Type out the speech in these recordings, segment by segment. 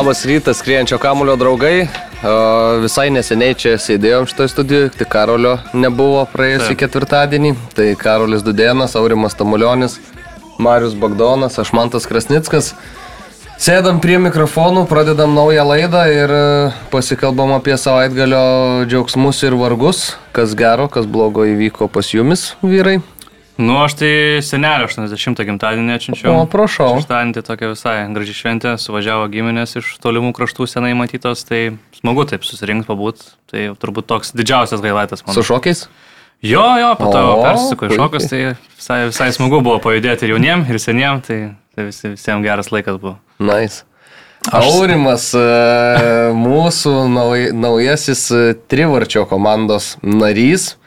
Labas rytas, skrienčio kamulio draugai. Visai neseniai čia sėdėjom šitoje studijoje, tik Karolio nebuvo praėjusį ketvirtadienį. Tai Karolis Dudėnas, Aurimas Tamulionis, Marius Bagdonas, aš Mantas Krasnickas. Sėdam prie mikrofonų, pradedam naują laidą ir e, pasikalbam apie savaitgalio džiaugsmus ir vargus, kas gero, kas blogo įvyko pas jumis, vyrai. Nu, aš tai senelio 80 gimtadienį atšinčiau. O, prašau. Šeštadienį tai tokia visai graži šventė, suvažiavo giminės iš tolimų kraštų senai matytos, tai smagu taip susirinkti, pabūt. Tai turbūt toks didžiausias gailaitas man. Su šokiais? Jo, jo, po to persisuko į šokus, tai visai, visai smagu buvo pajudėti ir jauniem, ir seniem, tai, tai visi, visiems geras laikas buvo. Nice. Aurimas, e, mūsų nauj, naujasis e, trivarčio komandos narys,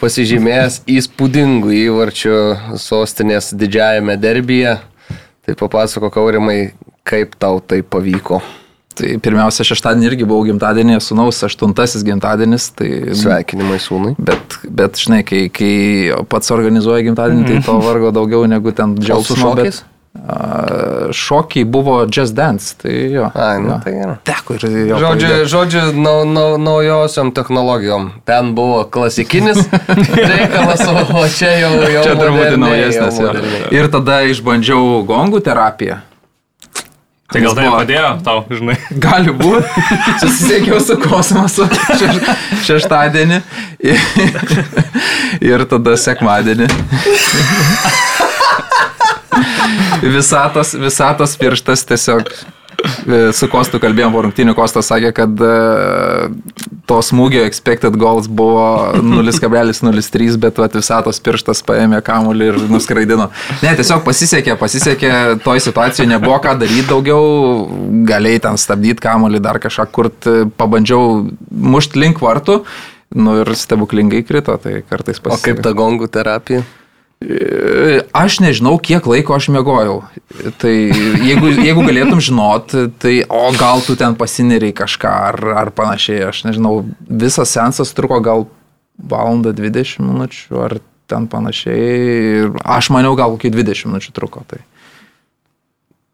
pasižymėjęs įspūdingų įvarčių sostinės didžiajame derbyje. Tai papasako, Aurimai, kaip tau tai pavyko. Tai pirmiausia, šeštadienį irgi buvau gimtadienį, sunaus aštuntasis gimtadienis. Tai, Sveikinimai sūnui. bet, bet, žinai, kai, kai pats organizuoja gimtadienį, tai to vargo daugiau negu ten džiaugsmo. Bet, šokiai buvo Just Dance, tai jo. Ai, nu jo. tai gerai. Teko ir jo. Žodžiu, pajudėt. žodžiu nau, nau, naujosiom technologijom. Ten buvo klasikinis reikalas, o o čia jau, jau Čia moderniai, naujesnės. jau. Ir tada išbandžiau gongų terapiją. Tai gal tai buvo- padėjo tau, žinai. Gali būti. Susisiekiau su kosmosu šeš, šeštadienį ir, ir tada sekmadienį. Visatos, visatos pirštas tiesiog e, su Kostu kalbėjom po rungtinių, Kostas sakė, kad e, to smūgio expected goals buvo 0,03, bet vat, visatos pirštas paėmė kamuolį ir nuskraidino. Ne, tiesiog pasisekė, pasisekė, toj situacijoje nebuvo ką daryti daugiau, galėjai ten stabdyti kamuolį, dar kažką kurt, pabandžiau mušti link vartų. Nu ir stebuklingai krito, tai kartais O pasiseka. kaip ta gongų terapija? Aš nežinau, kiek laiko aš mėgojau. Tai jeigu, jeigu galėtum žinot, tai o gal tu ten pasineriai kažką ar, ar panašiai, aš nežinau, visas sensas truko gal valandą 20 minučių ar ten panašiai. Ir Aš maniau, gal kokį 20 minučių truko. Tai.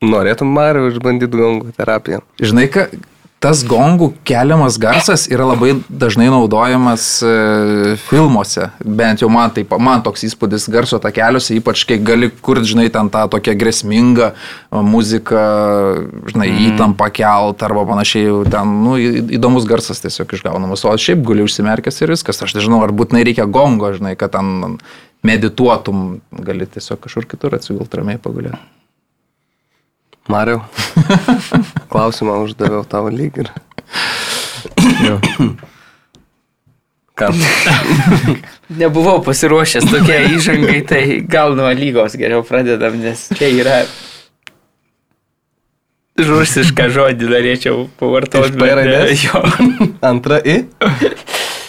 Norėtum Mariu išbandyti gongų terapiją? Žinai, ka, tas gongų keliamas garsas yra labai dažnai naudojamas e, filmuose. Bent jau man, taip, man toks įspūdis garso takeliuose, ypač kai gali kurti, žinai, ten tą tokią grėsmingą a, muziką, žinai, mm. įtampą kelt arba panašiai, ten, nu, įdomus garsas tiesiog išgaunamas. O šiaip gali užsimerkęs ir viskas. Aš nežinau, ar būtinai reikia gongo, žinai, kad ten medituotum, gali tiesiog kažkur kitur atsigult ramiai pagulėti. Mariu, klausimą uždaviau tavo lyg ir. Ką? Nebuvau pasiruošęs tokia įžangai, tai gal nuo lygos geriau pradedam, nes čia yra rusišką žodį norėčiau pavartoti. Iš P raidės? Jo. Antra I,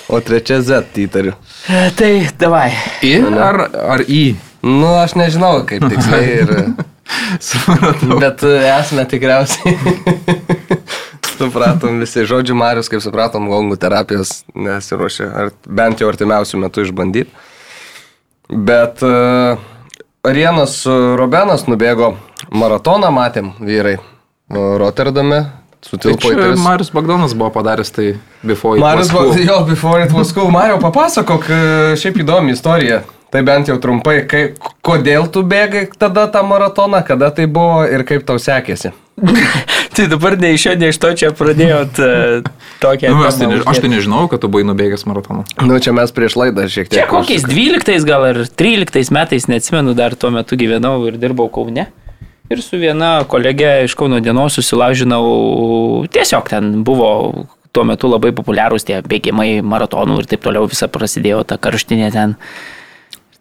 o trečia Z įtariu. Tai davai. I ar, ar į? Nu, aš nežinau, kaip tiksliai ir... Supratau. Bet e, esame tikriausiai. supratom visi. Žodžiu, Marius, kaip supratom, gongų terapijos nesiuošia, ar bent jau artimiausių metų išbandyti. Bet uh, Arienas Robenas nubėgo maratoną, matėm, vyrai, Rotterdame. Sutilpo į Tai tris. Marius Bagdonas buvo padaręs tai before. it Marius, was cool. cool. jo, before it was cool. Mario, papasakok, e, šiaip įdomi istorija. Tai bent jau trumpai, kai, kodėl tu bėgai tada tą maratoną, kada tai buvo ir kaip tau sekėsi. Tai dabar ne iš šio, ne iš to čia pradėjot uh, tokią... Nu, aš, tai, ne, aš tai nežinau, kad tu buvai nubėgęs maratoną. Nu, čia mes prieš laidą šiek tiek. Čia kokiais 12 gal ar 13 metais, neatsimenu, dar tuo metu gyvenau ir dirbau Kaune. Ir su viena kolegė iš Kauno dienos susilaužinau, tiesiog ten buvo tuo metu labai populiarūs tie bėgimai maratonų ir taip toliau visa prasidėjo ta karštinė ten. Ir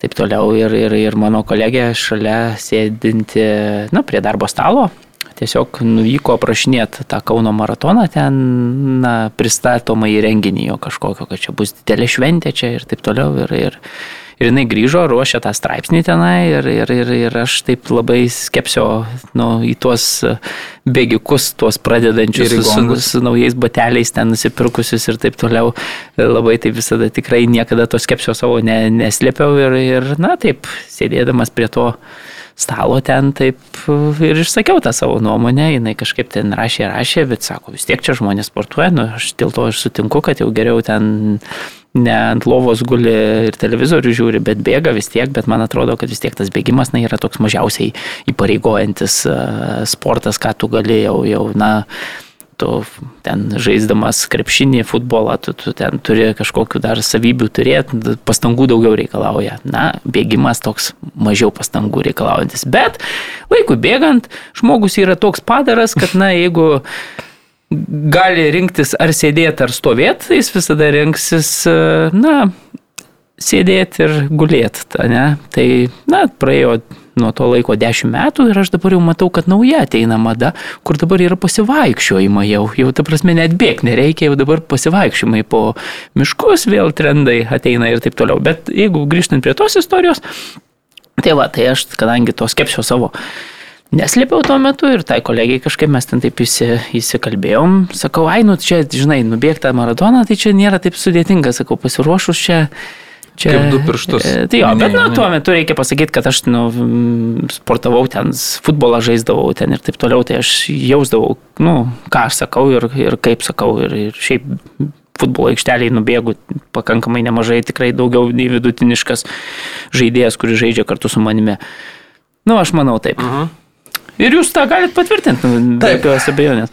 Taip toliau ir, ir, ir mano kolegė šalia sėdinti, na, prie darbo stalo, tiesiog nuvyko aprašinėti tą Kauno maratoną, ten, na, pristatomą į renginį jo kažkokio, kad čia bus didelė šventė čia ir taip toliau. Ir, ir, ir jinai grįžo, ruošė tą straipsnį tenai ir, ir, ir, ir aš taip labai skepsio nu, į tuos bėgikus, tuos pradedančius su, su, su naujais bateliais ten nusipirkusius ir taip toliau. Labai tai visada tikrai niekada to skepsio savo ne, neslėpiau ir, ir, na taip, sėdėdamas prie to stalo ten taip ir išsakiau tą savo nuomonę, jinai kažkaip ten rašė, rašė, bet sako, vis tiek čia žmonės sportuoja, nu, aš dėl to aš sutinku, kad jau geriau ten ne ant lovos guli ir televizorių žiūri, bet bėga vis tiek, bet man atrodo, kad vis tiek tas bėgimas na, yra toks mažiausiai įpareigojantis sportas, ką tu gali jau, jau na, tu ten žaisdamas krepšinį, futbolą, tu, tu ten turi kažkokiu dar savybių turėti, pastangų daugiau reikalauja. Na, bėgimas toks mažiau pastangų reikalaujantis. Bet laikui bėgant, žmogus yra toks padaras, kad, na, jeigu gali rinktis ar sėdėti, ar stovėti, tai jis visada rinksis, na, sėdėti ir gulėti. Ta, ne? Tai, na, praėjo nuo to laiko 10 metų ir aš dabar jau matau, kad nauja ateina mada, kur dabar yra pasivaikščiojimai jau. Jau, ta prasme, net bėgti nereikia, jau dabar pasivaikščiojimai po miškus, vėl trendai ateina ir taip toliau. Bet jeigu grįžtant prie tos istorijos, tai va, tai aš, kadangi to skepsio savo Neslėpiau tuo metu ir tai kolegiai kažkaip mes ten taip įsi, įsikalbėjom. Sakau, ai, nu čia, žinai, nubėgti maratoną, tai čia nėra taip sudėtinga, sakau, pasiruošus čia. Čia, Kaip du pirštus. E, tai jo, bet na, tuo metu reikia pasakyti, kad aš nu, sportavau ten, futbolą žaisdavau ten ir taip toliau, tai aš jausdavau, nu, ką aš sakau ir, ir kaip sakau. Ir, ir šiaip futbolo aikšteliai nubėgu pakankamai nemažai, tikrai daugiau nei vidutiniškas žaidėjas, kuris žaidžia kartu su manimi. Nu, aš manau taip. Uh -huh. Ir jūs tą galite patvirtinti, nu, be jokios abejonės.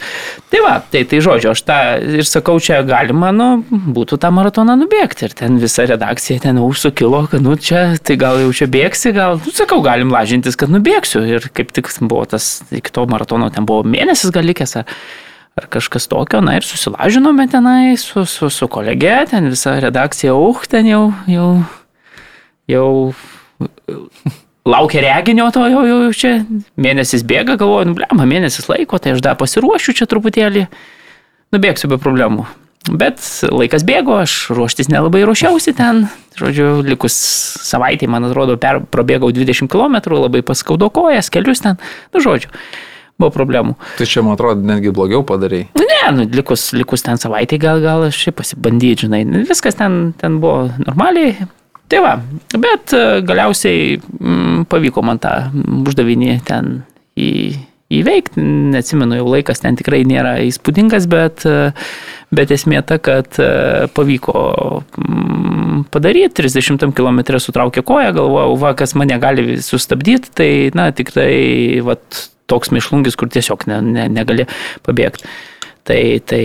Tai va, tai, tai žodžiu, aš tą ir sakau, čia galima, nu, būtų tą maratoną nubėgti. Ir ten visa redakcija ten užsukilo, kad, nu, čia, tai gal jau čia bėgsi, gal, nu, sakau, galim lažintis, kad nubėgsiu. Ir kaip tik buvo tas, iki to maratono ten buvo mėnesis gal likęs. Ar, ar kažkas tokio, na ir susilažinome tenai su, su, su kolege, ten visa redakcija, uh, ten jau, jau, jau laukia reginio to jau, jau čia, mėnesis bėga, galvoju, nu, blema, mėnesis laiko, tai aš dar pasiruošiu čia truputėlį, nubėgsiu be problemų. Bet laikas bėgo, aš ruoštis nelabai ruošiausi ten, žodžiu, likus savaitėj, man atrodo, per, prabėgau 20 km, labai paskaudo kojas, kelius ten, nu, žodžiu, buvo problemų. Tai čia, man atrodo, netgi blogiau padarai. Ne, nu, likus, likus ten savaitėj, gal, gal aš šiaip pasibandyti, žinai, viskas ten, ten buvo normaliai, Tai va, bet e, galiausiai m, mm, pavyko man tą uždavinį ten į, įveikti, neatsimenu, jau laikas ten tikrai nėra įspūdingas, bet, e, bet esmė ta, kad e, pavyko padaryti, 30 km sutraukė koją, galvojau, va, kas mane gali sustabdyti, tai, na, tikrai, va, toks mišlungis, kur tiesiog ne, ne, negali pabėgti. Tai, tai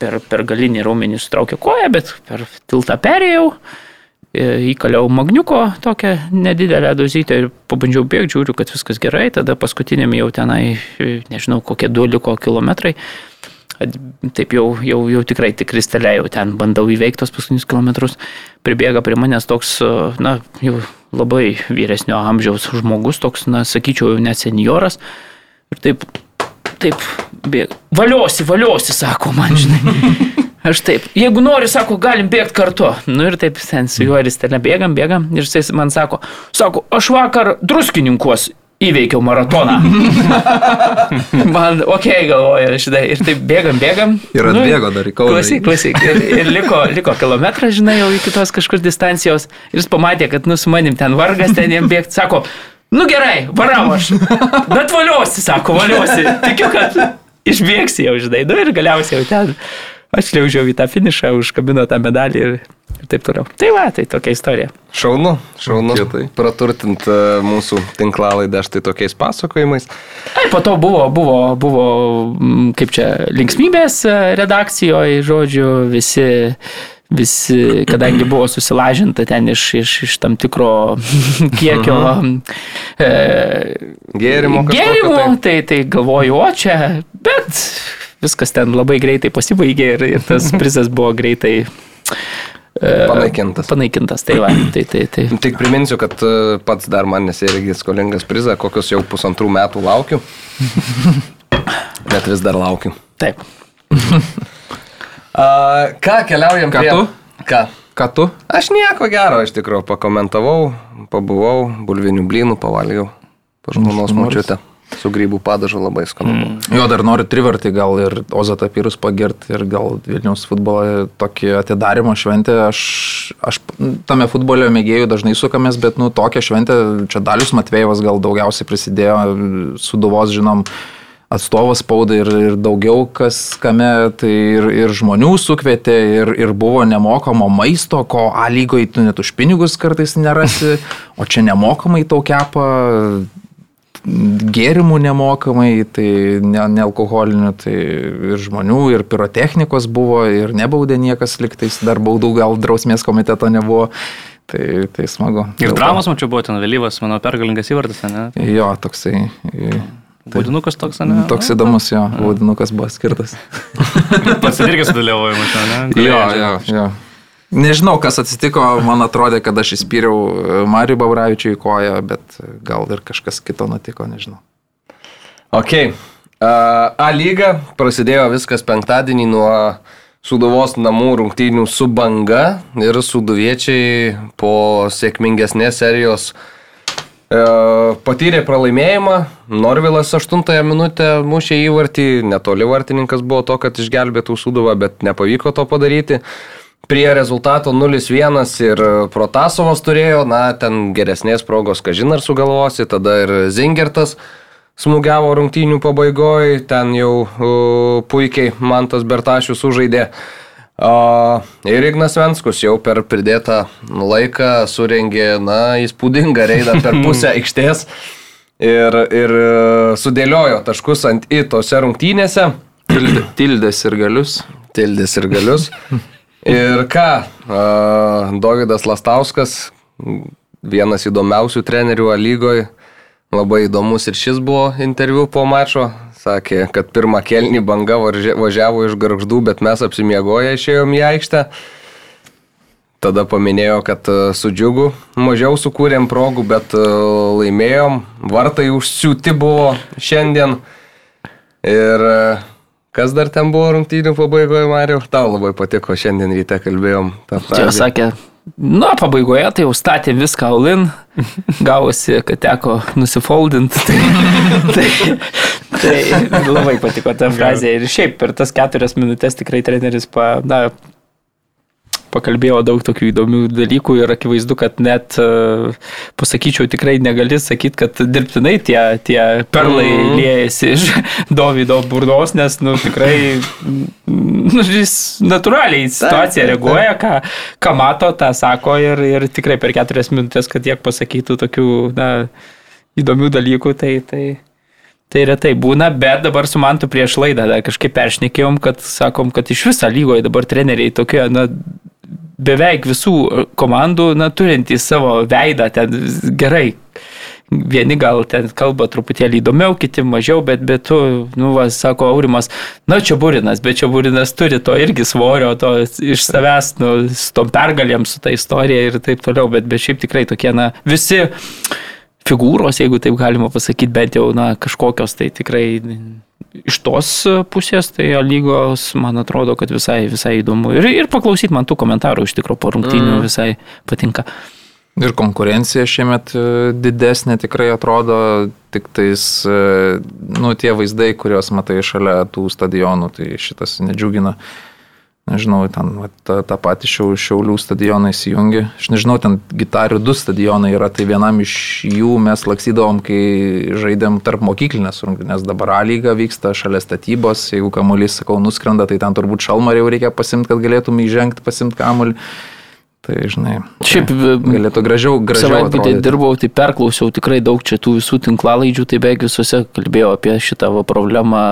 per, per galinį raumenį sutraukė koją, bet per tiltą perėjau įkaliau magniuko tokią nedidelę dozytę ir pabandžiau bėgti, žiūriu, kad viskas gerai, tada paskutiniam jau tenai, nežinau, kokie du liko kilometrai. Taip jau, jau, jau tikrai tik kristelė, jau ten bandau įveikti tos paskutinius kilometrus. Pribėga prie manęs toks, na, jau labai vyresnio amžiaus žmogus, toks, na, sakyčiau, jau net senioras. Ir taip, taip, bėga. Valiosi, valiosi, sako man, žinai. Aš taip, jeigu nori, sako, galim bėgti kartu. Nu ir taip, sen su juo ir jis ten bėgam, bėgam. Ir jis man sako, sako, aš vakar druskininkuos įveikiau maratoną. man, okei, okay, galvoju, šitą. Ir taip bėgam, bėgam. Ir nu, atbėgo dar į kauną. Klausyk, klausyk. Ir, ir liko, liko kilometrą, žinai, jau iki tos kažkur distancijos. Ir jis pamatė, kad, nu, su manim ten vargas, ten jam bėgti. Sako, nu gerai, varau aš. Bet valiuosi, sako, valiuosi. Tikiu, kad išbėgsi jau, žinai. Nu ir galiausiai jau ten aš liaužiau į tą finišą, užkabino tą medalį ir, ir taip toliau. Tai va, tai tokia istorija. Šaunu, šaunu. Kietai. Praturtint e, mūsų tinklalaidą štai tokiais pasakojimais. Tai po to buvo, buvo, buvo, mm, kaip čia, linksmybės e, redakcijoje, žodžiu, visi visi, kadangi buvo susilažinta ten iš, iš, iš tam tikro kiekio e, gėrimo, gėrimo tai. tai, tai galvoju, o čia, bet viskas ten labai greitai pasibaigė ir, ir tas prizas buvo greitai e, Panaikintas. Panaikintas, tai va. Tai, tai, tai. Tik priminsiu, kad e, pats dar man nesiregi skolingas prizą, kokius jau pusantrų metų laukiu. Bet vis dar laukiu. Taip. A, ką keliaujam Ką prie... tu? Ką? Ką tu? Aš nieko gero, iš tikrųjų, pakomentavau, pabuvau, bulvinių blynų pavalgiau, pa žmonos Žmonos. Su grybų padažu labai skanu. Mm. Jo, dar noriu trivartį gal ir Ozatą Pyrus pagirti ir gal Vilniaus futbolą tokį atidarimo šventę. Aš, aš tame futbolio mėgėjų dažnai sukamės, bet nu tokią šventę, čia Dalius Matvėjovas gal daugiausiai prisidėjo, suduvos žinom atstovas spaudai ir, ir daugiau kas kame, tai ir, ir žmonių sukvietė, ir, ir buvo nemokamo maisto, ko A lygoje tu net už pinigus kartais nerasi, o čia nemokamai tau kepa gėrimų nemokamai, tai ne, nealkoholinių, tai ir žmonių, ir pirotechnikos buvo, ir nebaudė niekas liktais, dar baudų gal drausmės komiteto nebuvo. Tai, tai smagu. Ir dramos mačiau buvo ten vėlyvas, mano pergalingas įvartis, ne? Jo, toksai. Vaudinukas toks, ne? Toks įdomus, jo, vaudinukas buvo skirtas. Pats irgi sudalyvauju, mačiau, ne? Jo, jo, jo. Nežinau, kas atsitiko, man atrodė, kad aš įspyriau Mariu Babravičiui į koją, bet gal ir kažkas kito nutiko, nežinau. Ok. A lyga prasidėjo viskas penktadienį nuo Suduvos namų rungtynių su banga ir suduviečiai po sėkmingesnės serijos e, patyrė pralaimėjimą. Norvilas 8 minutę mušė įvartį, netoli vartininkas buvo to, kad išgelbėtų Suduvą, bet nepavyko to padaryti prie rezultato 0-1 ir Protasovas turėjo, na, ten geresnės progos, kažin ar sugalvosi, tada ir Zingertas smūgiavo rungtynių pabaigoje, ten jau uh, puikiai Mantas Bertašius sužaidė. Uh, ir Ignas Venskus jau per pridėtą laiką surengė, na, įspūdingą reidą per pusę aikštės ir, ir sudėliojo taškus ant į tose rungtynėse. Tildės ir galius. Tildės ir galius. Ir ką, Davidas Lastauskas, vienas įdomiausių trenerių lygoje, labai įdomus ir šis buvo interviu po mačo, sakė, kad pirmą kelnį banga važiavo iš garždų, bet mes apsimiegoję išėjom į aikštę. Tada paminėjo, kad su džiugu mažiau sukūrėm progų, bet laimėjom. Vartai užsiūti buvo šiandien. Ir Kas dar ten buvo rungtynių pabaigoje, Mariu? Tau labai patiko, šiandien ryte kalbėjom. Čia sakė, nu, pabaigoje tai jau statė viską Aulin, gavosi, kad teko nusifoldinti. Tai, tai, tai labai patiko ta frazė. Ir šiaip per tas keturias minutės tikrai treneris pa, na, pakalbėjo daug tokių įdomių dalykų ir akivaizdu, kad net, e, pasakyčiau, tikrai negali sakyti, kad dirbtinai tie, tie perlai mm. liejasi iš Davido burdos, nes, nu, tikrai, nu, jis natūraliai situaciją reaguoja, ką, ką mato, tą sako ir, ir tikrai per keturias minutės, kad tiek pasakytų tokių, na, įdomių dalykų, tai, tai, Tai retai būna, bet dabar su mantu prieš laidą kažkaip peršnekėjom, kad sakom, kad iš viso lygoje dabar treneriai tokie, na, beveik visų komandų, na, turintys savo veidą ten gerai. Vieni gal ten kalba truputėlį įdomiau, kiti mažiau, bet, bet tu, nu, va, sako Aurimas, na, čia būrinas, bet čia būrinas turi to irgi svorio, to iš savęs, nu, su tom pergalėm, su ta istorija ir taip toliau, bet, bet šiaip tikrai tokie, na, visi figūros, jeigu taip galima pasakyti, bent jau, na, kažkokios, tai tikrai iš tos pusės, tai lygos, man atrodo, kad visai, visai įdomu. Ir, ir paklausyti man tų komentarų iš tikrųjų po rungtynių mm. visai patinka. Ir konkurencija šiemet e, didesnė tikrai atrodo, tik tais, e, nu, tie vaizdai, kuriuos matai šalia tų stadionų, tai šitas nedžiugina. Uh, nežinau, ten tą, tą patį šiau, Šiaulių stadioną įsijungi. Aš nežinau, ten gitarių du stadionai yra, tai vienam iš jų mes laksydavom, kai žaidėm tarp mokyklinės rungtynės. Dabar A lyga vyksta šalia statybos, jeigu kamuolys, sakau, nuskrenda, tai ten turbūt šalmą jau reikia pasimti, kad galėtum įžengti, pasimti kamuolį. Tai, žinai, šiaip galėtų gražiau, gražiau. Savaitgalį dirbau, tai perklausiau tikrai daug čia tų visų tinklalaidžių, tai beveik visuose kalbėjau apie šitą problemą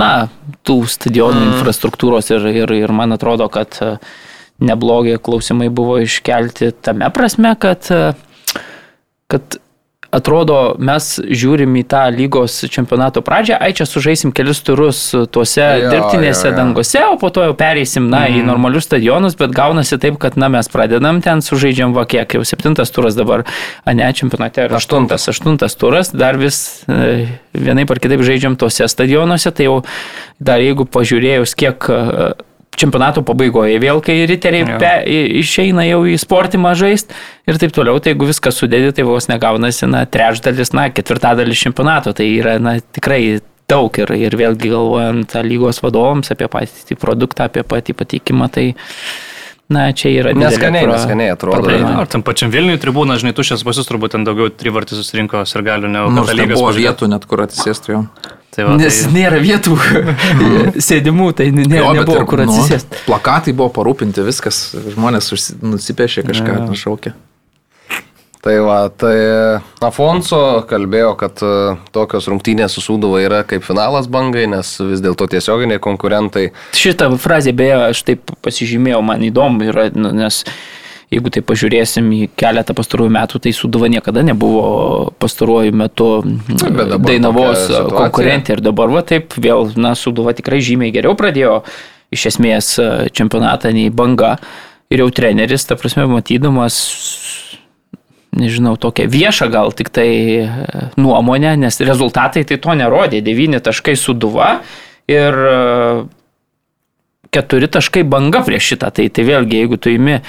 na, tų stadionų mm. infrastruktūros ir, ir, ir man atrodo, kad e, neblogi klausimai buvo iškelti tame prasme, kad, e, kad atrodo, mes žiūrim į tą lygos čempionato pradžią, ai čia sužaisim kelius turus tuose jo, dirbtinėse jo, jo. dangose, o po to jau pereisim, na, mm. į mhm. normalius stadionus, bet gaunasi taip, kad, na, mes pradedam ten, sužaidžiam va kiek, jau septintas turas dabar, a ne, čempionate yra aštuntas, aštuntas turas, dar vis e, vienaip ar kitaip žaidžiam tuose stadionuose, tai jau dar jeigu pažiūrėjus, kiek čempionato pabaigoje vėl, kai riteriai pe, išeina jau į sportimą žaisti ir taip toliau, tai jeigu viską sudėdi, tai vos negaunasi, na, trečdalis, na, ketvirtadalis čempionato, tai yra, na, tikrai daug ir, ir vėlgi galvojant lygos vadovams apie patį produktą, apie patį patikimą, tai, na, čia yra Neskaniai, pro- neskaniai atrodo. problema. Ar tam pačiam Vilniui tribūna, žinai, tušęs pasis turbūt ten daugiau trivartį susirinko ir galių negu Nors katalygas buvo pažiūrėt. vietų net kur atsisėsti jau. Tai va, Nes tai, nėra vietų sėdimų, tai ne, Jo, nebuvo ir, kur nu, atsisėsti. Plakatai buvo parūpinti, viskas, žmonės užsi- nusipešė kažką, nušaukė. Tai va, tai Afonso kalbėjo, kad e, tokios rungtynės su Sūduva yra kaip finalas bangai, nes vis dėlto tiesioginiai konkurentai. Šitą frazę beje aš taip pasižymėjau, man įdomu yra, nu, nes jeigu tai pažiūrėsim į keletą pastarųjų metų, tai Suduva niekada nebuvo metu bet dabar Dainavos konkurentė ir dabar va taip vėl, na, Suduva tikrai žymiai geriau pradėjo iš esmės e, čempionatą nei banga ir jau treneris, ta prasme, matydamas nežinau, tokią viešą gal tik tai e, nuomonę, nes rezultatai tai to nerodė. 9 taškai suduva ir 4 taškai banga prieš šitą. Tai, tai vėlgi, jeigu tu įimi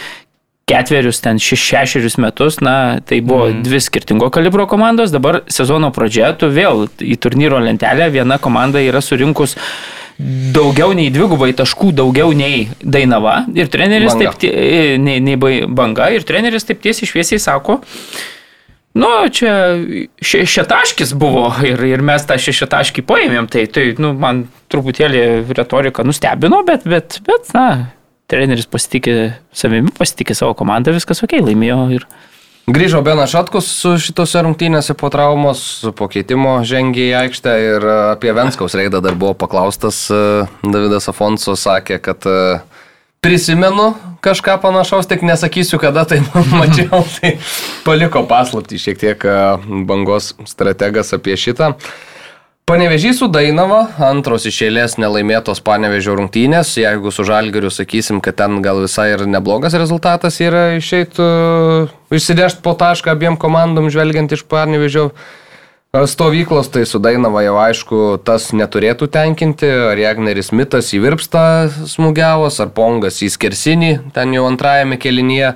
ketverius ten šeš, šešerius metus, na, tai buvo mm. dvi skirtingo kalibro komandos, dabar sezono pradžioje tu vėl į turnyro lentelę viena komanda yra surinkus daugiau nei dvigubai taškų, daugiau nei Dainava ir treneris Banga. taip, tie- nei, nei banga ir treneris taip tiesiai šviesiai sako, Nu, čia še- šeštaškis buvo ir, ir mes tą šeštaškį paėmėm, tai, tai nu, man truputėlį retorika nustebino, bet, bet, bet na, treneris pasitikė savimi, pasitikė savo komandą, viskas ok, laimėjo ir... Grįžo Benas Šatkus su šitose rungtynėse po traumos, po keitimo žengė į aikštę ir e, apie Venskaus reidą dar buvo paklaustas. e, Davidas Afonso sakė, kad e, prisimenu kažką panašaus, tik nesakysiu, kada tai mačiau, tai paliko paslapti šiek tiek bangos strategas apie šitą. Panevežys su Dainava, antros iš eilės nelaimėtos panevežio rungtynės, jeigu su Žalgiriu sakysim, kad ten gal visai ir neblogas rezultatas yra išeitų, išsidėšti po tašką abiem komandom žvelgiant iš panevežio e, stovyklos, tai su Dainava jau aišku tas neturėtų tenkinti, ar Jagneris Mitas į virpstą smūgiavos, ar Pongas į skersinį, ten jau antrajame kelinyje.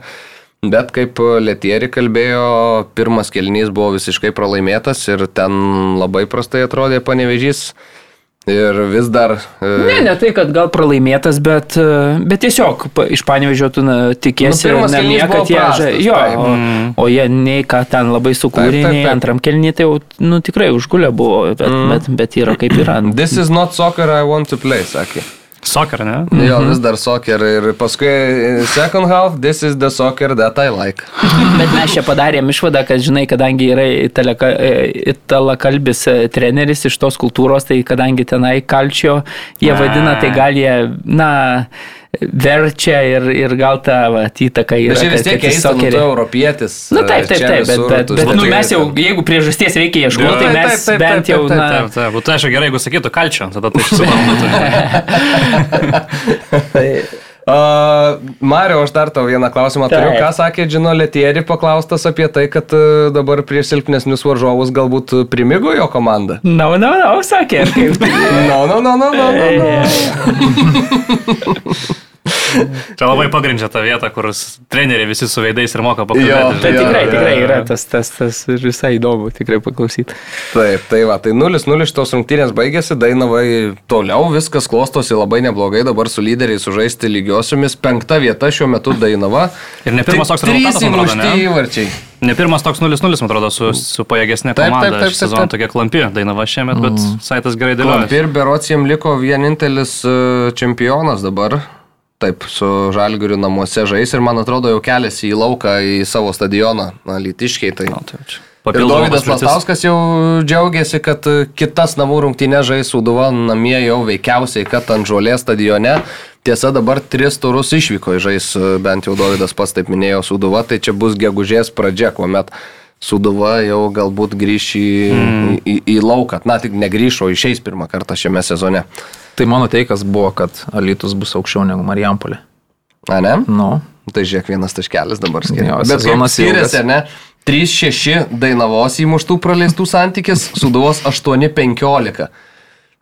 Bet kaip Letieri kalbėjo, pirmas kelnys buvo visiškai pralaimėtas ir ten labai prastai atrodė panevežys. Ir vis dar... e, Ne, ne tai, kad gal pralaimėtas, bet, e, bet tiesiog iš panevežio tu na, tikiesi, Nu, namie, kad jie... prastas, Jo, o, o jie nei ką ten labai sukūrė, Taip, taip, nei taip. antram kelnį, tai jau nu, tikrai užgulę buvo, bet, mm. bet, bet yra kaip yra. This is not soccer I want to play, sakė. Soccer, ne? Jo, vis dar soccer ir paskui e, second half, this is the soccer that I like. Bet mes čia padarėm išvadą, kad, žinai, kadangi yra italaka- e, italakalbis e, treneris iš tos kultūros, tai kadangi tenai kalčio jie vadina, tai gal jie, na, verčia ir, ir gal va, įtaka yra. Bet čia vis kad- tiek kad keista, nu, soccerį- tu europietis. Na taip, taip, čia taip, bet, visur, bet, tu bet nu, mes jau, jeigu priežasties reikia ieškoti, tai Taip, mes taip, taip, bent taip, jau, taip, na, Taip, taip, būtų aišku gerai, jeigu sakytų kalčio, tada tai išsivaldytų. Uh, Mario, aš dar tau vieną klausimą turiu. Taip. Ką sakė Džino Letieri paklaustas apie tai, kad uh, dabar prieš silpnesnius varžovus galbūt primigo jo komanda? na, na, na, sakė, ar kaip. No, no, no, no, no, no, no. Čia labai pagrindžia tą vietą, kur treneriai visi su veidais ir moka Jo, pakalbėti. Tai Jo, tikrai, jo, tikrai jo. yra tas, tas, tas ir visai įdomu, tikrai paklausyti. Taip, tai va, tai 0-0 šitos rungtynės baigėsi, Dainavai toliau viskas klostosi labai neblogai, dabar su lyderiais sužaisti lygiosiomis, penkta vieta šiuo metu Dainava. Ir ne pirmas toks rezultatas, man atrodo, įmušti ne? įvarčiai. Ne pirmas toks 0-0, man atrodo, su, su pajėgesnė Taip, taip, komanda. taip, Šį taip, sezoną taip. tokia klampi dainava šiemet, bet saitas gerai dėlioja. ir berots jiem liko vienintelis e, čempionas dabar. Taip, su Žalgiriu namuose žais ir man atrodo jau keliasi į lauką į savo stadioną, na, lytiškiai. Tai. Ir Davidas Lastauskas jau džiaugiasi, kad e, kitas namų rungtynė žais Sūduva namie jau veikiausiai, kad ant žolės stadione. Tiesa, dabar tris turus išvyko į žais, e, bent jau Davidas pats taip minėjo Sūduva, tai čia bus gegužės pradžia, kuomet Sūduva jau galbūt grįš į, mm. į, į, į lauką. Na, tik negrįžo, išeis pirmą kartą šiame sezone. Tai mano teikas buvo, kad Alitus bus aukščiau negu Marijampolė. A, ne? Nu, Tai žiūrėk, vienas taškelis dabar skiria. Jo, Bet ilgas. skiriasi, ne? 3-6 Dainavos įmuštų praleistų santykis, Suduvos 8-15.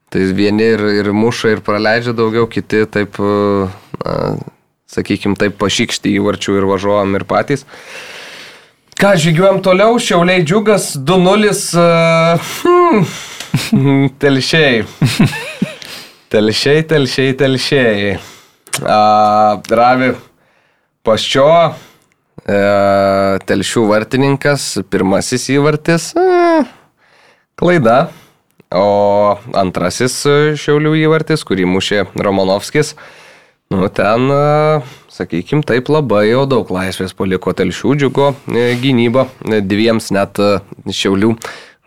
Tai vieni ir, ir muša, ir praleidžia daugiau, kiti taip, na, sakykime, taip pašykšti įvarčių ir važiuojam ir patys. Ką, žygiuojam toliau, šiauliai džiugas 2-0. Uh, hmm, telšiai. Telšiai, telšiai, telšiai. Uh, Ravi Paščio, uh, telšių vartininkas, pirmasis įvartis. Uh, klaida. O antrasis Šiaulių įvartis, kurį mušė Romanovskis, nu ten, sakykime, taip labai jau daug laisvės paliko telšių džiugo e, gynyba dviems net e, Šiaulių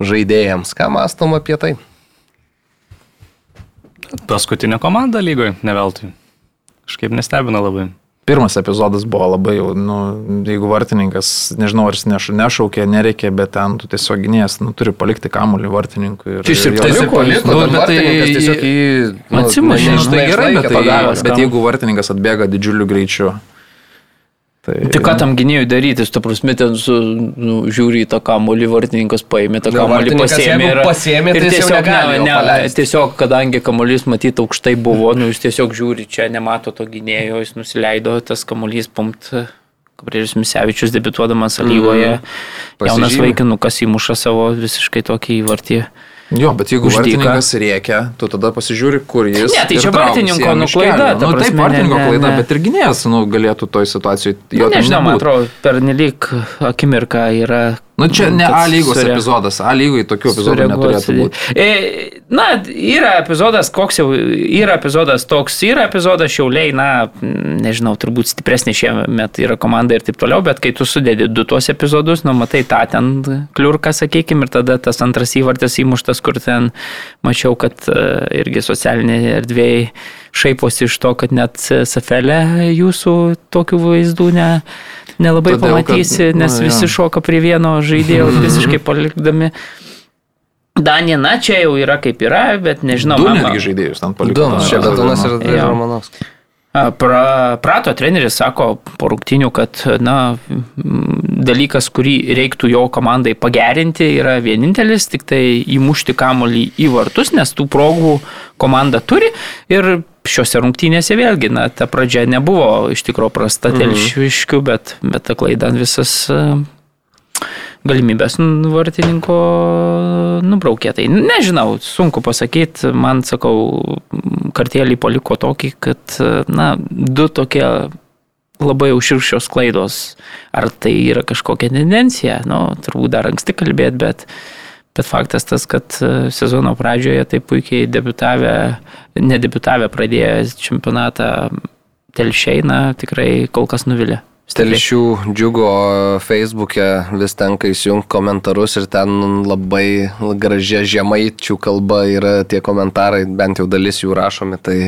žaidėjams. Ką mastom apie tai? Paskutinė komanda lygoje, ne veltui. Kažkaip nestebina labai pirmas epizodas buvo labai jau, nu, jeigu vartininkas, nežinau, ar jis neš, nešaukė, nereikia, bet ten tu tiesiog gynės, nu, turi palikti kamuolį vartininkui. Ir, Jis ir jo- tiesiog paliko, Nu, bet tai tiesiog į... nu, Atsimušė, ne- Tai gerai, bet, tai, bet jeigu vartininkas atbėga didžiuliu greičiu. Tai, Tai ką tam gynėjui daryti, tu prasme ten su, nu, žiūri į tą kamolį, vartininkas paėmė tą Nu, kamolį, vartininkas pasiėmė jeigu pasiėmė, tai jis jau negali jo paleist. tiesiog, kadangi kamolys matyti aukštai buvo, nu, jis tiesiog žiūri, čia nemato to gynėjo, jis nusileido, tas kamolys pumt. Gabrielius Misevičius debituodamas lygoje, mm. jaunas Pasižymi. vaikinukas įmuša savo visiškai tokį įvartį. Jo, bet jeigu vartininkas rėkia, tu tada pasižiūri, kur jis. Ne, tai čia vartininko, jam nu, iš kelio. klaida, ta Nu, taip, vartininko ne, klaida, ne. bet ir gynėjas, nu, galėtų toj situacijoj. Jo, Jo, nežinau, man atrodo, per nelik akimirką yra. Nu, čia ne kad A lygos sure- epizodas, A lygoje tokių epizodų neturėtų būti. E, Na, yra epizodas, koks jau yra epizodas toks, yra epizodas šiauliai, na, nežinau, turbūt stipresnė šiemet yra komanda ir taip toliau, bet kai tu sudedi du tuos epizodus, nu, matai tą ten kliurką, sakykime, ir tada tas antras įvartis įmuštas, kur ten mačiau, kad e, irgi socialinėje erdvėje šaiposi iš to, kad net Safelė jūsų tokių vaizdų ne, nelabai Todėl, kad- pamatysi, nes nu, jo. visi šoka prie vieno žaidėjo visiškai palikdami. Danija, na čia jau yra kaip yra, bet nežinau. Du man- netgi žaidėjus ten Du, paliko. čia Betonas ir. Romanovskis. A, Pra, prato treneris sako po rungtinių, kad na, dalykas, kurį reiktų jo komandai pagerinti, yra vienintelis, tik tai įmušti kamolį į vartus, nes tų progų komanda turi ir šiuose rungtynėse vėlgi, na, ta pradžia nebuvo iš tikrųjų prasta telšiškių, bet, bet ta klaida visas a, galimybės vartininko nubraukė. Tai nežinau, sunku pasakyti, man sakau, kartėlį paliko tokį, kad, na, du tokie labai užširščios klaidos. Ar tai yra kažkokia tendencija, nu, turbūt dar anksti kalbėti, bet, bet faktas tas, kad e, sezono pradžioje taip puikiai debitavę, nedebitavę pradėję čempionatą telšiai, na, tikrai kol kas nuvilė. Telšių džiugo Facebook'e vis tenka įsijungti komentarus ir ten labai gražia žemaičių kalba yra tie komentarai, bent jau dalis jų rašomi, tai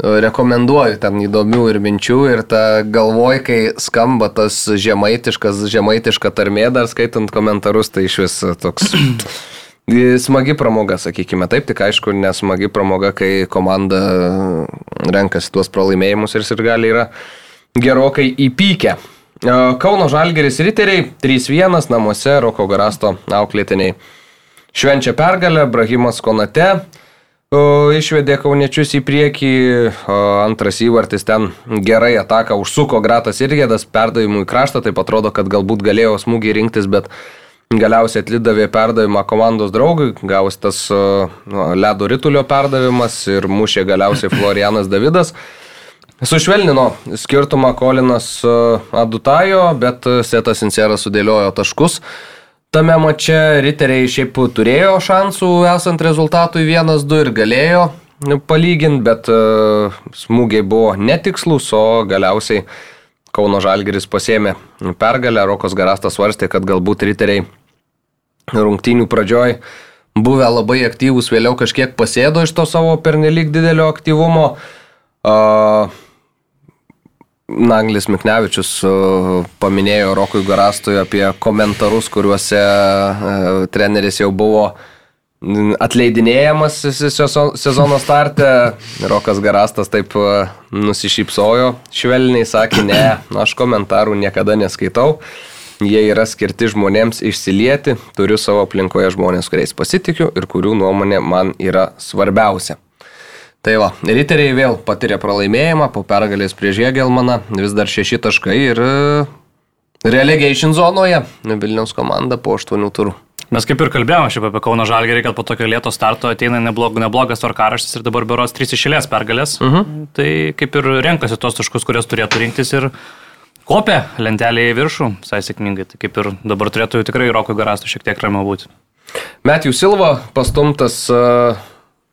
rekomenduoju ten įdomių ir minčių ir ta galvoj, kai skamba tas žemaitiškas, žemaitiška tarmė dar skaitant komentarus, tai iš vis toks smagi pramoga, sakykime taip, tik aišku, nesmagi pramoga, kai komanda renkasi tuos pralaimėjimus ir ir gali yra gerokai įpykę. Kauno Žalgeris riteriai 3-1 namuose Roko Garasto auklėtiniai. Švenčia pergalę, Brahimas Konate išvedė kauniečius į priekį, antras įvartis ten gerai ataką užsuko Gratas Irgėdas, perdavimų į kraštą, taip atrodo, kad galbūt galėjo smūgį rinktis, bet galiausiai atlidavė perdavimą komandos draugui, gavus tas e, ledo ritulio perdavimas ir mušė galiausiai Florianas Davidas. Sušvelnino skirtumą Kolinas Adutajo, bet Setas Inseras sudėliojo taškus. Tame mače riteriai šiaip turėjo šansų esant rezultatui 1-2 ir galėjo palyginti, bet e, smūgiai buvo netikslus, o galiausiai Kauno Žalgeris pasėmė pergalę. Rokas Garastas svarstė, kad galbūt riteriai rungtynių pradžioj buvę labai aktyvūs, vėliau kažkiek pasėdo iš to savo pernelyg didelio aktyvumo. Uh, Naglis Miknevičius uh, paminėjo Rokui Garastui apie komentarus, kuriuose uh, treneris jau buvo atleidinėjamas se- sezo- sezono starte. Rokas Garastas taip uh, nusišypsojo, švelniai sakė, ne, aš komentarų niekada neskaitau. Jie yra skirti žmonėms išsilieti, turiu savo aplinkoje žmonės, kuriais pasitikiu ir kurių nuomonė man yra svarbiausia. Tai va, riteriai vėl patyrė pralaimėjimą po pergalės prieš Jėgelmaną, vis dar šeši taškai ir e, relegation zonoje Vilniaus komanda po aštuonių turų. Mes kaip ir kalbėjome šiaip apie Kauno Žalgerį, kad po tokio lėto starto ateina neblog, neblogas tvarkaraštis ir dabar beros trys išėlės pergalės. Uh -huh. Tai kaip ir renkasi tos taškus, kurias turėtų rinktis ir kopia lentelėje į viršų, visai sėkmingai. Tai kaip ir dabar turėtų tikrai Rokui Garastų šiek tiek ramiau būti. Matthew Silva pastumtas uh,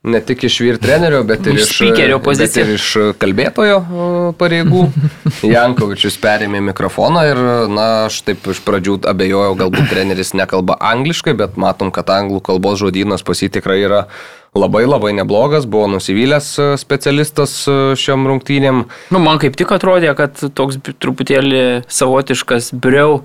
ne tik iš vyr trenerio, bet ir iš, Speakerio bet ir iš kalbėtojo pareigų. Jankovičius perėmė mikrofoną ir, na, aš taip iš pradžių abejojau, galbūt treneris nekalba angliškai, bet matom, kad anglų kalbos žodynas pas jį tikrai yra labai labai neblogas, buvo nusivylęs uh, specialistas uh, šiom rungtynėm. Nu, man kaip tik atrodė, kad toks truputėlį savotiškas briau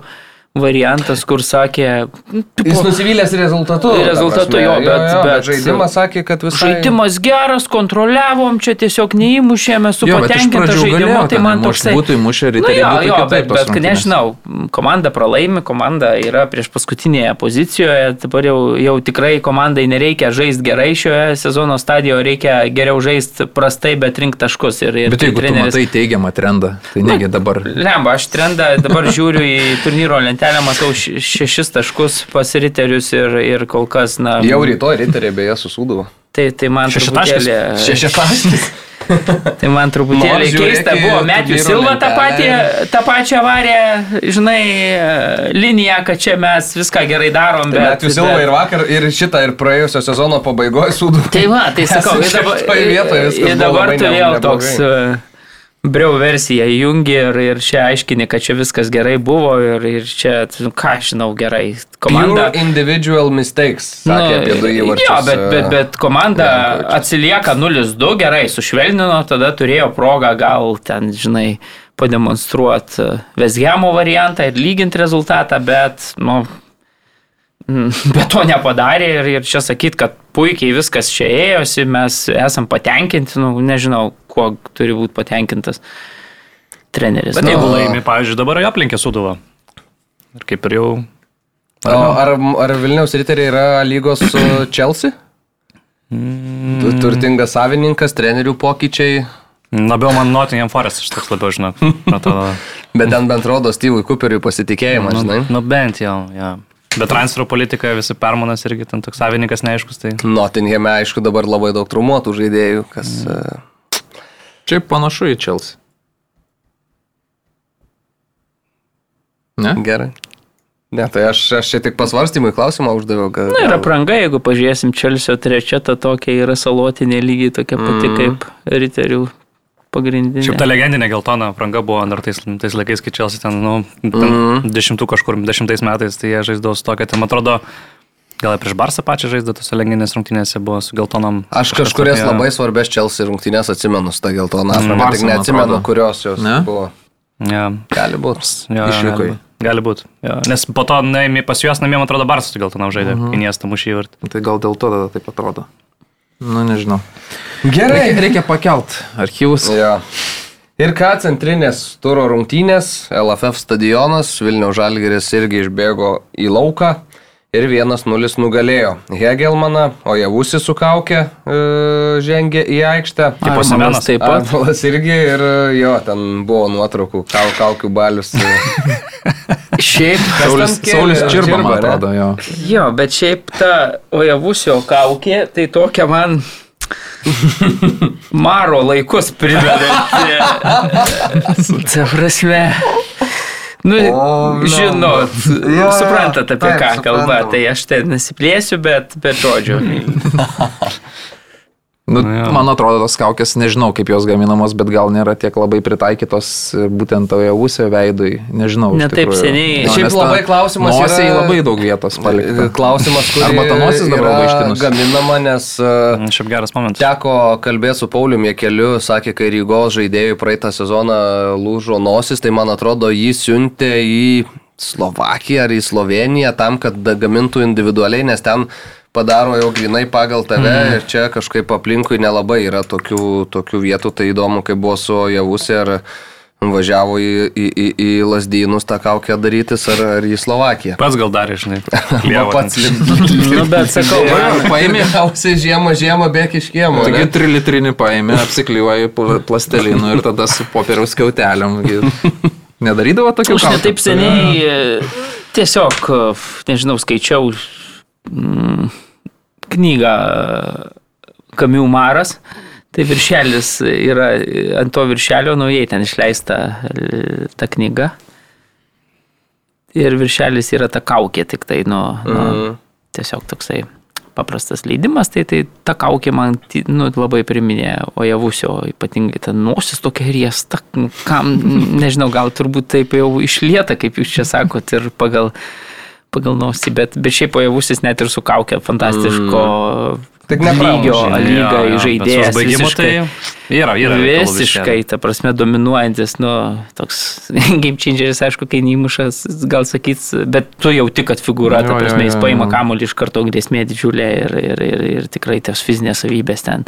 variantas, kur sakė, nu, tipo, Jis nusivylęs rezultatu. Rezultatu ta prasme. jo, bet- bet- žaidimas sakė, kad visai... žaidimas geras, kontroliavom, čia tiesiog neįmušėme su Jo, bet patenkinta žaidimu, tai man toksai... būtų įmušę Nu, riteriai, jo, jo, bet, bet nežinau, komanda pralaimi, komanda yra prieš paskutinėje pozicijoje, dabar jau, jau tikrai komandai nereikia žaisti gerai šioje sezono stadijoje, reikia geriau žaisti prastai, bet rinkti taškus. Ir, ir Bet jeigu tu matai teigiamą trendą, tai negi dabar. Lemba, aš trendą dabar žiūriu į turnyro lentelę, matau š- šešis taškus pas riterius ir, ir kol kas, na, Jau rytoj riteriai beje susūdavo. tai, tai man Šešitaškis? truputėlį... Šešiataškis. Tai man truputėlį Nors žiūrėk keista buvo, Metijų Silva tą, patį, lentelę. tą pačią varę, žinai, liniją, kad čia mes viską gerai darom, bet... Bet jūs Silva ir vakar, ir šitą, ir praėjusio sezono pabaigoje sūdavo. Tai va, tai sakau, ir dabar, šeštoj vietoj viskas ir dabar tu vėl neblogai. toks uh, breu versiją įjungi ir, ir čia aiškini, kad čia viskas gerai buvo ir, ir čia, nu, ką aš žinau, gerai. Komanda. Pure individual mistakes, sakė apie du įvarčius. Jo, bet, bet, bet komanda Jankovičius. atsilieka 0-2, gerai, sušvelnino, tada turėjo progą gal ten, žinai, pademonstruoti Vesgiamo variantą ir lyginti rezultatą, bet, nu, bet to nepadarė ir, ir čia sakyt, kad puikiai viskas čia ėjosi, mes esam patenkinti, nu, nežinau, kuo turi būti patenkintas treneris. Bet Nu, jeigu laimi, pavyzdžiui, dabar aplinkė suduvą. Ir kaip ir jau... O ar, ar Vilniaus riteriai yra lygos su Chelsea? Tu turtingas savininkas, trenerių pokyčiai, Labiau man Nottingham Forest, aš toks labiau žinau. Atrodo, bet ten bent rodo Steve'ui Cooperiui pasitikėjimą, žinai. nu, nu bent jau, jo. Bet transferų politikoje visi permanas irgi ten toks savininkas neaiškus, tai... Nottinghame, aišku, dabar labai daug trumuotų žaidėjų, kas... Mm. Čia panašu į Chelsea. Ne? Gerai. Ne, tai aš, aš čia tik pasvarstymui klausimą uždaviau. Gal, Na ir apranga, jeigu pažiūrėsim, Čelsio trečia, ta tokia yra salotinė lygiai tokia pati mm. kaip riterių pagrindinė. Šiaip ta legendinė geltona apranga buvo dar tais, tais laikais, kai Čelsi ten, nu, ten Mhm. dešimtų kažkur, dešimtais metais, tai jie žaisdavo su tokia, ten man atrodo, gal prieš Barsą pačią žaisdavo, tose legendinės rungtynėse buvo su geltonom. Aš kažkurias tokio- labai svarbės Chelsea rungtynės atsimenu su ta geltona apranga, Barca, tik neatsimenu, atrodo. kurios jos Ne? buvo. Jo. Gali būti. Jo, jo, Išvyko gali būti. Nes po to naimi, pas juos namie, man atrodo, Barsas su geltonom žaidė, -huh. į miestą mušį įvartį. Tai gal dėl to tada taip atrodo. Nu, nežinau. Gerai. Reikia, reikia pakelt archyvus. Jo. Ir ką centrinės turo rungtynės, LFF stadionas, Vilniaus Žalgeris irgi išbėgo į lauką ir 1-0 nugalėjo Hegelmaną, o Javusi sukaukė e, žengė į aikštę. Kaip Osimhenas. taip pat. Arpolas irgi ir e, jo, ten buvo nuotraukų, kau, kaukių balius. Šiaip, Saulis? Saulis Čirba, man atrodo, jo. jo, bet šiaip ta Ojavusio kaukė, tai tokia man maro laikus primena. Ta prasme. Nu, O, no. žinot, jo, suprantat apie taip, ką kalba, suprantam. tai aš ten nesiplėsiu, bet, bet žodžiu. Nu, Nu, man atrodo, tos kaukės, nežinau, kaip jos gaminamos, bet gal nėra tiek labai pritaikytos e, būtent toje ūsio veidui. Nežinau. iš Ne taip tikrųjų. seniai. Šiaip nes ta labai klausimas Nosiai yra- labai daug vietos palikta. Klausimas, kur Arba ta nosis dabar labai ištinus. gaminama, nes e, Šiaip geras momentas. Teko kalbėti su Pauliumi keliu, sakė, kai Rygos žaidėjų praeitą sezoną lūžo nosis, tai man atrodo jį siuntė į Slovakiją ar į Sloveniją tam, kad gamintų individualiai, nes ten padaro jau grinai pagal tave mm. ir čia kažkaip aplinkui nelabai yra tokių, tokių vietų, tai įdomu, kaip buvo su Javusi ar važiavo į, į, į, į Lasdynus tą kaukę darytis ar, ar į Slovakiją. Pats gal darė, žinai. Va Lieva pats ten. lipdavo. Nu, bet sakau, Paėmė gausiai žiemą, žiemą bėk iš kiemo. Taigi ne? trilitrinį paėmė, apsiklijuoji pl- plastelinu ir tada su popieriaus gi. Nedarydavo tokių Aš netaip seniai e, tiesiog, nežinau, skaičiau mm, knygą Kamių Maras. Tai viršelis yra e, ant to viršelio naujai ten išleista e, ta knyga. Ir viršelis yra ta kaukė, tik tai, nu, nu tiesiog toksai paprastas leidimas, tai, tai ta kaukė man nu, labai priminė Ojavusio, ypatingai ta nosis tokia riesta, kam, nežinau, gal turbūt taip jau išlieta, kaip jūs čia sakot, ir pagal, pagal nosį, bet, bet šiaip Ojavusis net ir su kaukė fantastiško Tik lygio, lyga žaidėjas. Baigimo visiškai. tai yra, yra. Visiškai, ta prasme, dominuojantis, nu, toks game changeris, aišku, kai neįmušas, gal sakys, bet tu jau tik, kad figūra, ta prasme, jis paima kamuolį iš karto grėsmė didžiulė ir, ir, ir, ir tikrai tos fizinės savybės ten.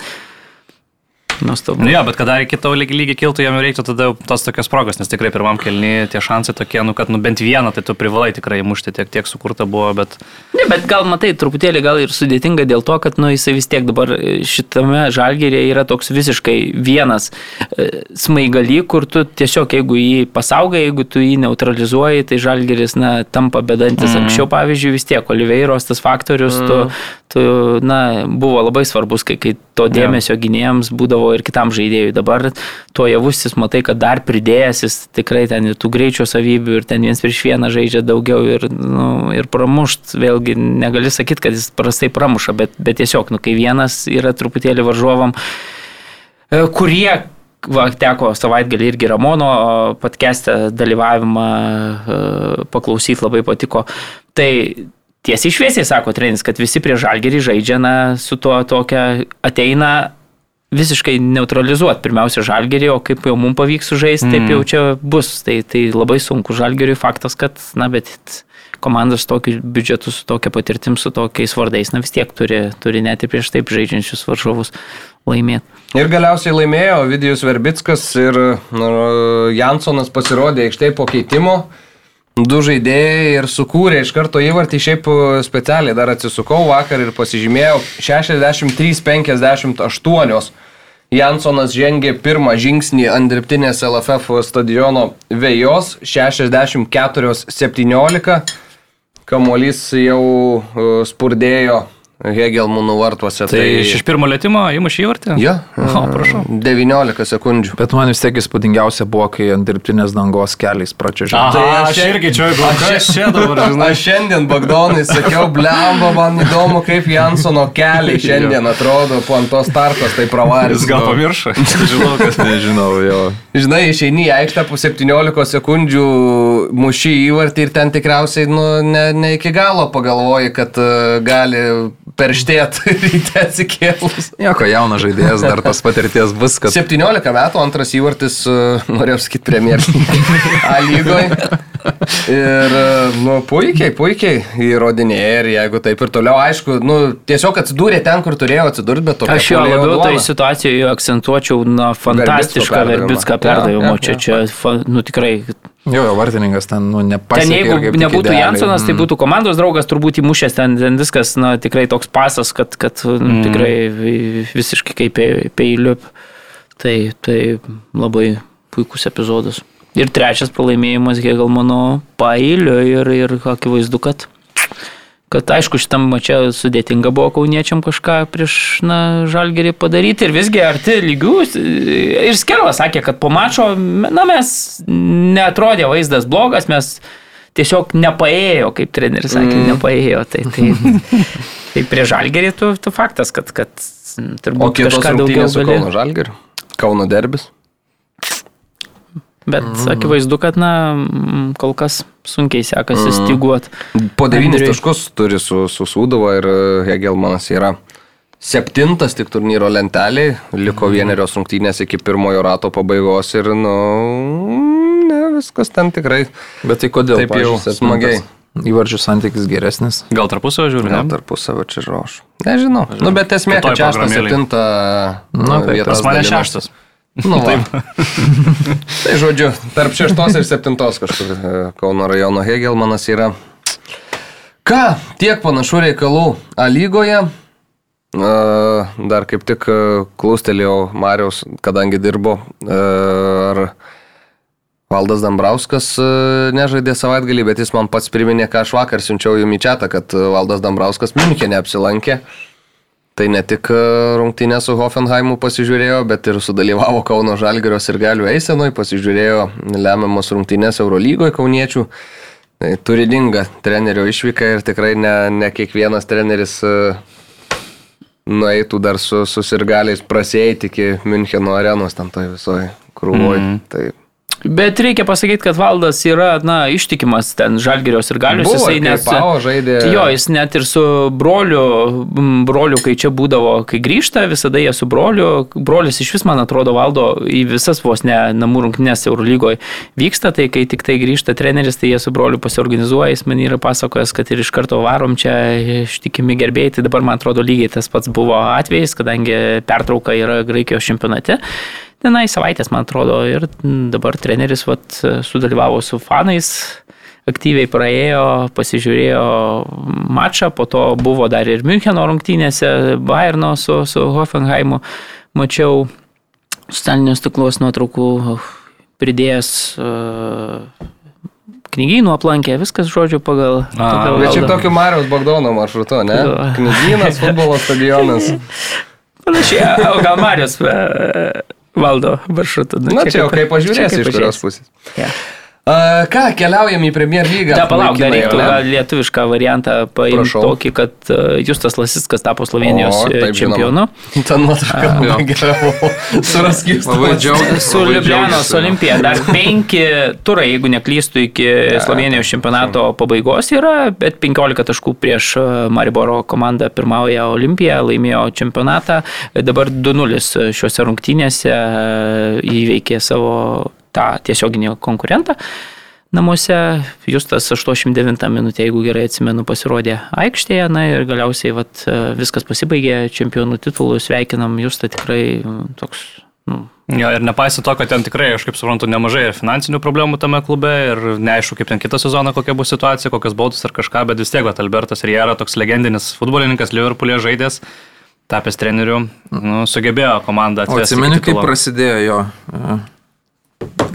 Nuostabu. Nu jo, bet kada iki tavo lygiai lygi kiltų, jam reiktų tada tos tokios progos, nes tikrai pirmam kelni tie šansai tokie, nu kad nu bent vieną, tai tu privalai tikrai mušti, tiek, tiek sukurta buvo, bet... Ne, bet gal matai, truputėlį gal ir sudėtinga dėl to, kad nu, jisai vis tiek dabar e, šitame žalgerėje yra toks visiškai vienas e, smaigalį, kur tu tiesiog jeigu jį pasaugai, jeigu tu jį neutralizuoji, tai žalgeris na, tampa bedantis. Mm. Anksčiau, pavyzdžiui, vis tiek Oliveiros tas faktorius, mm. tu, tu, na, buvo labai svarbus, kai, kai to dėmesio gynėjams būdavo ir kitam žaidėjui. Dabar to javusis, matai, kad dar pridėjęs jis tikrai ten ir tų greičio savybių ir ten viens prieš vieną žaidžia daugiau ir, nu, ir pramušt, vėlgi negali sakyti, kad jis prastai pramuša, bet, bet tiesiog, nu, kai vienas yra truputėlį varžovam, e, kurie Va, teko savaitgalį irgi Ramono podcast'e dalyvavimą e, paklausyti, labai patiko. Tai tiesiai šviesiai sako trenis, kad visi prie žalgerį žaidžia na, su tuo tokia ateina visiškai neutralizuoti pirmiausia žalgerį, o kaip jau mums pavyks sužaisti, taip jau čia bus. Tai, tai labai sunku žalgeriui faktas, kad, na, bet komandos su tokiu biudžetu, su tokia patirtim, su tokiais vardais, na vis tiek turi, turi net ir prieš taip žaidžiančius varžovus laimėti. Ir galiausiai laimėjo Vidijus Verbickas ir Jansonas pasirodė aikštėje po keitimo. Du žaidėjai ir sukūrė iš karto įvartį, šiaip specialiai dar atsisukau vakar ir pasižymėjau 63-58. Jansonas žengė pirmą žingsnį ant dirbtinės LFF stadiono vėjos 64-17. Kamuolys jau uh, spurdėjo Hegelmūnų vartuose. Tai iš pirmo lėtimo įmušė įvartį? Ja, O, prašau. 19 sekundžių. Bet man vis tiek įspūdingiausia buvo, kai ant dirbtinės dangos keliais pračiažiau. Tai aš aš irgi čia, kas čia dabar, žinai. Aš šiandien Bagdonai sakiau, blemba, man įdomu, kaip Jansono keliai šiandien atrodo po ant tos tarkos, tai pravarys. Jis gal pamiršo. Žinau, kad Nežinau, jo. Žinai, išeini į aikštę po 17 sekundžių mušį įvartį ir ten tikriausiai nu, ne, ne iki galo pagalvoji, kad uh, gali perštėti ryte atsikėlus. Nieko, jaunas žaidėjas, dar tas patirties bus, kad 17 metų antras įvartis, uh, norėjau sakyti, premjer A lygoje. Ir, uh, nu, puikiai, puikiai įrodinėja ir jeigu taip ir toliau, aišku, nu, tiesiog atsidūrė ten, kur turėjo atsidurti, bet tokia Aš jo labiau duona. tai situacijoje akcentuočiau, na, fantastišką. Verbitską perdavimą. jo, Čia, jo. čia, fa- nu, tikrai. jo, jo, vartininkas ten, nu, Ten nepasiekė. jeigu kaip tik nebūtų idealiai. Jansonas, tai būtų komandos draugas, turbūt įmušęs ten, ten viskas, na, tikrai toks pasas, kad, kad mm. tikrai vi- visiškai kaip pe- peiliu. Tai, tai labai puikus epizodas. Ir trečias pralaimėjimas, gal mano pailiu ir, ir akivaizdu, kad kad aišku, šitam mačiam sudėtinga buvo kauniečiam kažką prieš na, žalgerį padaryti ir visgi arti lygių. Ir Skervas sakė, kad po mačo, na mes netrodė vaizdas blogas, mes tiesiog nepaėjo, kaip treneris sakė, mm. nepaėjo. Tai, tai, tai prie žalgerį tu, tu faktas, kad, kad turbūt kažką daugiau su gali. Kauno Žalgiriu. Kauno derbis. Bet mm. akivaizdu, kad na, kol kas sunkiai sekasi mm. stiguoti. Po 9 Andriui. taškus turi su, su Sūduva ir uh, Hegelmanas yra septintas tik turnyro lenteliai, liko vienerios rungtynės iki pirmojo rato pabaigos ir, nu, ne, viskas ten tikrai. Bet tai kodėl? Taip jau pavyzdžiui, smagiai. Įvarčių santykis geresnis. Gal tarpusavio žiūri, Gal ne? tarpusavio čia roš. Nežinau. Nu, bet esmė, kad šeštą, programėlėj. septintą Nu, nu, taip, vietas mane šeštas. Nu, va. tai žodžiu, tarp šeštos ir septintos kažkur e, Kauno rajono Hegelmanas yra. Ką, tiek panašių reikalų A lygoje. E, Dar kaip tik e, klaustelėjau Marijos, kadangi dirbo, ar Valdas Dambrauskas nežaidė savaitgalį, bet jis man pats priminė, ką aš vakar siunčiau jums į čatą, kad Valdas Dambrauskas Münchenė apsilankė. Tai ne tik e, rungtynę su Hoffenheimu pasižiūrėjo, bet ir sudalyvavo Kauno Žalgirios ir Galių Eisenui, pasižiūrėjo lemiamos rungtynės Eurolygoje kauniečių. Tai turininga trenerio išvyka ir tikrai ne, ne kiekvienas treneris e, nueitų dar su susirgaliais prasėjti iki Müncheno arenos tam toj visoje krūvoje. Mm. Tai Bet reikia pasakyti, kad valdas yra, na, ištikimas ten žalgerios ir galius. Buvo, Jisai net... Pavo žaidė- Jo, jis net ir su broliu, broliu, kai čia būdavo, kai grįžta, visada jie su broliu. Brolis iš vis, man atrodo, valdo į visas vos ne namų rungtynės Eurolygoje vyksta, tai kai tik tai grįžta treneris, tai jie su broliu pasiorganizuoja, jis man yra pasakojęs, kad ir iš karto varom čia ištikimi gerbėjai, tai dabar man atrodo lygiai tas pats buvo atvejis, kadangi pertrauka yra Graikijos čempionate. Tenai savaitės, man atrodo, ir dabar treneris vat, sudalyvavo su fanais, aktyviai praėjo, pasižiūrėjo mačą, po to buvo dar ir Müncheno rungtynėse, Bayerno su, su Hoffenheimu, mačiau socialinius stiklus nuotraukų pridėjęs uh, knygynų aplankė, viskas žodžiu pagal... pagal Bet valdą. tokiu Marijos Bagdono maršrutu, ne? Knygynas, futbolo stadionas. Panašiai, o gal Marijos e, valdo maršrutą. Nu, Na čia jau kaip pažiūrėsi iš kurios pusės. Ja. Ką, keliaujam į Premier lygą. Da, palauk, dar reiktų ne? lietuvišką variantą paimti tokį, kad e, Justas Lasiskas tapo Slovenijos O, e, taip, čempionu. Ta nuotrauka gera buvo. Suraskys. Labai džiaugiuosi. Su Liublianos olimpija dar penki turai, jeigu neklystų, iki Slovenijos čempionato pabaigos yra, bet 15 taškų prieš e, Mariboro komandą pirmauja Olimpija, laimėjo čempionatą, dabar 2-0 šiuose rungtynėse įveikė savo tą tiesioginį konkurentą. Namuose Justas 89 minutę, jeigu gerai atsimenu, pasirodė aikštėje, na ir galiausiai vat, e, viskas pasibaigė čempionų titulų, sveikinam Justą tikrai mm, toks nu, Jo, ir nepaisant to, kad ten tikrai, aš kaip suprantu, nemažai ir finansinių problemų tame klube ir neaišku, kaip ten kitą sezoną, kokia bus situacija, kokias baudas ar kažką, bet vis tiek, vat, Albertas Riera, toks legendinis futbolininkas, Liverpool'e žaidęs, tapęs treneriu, nu, sugebėjo komandą atvesti. atsimeni, kaip prasidėjo jo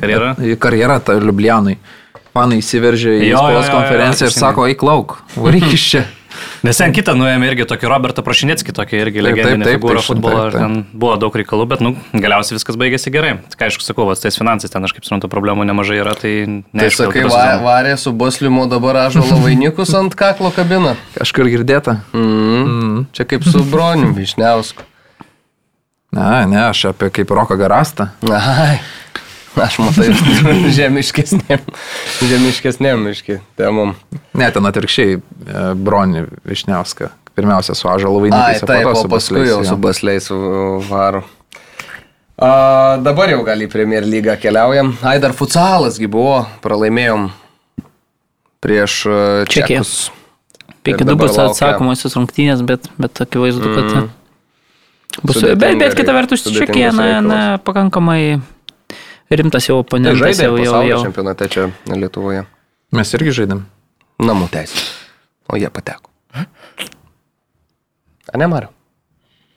karjera. į karjerą ta Liublianai. Panai įsiveržė į Jo, jo, spaudos jo, jo, konferenciją ir sako, eik lauk, varyk iš čia. Nes ten kitą nuėjome irgi tokį Robertą Prašinėckį, tokį irgi legendinį figūrą futbolo. taip, ir taip. Ten buvo daug reikalų, bet, nu, galiausiai viskas baigėsi gerai. Tik aišku, sakau, vas, tais finansais ten aš kaip suprantu problemų nemažai yra, tai Tai sakai, va, varė su Bosliumu dabar ažuolo vainikus ant kaklo kabina. Kažkur girdėta. Mm. Čia kaip su broniu Višniausku. Ne, ne, aš apie kaip Roką Garastą. Ai. Aš matai, žemiškesnėm, žemiškesnėm iški temom. Ne, ten atvirkščiai e, Broni Višniauską. Pirmiausia su Ažalo Ai, vainikais, taip, o su paskui Basliais, jau jo. su basliais varu. A, dabar jau gal į Premier lygą keliaujam. Ai, dar futsalasgi buvo, pralaimėjom prieš e, Čekiją. Čekus. 5-2 dabar bus atsakomosios rungtynės, bet, bet akivaizdu, kad Mhm. bus. Bet, bet kita vertus, Čekija, na, na, pakankamai rimtas jau Tai oponentas. žaidė Jau, jau, pasaulio jau. čempionate čia Lietuvoje. Mes irgi žaidėm. Namų teisė. O jie pateko. A ne, Mariu?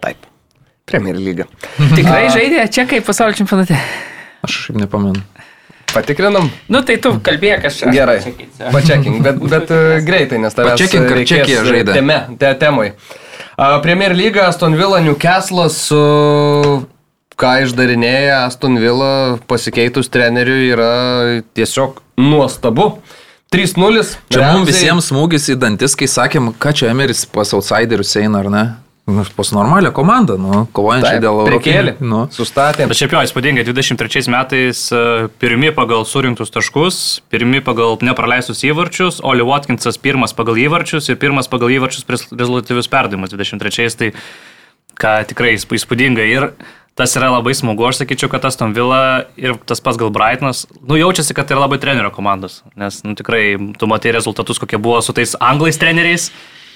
Taip. Premier lyga. Tikrai žaidė Čekai pasaulio čempionate. Aš šiaip nepamenu. Patikrinam? Nu, tai tu kalbėk, aš. aš Gerai. Pačekink, bet, bet e, greitai, nes tavęs Pačekink, reikės, Čekija e, žaidė? Teme, te, temai. A, Premier lyga Aston Villa Newcastle'as su... Ką išdarinėja Aston Villa pasikeitus treneriui yra tiesiog nuostabu. 3-0. Čia Ramsey- mums visiems smūgis į dantis, kai sakėm, ką čia Emeris pas outsiderius eina, ar ne? Nu, pas normalią komandą, nu, kovojančią Taip, dėl. Europinių. Nu. Sustatė. Bet šiaip jo, įspūdingai, 23 metais e, pirmi pagal surinktus taškus, pirmi pagal nepraleistus įvarčius, Oli Watkinsas pirmas pagal įvarčius ir pirmas pagal įvarčius rezultatyvius perdavimus 23, tai ką tikrai įsp- įspūdingai. Ir tas yra labai smagu, aš sakyčiau, kad tas Tom Villa ir tas pats gal Brightonas, nu jaučiasi, kad tai yra labai trenerio komandos, nes nu, tikrai tu matai rezultatus, kokie buvo su tais anglais treneriais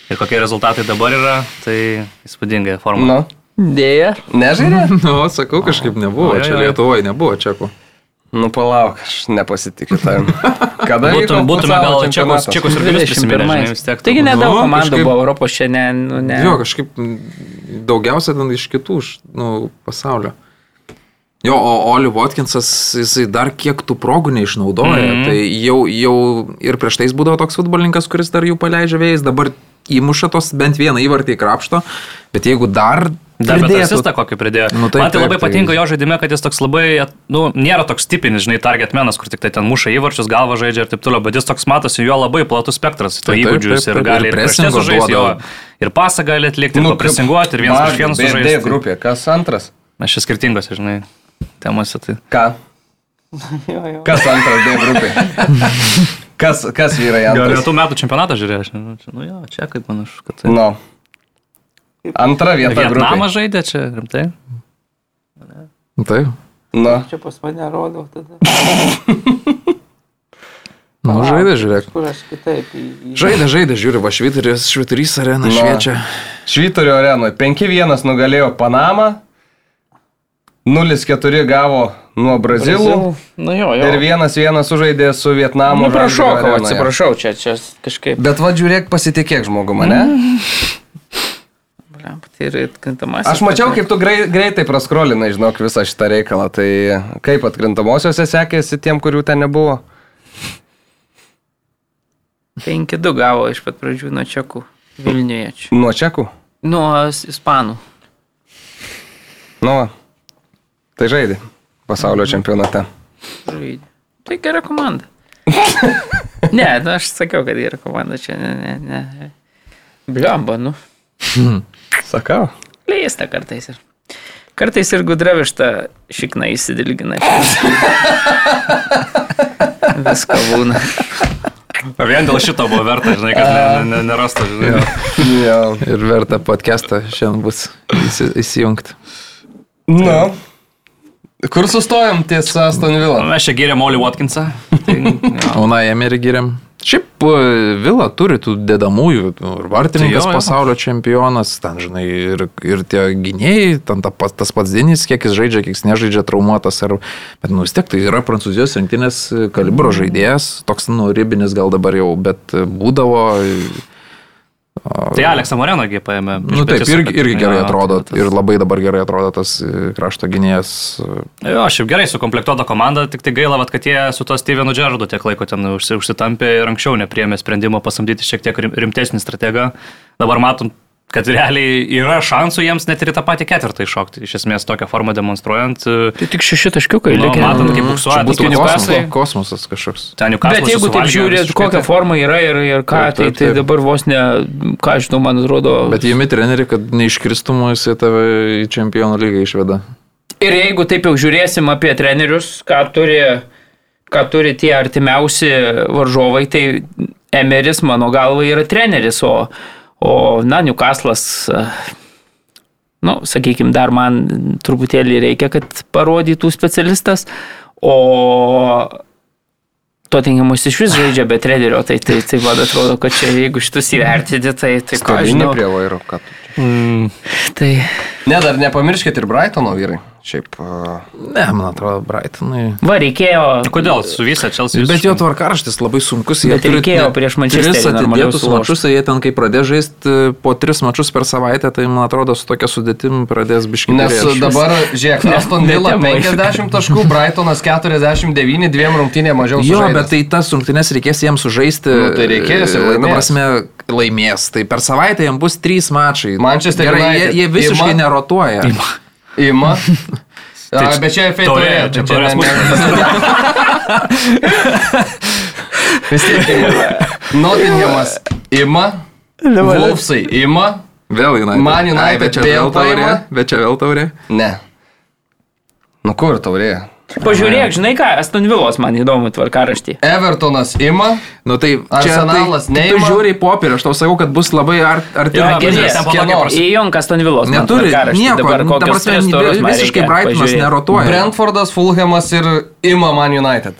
ir kokie rezultatai dabar yra, tai įspūdinga forma. Nu, Dėja. Nežaidė? Nu, sakau, kažkaip nebuvo, Oi, čia. Lietuvoje nebuvo čekų. Nu palauk, aš nepasitikiu tavim. Kada Būtum, būtume gal čekus, čekus ir galius prisiminę, žinai, 21. vis tiek. Taigi nedaug Nu, komandų kažkaip- buvo Europos šiandien. Nu, ne. Jo, kažkaip daugiausia ten iš kitų nu, pasaulio. Jo, o Oli Watkinsas, jisai dar kiek tų progų neišnaudoja. Mm. -hmm. Tai jau, jau ir prieš tai jis būdavo toks futbolininkas, kuris dar jų paleidžia vėjais, dabar įmuša tos bent vieną įvartį į krapšto. Bet jeigu dar... Dar bet asistą kokį pridėjo. Nu, taip, Man tai taip, labai tai- patinka jo žaidime, kad jis toks labai, nu, nėra toks tipinis, žinai, target menas, kur tik tai ten muša įvarčius, galva žaidžia ir taip toliau, bet jis toks matosi, jo labai platus spektras, Taip, taip, įgūdžius taip, ir taip, gali ir sužaisti, jo, duoda. ir pasą gali atlikti, Nu, ir presinguoti, ir vienas prieš vieną sužaisti. grupė, kas antras? Mes čia skirtingose, žinai, temose. Tai. Ką? Kas antras D grupė? Kas, kas vyrai Gal antras? jau tų metų čempionatą nežinau, čia, nu jo, čia kaip panašu, kad tai. Nu. Antra vieta Vietnamą žaidė čia, rimtai. Nu, Taip. Nu. Čia pas mane rodo tada. Nu, žaidė, žiūrėk. Kur aš kitaip. Į. Žaidė, žaidė, žiūri, va šviturys, šviturys arena Nu. šviečia. Švyturio arenoje 5-1 nugalėjo Panamą. 0-4 gavo nuo Brazilų. Nu jo, jo. Ir 1-1 sužaidė su Vietnamu. Nu, prašau, atsiprašau, čia, čia kažkaip. Bet va žiūrėk, pasitikėk žmogų mane. Blemba, Tai yra atkrintamasis. Aš mačiau, kaip tu grei, greitai praskrolinai, žinok, visą šitą reikalą. Tai kaip atkrintamosiose sekėsi tiem, kurių ten nebuvo? 5-2 gavo iš pat pradžių nuo čekų Vilniuje. Nuo čekų? Nuo is- ispanų. Nu, tai žaidė pasaulio čempionate. Žaidė. Tai gera komanda. ne, nu, aš sakiau, kad gera komanda čia. Ne, ne, ne. Bliamba, nu. Sakau. Leista kartais ir. Kartais ir gudravišta šikna įsidilgina. Viską būna. Vien dėl šito buvo verta, žinai, kad ne, ne, ne, nerasta, žinai. Jo. Ir verta podcastą šiandien bus įsi- įsijungti. Nu. Kur sustojom ties Aston Villa? Mes čia gėrėm Oli Watkinsą. Tai, jo. Una Emery giriam. Šiaip Vila turi tų dedamųjų, nu, ir vartininkas Tai jo, jo. pasaulio čempionas, ten, žinai, ir, ir tie gynėjai, ten ta, tas pats Dinis, kiek jis žaidžia, kiek jis nežaidžia traumuotas, ar, bet, nu, vis tiek tai yra prancūzijos rinktinės kalibro žaidėjas, toks, nu, ribinis gal dabar jau, bet e, būdavo, tai Aleksą Morenogi paėmė. iš nu, taip, Betisio, irgi, irgi gerai atrodo, tai tas- ir labai dabar gerai atrodo tas e, krašto gynėjas. e, Jo, šiaip gerai sukomplektuota komanda, tik tai gaila, vat, kad jie su to Stevenu Džerardu tiek laiko ten užsi, užsitampė ir anksčiau nepriemė sprendimo pasamdyti šiek tiek rim- rimtesnį strategą. Dabar matom, kad realiai yra šansų jiems net ir į tą patį ketvirtą iššokti. Iš esmės tokią formą demonstruojant. Tai tik šeši taškiukai Nu, likę. matant, kaip buksuoja, būtų tai kosmosas, Newcastle. kosmosas kažkoks. Ten jau Bet jeigu taip žiūrėt, kokia forma yra ir, ir ką, Taip, tai, taip, tai taip. dabar vos ne, ką aš žinau, man atrodo. Bet jėmi treneri, kad neiškristumų jisai tave į čempionų lygą išveda. Ir jeigu taip jau žiūrėsim apie trenerius, ką turi, ką turi tie artimiausi varžovai, tai Emeris mano galva yra treneris, o, o na, Newcastle'as, e, nu, sakykime, dar man truputėlį reikia, kad parodytų specialistas, o Tottenhamus iš vis žaidžia be trenerio, tai, tai, tai man atrodo, kad čia jeigu šitus įvertinti, tai, tai ką žinau. prie vairo, kad. Tai Ne, dar nepamirškit ir Brightono vyrai. Šiaip. Uh, Ne, man atrodo, Brightonai. va, reikėjo. Kodėl? Su visą Chelsea. Bet jo tvarkaraštis labai sunkus. Bet reikėjo net prieš Manchesterį Tris atidėtus mačius, jie ten kai pradės žaisti po tris mačius per savaitę, tai man atrodo su tokia sudėtim pradės biškinti. nes dabar, žiūrėk, Aston Villa ne temai. 50 taškų, Brightonas 49, dviem rungtynėm mažiau. Jo, sužaidęs. bet tai tas rungtynes reikės jiems sužaisti. Nu, tai reikės ir e, laimės. prasme, laimės. Tai per savaitę jiems bus trys mačai. Manchester Gerai, jie, United. jie visiškai Ima- nerotuoja. Ima. A, bet čia taurė. čia tai ne- ne- Vis tiek ima. Nottinghamas ima. Wolfsai ima. Vėl United. Man United Ai, bet čia vėl taurė. Bet čia vėl taurė. Ne. Nu kur taurė? Pažiūrėk, žinai ką, Aston Villos man įdomu tvarkaraštį. Evertonas ima. Nu tai čia Arsenalas tai, neima. Tu žiūri į popierį, aš tau sakau, kad bus labai ar, arti. Prasi- Įjunk Aston Villos. Neturi nieko. Dabar nu, kokios man visiškai Brightonas nerotuoja. Brentfordas, Fulhamas ir ima Man United.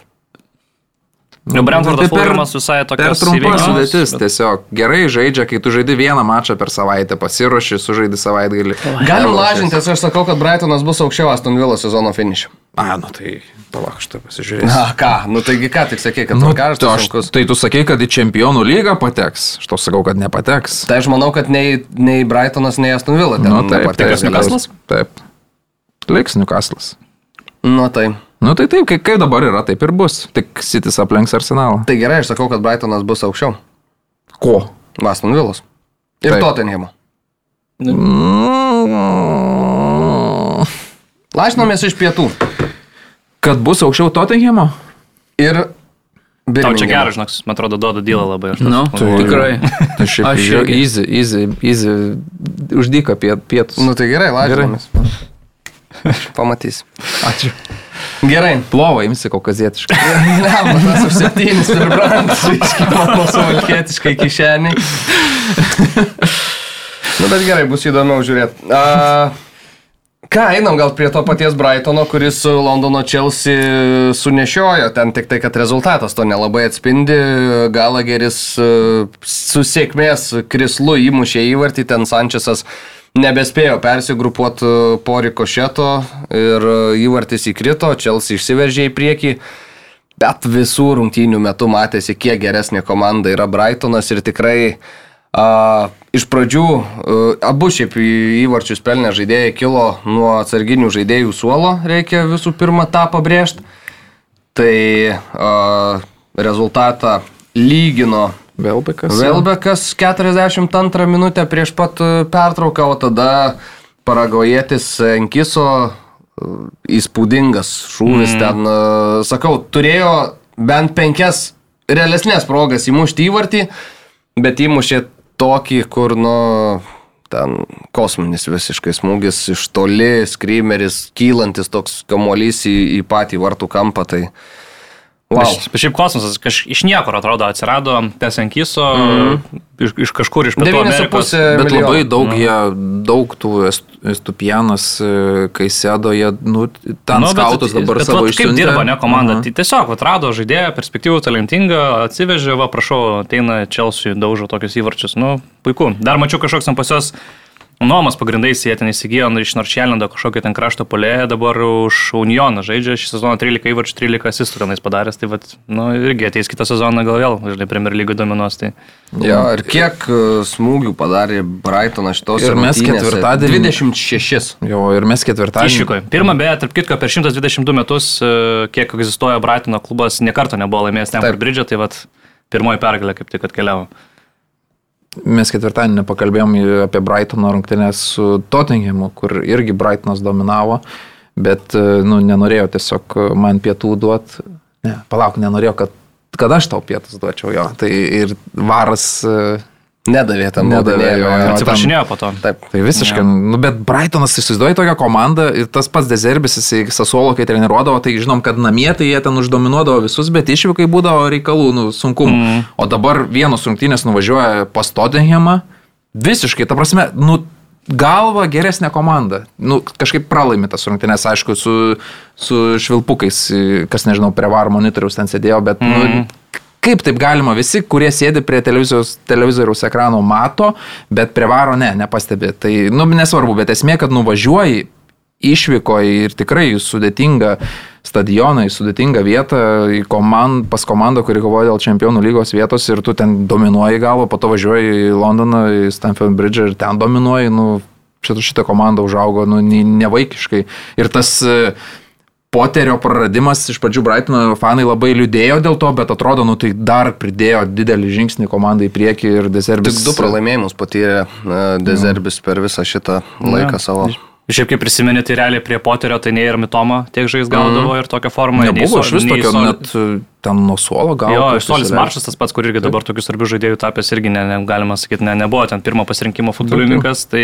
Ir Brentfordas Tai per- visai Per tokios trumpa sudėtis, bet- tiesiog gerai žaidžia, kai tu žaidi vieną mačą per savaitę, pasiruoši, sužaidi savaitgalį. Galim lažintis, aš sakau, kad Brightonas bus aukščiau Aston Villa sezono finišiu. A, nu tai, palauk, aš tai pasižiūrėsiu. Na ką, nu taigi ką tik sakė, kad Nu, tai, karštas aš, sunkus. tai tu sakai, kad į čempionų lygą pateks. Aš tau sakau, kad nepateks. Tai aš manau, kad nei, nei Brightonas, nei Aston Villa ten Nu, taip, nepateks. taip, Newcastle'as? Taip. Liks Newcastle'as. Nu tai. Nu tai taip, kaip, kaip dabar yra, taip ir bus. Tik Sitis aplenks arsenalą. Tai gerai, aš sakau, kad Brightonas bus aukščiau. Ko? Aston Villas. Ir. Tottenhamo. Mm, Lašinomės iš pietų. Kad bus aukščiau Tottenhamo? Ir... Tau čia geras, žinok, man atrodo, duoda dylą labai. Aš Nu, Tai- tikrai. Tai šiaip Aš irgi. easy, easy, easy, uždyka pie, pietus. Nu tai gerai, lašinomės. Pamatys. ačiū. Gerai. Plovą imsi kaukazietiškai. Lemba, tas už septynis per brangus, visiškai mano suvalkietiškai kišeniai. nu bet gerai, bus įdomiau žiūrėti. A, ką, einam gal prie to paties Brightono, kuris su Londono Chelsea sunešiojo, ten tik tai, kad rezultatas to nelabai atspindi. Galageris e, su sėkmės krislu įmušė įvartį, ten Sančesas nebespėjo persigrupuoti po rikošeto ir e, įvartis įkrito, Chelsea išsiveržė į priekį. Bet visų rungtynių metu matėsi, kiek geresnė komanda yra Brightonas ir tikrai a, iš pradžių a, abu šiaip įvarčius pelnę žaidėjai kilo nuo atsarginių žaidėjų suolo, reikia visų pirma tą pabrėžti. Tai a, rezultatą lygino Velbekas. Velbekas 42 minutę prieš pat e, pertrauką, o tada paragojėtis Enkiso e, įspūdingas šūvis mm. ten, e, sakau, turėjo bent penkias realesnės progas įmušti įvartį, bet įmušė tokį, kur, nu, ten kosminis visiškai smūgis iš toli, skrymeris, kylantis toks kamuolys į, į patį vartų kampą, tai wow. Wow. Šiaip kosmosas kaž, iš niekur atrodo atsirado Tesenkiso mm -hmm. iš, iš kažkur iš Pietų Bet labai daug, jie, daug tų est- Estupianas, e, kai sėdo, jie, nu, ten nu, skautus dabar bet, savo išsiuntė. dirba, ne komanda? Aha. Tai tiesiog atrado žaidėją, perspektyvų, talentingą, atsivežė, va, prašau, ateina Chelsea, daužo tokius įvarčius. Nu, puiku. Dar mačiau kažkoks ten pas juos nuomos pagrindais, jie ten įsigijo nu, iš Noršelendo kažkokį ten krašto polėją, dabar už Unioną žaidžia, šį sezoną 13 įvarčių, 13 asistų tenais padaręs, tai vat, nu, irgi ateis kitą sezoną gal vėl, žinai, Premier League dominuos. Tai... Jo, ir kiek e, smūgių padarė Brightonas šitos Ir mes ketvirtadienį- 26. Jo, ir mes ketvirtadienį. Išvykoje. Pirmą, beje, tarp kitko, per 122 metus, e, kiek egzistuoja Brightono klubas, niekarto nebuvo laimėjęs Stamford Taip. Bridge, tai vat, pirmoji pergalė kaip tik atkeliavo. Mes ketvirtadienį pakalbėjom apie Brightono rungtynės su Tottenhamu, kur irgi Brightonas dominavo, bet, e, nu, nenorėjo tiesiog man pietų duoti. Ne, palauk, nenorėjo, kad, kad aš tau pietus duočiau jo. Tai ir varas. Nedavė tam Nedavė, baudinėlio, jo, jo. jo. Atsiprašinėjo po to. Taip. Tai visiškai, ja. nu, bet Brightonas įsivaizduoja tokią komandą ir tas pats Dezerbis, jisai Sasuolo, kai treniruodavo, tai žinom, kad namie tai jie ten uždominuodavo visus, bet išvykai būdavo reikalų, nu, sunkumų. Mm. O dabar vienos rungtynės nuvažiuoja pas Tottenhamą, visiškai, ta prasme, nu, galva geresnė komanda. Nu, kažkaip pralaimi tas rungtynės, aišku, su, su švilpukais, kas nežinau, prie varo monitoriaus ten sėdėjo, bet, mm. nu, kaip taip galima, visi, kurie sėdi prie televizoriaus ekrano, mato, bet prie varo ne, nepastebi. Tai, nu, nesvarbu, bet esmė, kad nuvažiuoji, išvykoji ir tikrai į sudėtingą stadioną, į sudėtingą vietą, į komand, pas komandą, kuri kovoja dėl čempionų lygos vietos ir tu ten dominuoji galvo, po to važiuoji į Londoną, į Stamford Bridge ir ten dominuoji, nu, šitą, šitą komandą užaugo, nu, ne- nevaikiškai. Ir tas e, Poterio praradimas iš pradžių Brightono fanai labai liūdėjo dėl to, bet atrodo, nu tai dar pridėjo didelį žingsnį komandai į priekį ir Dezerbis. Tik du pralaimėjimus patyrė e, Dezerbis per visą šitą laiką savo. Šiaip kaip prisiminė, tai realiai prie Poterio tai nei ir Mitoma tiek žais gaudavo mm. ir tokią formą. Nebuvo iš vis tokio, Sol- net e, ten nuo suolo gal. Jo, kažkas Solis įsileido. Maršas tas pats, kur irgi dabar tokių svarbių žaidėjų tapęs, irgi ne, ne, galima sakyti, ne, nebuvo ten pirmo pasirinkimo futbolininkas, tai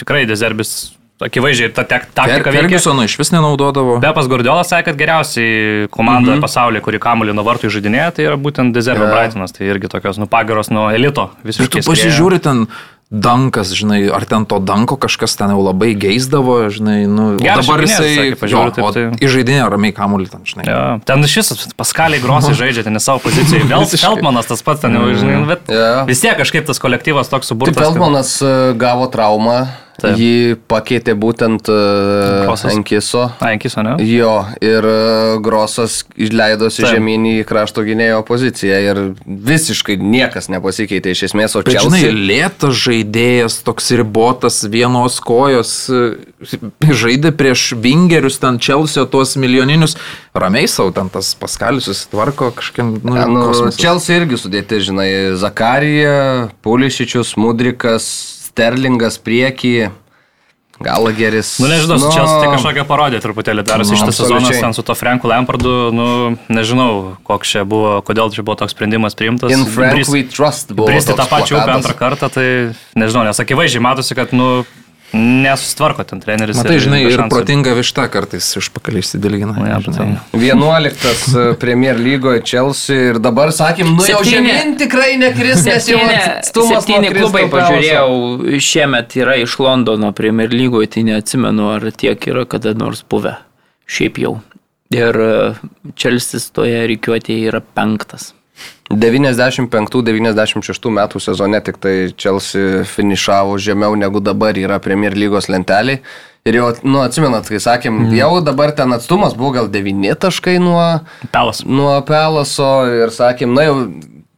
tikrai Dezerbis akivaizdžiai ta tek- taktika veikia. Fergusono iš vis nenaudodavo. Bepas Gordiolas sakė, kad geriausiai komanda mm -hmm. pasaulyje, kuri kamuolį nuo vartų žaidinėja, tai yra būtent Dezerbio Jo. Brightonas, tai irgi tokios nupagiros nuo elito Ir tu visiškai. pasižiūri ten Dankas, žinai, ar ten to danko kažkas ten jau labai geisdavo, žinai, nu, Geras dabar šokinėjas, jisai, sakė, pažiūriu, taip, jo, tai- įžaidinė ramiai kamuolį ten, žinai. Ja, ten iš vis paskaliai grosai žaidžia, ten savo poziciją. Vėl Visiškai. Feldmanas tas pats ten jau, žinai, bet Jo. vis tiek kažkaip tas kolektyvas toks Tai suburtas. kad- Feldmanas e, gavo traumą, Taip. jį pakeitė būtent e, Grosas. Ankiso. A, Enkiso, ne? Jo, ir e, Grosas išleidosi Taip. žemyn į krašto gynėjo poziciją ir visiškai niekas nepasikeitė iš esmės, o Bet žinai, lėtas žaidėjas, toks ribotas vienos kojos, e, žaidė prieš Vingerius, ten Čelsio tuos milijoninius, ramiai savo ten tas paskalius susitvarko kažkiek, nu, Nu. Chelsea irgi sudėti, žinai, Zakarija, Pulišičius, Mudrikas, Sterlingas prieky, Galageris. Nu, nežinau, nu, čia tai kažkokią parodė truputėlį darosi Nu, šitas sezonas absoliučiai. ten su to Franku Lampardu, nu, nežinau, koks čia buvo, kodėl čia buvo toks sprendimas priimtas. In Frank Brist- we trust buvo. Bristi tą pačią upę antrą kartą, tai nežinau, nes akivaizdžiai matosi, kad, nu, nesusitvarko ten treneris. Matai, žinai, be ir protinga višta kartais užpakaliai įsidilgina. Nu, ja, žinai. tai- 11 e, Premier lygoje Chelsea ir dabar sakėm, nu jau žemyn tikrai nekris, nes jau nuo septyni klubai pažiūrėjau, šiemet yra iš Londono Premier lygoje, tai neatsimenu, ar tiek yra kada nors buvę. Šiaip jau. Ir e, Čelsis toje reikiuotėje yra penktas. 95-96 metų sezone tik tai Chelsea finišavo žemiau negu dabar yra Premier lygos lenteliai. Ir jau, nu, atsimenat, kai sakėm, mm. jau dabar ten atstumas buvo gal 9 taškai nuo, Pelas. nuo Pelaso ir sakėm, na jau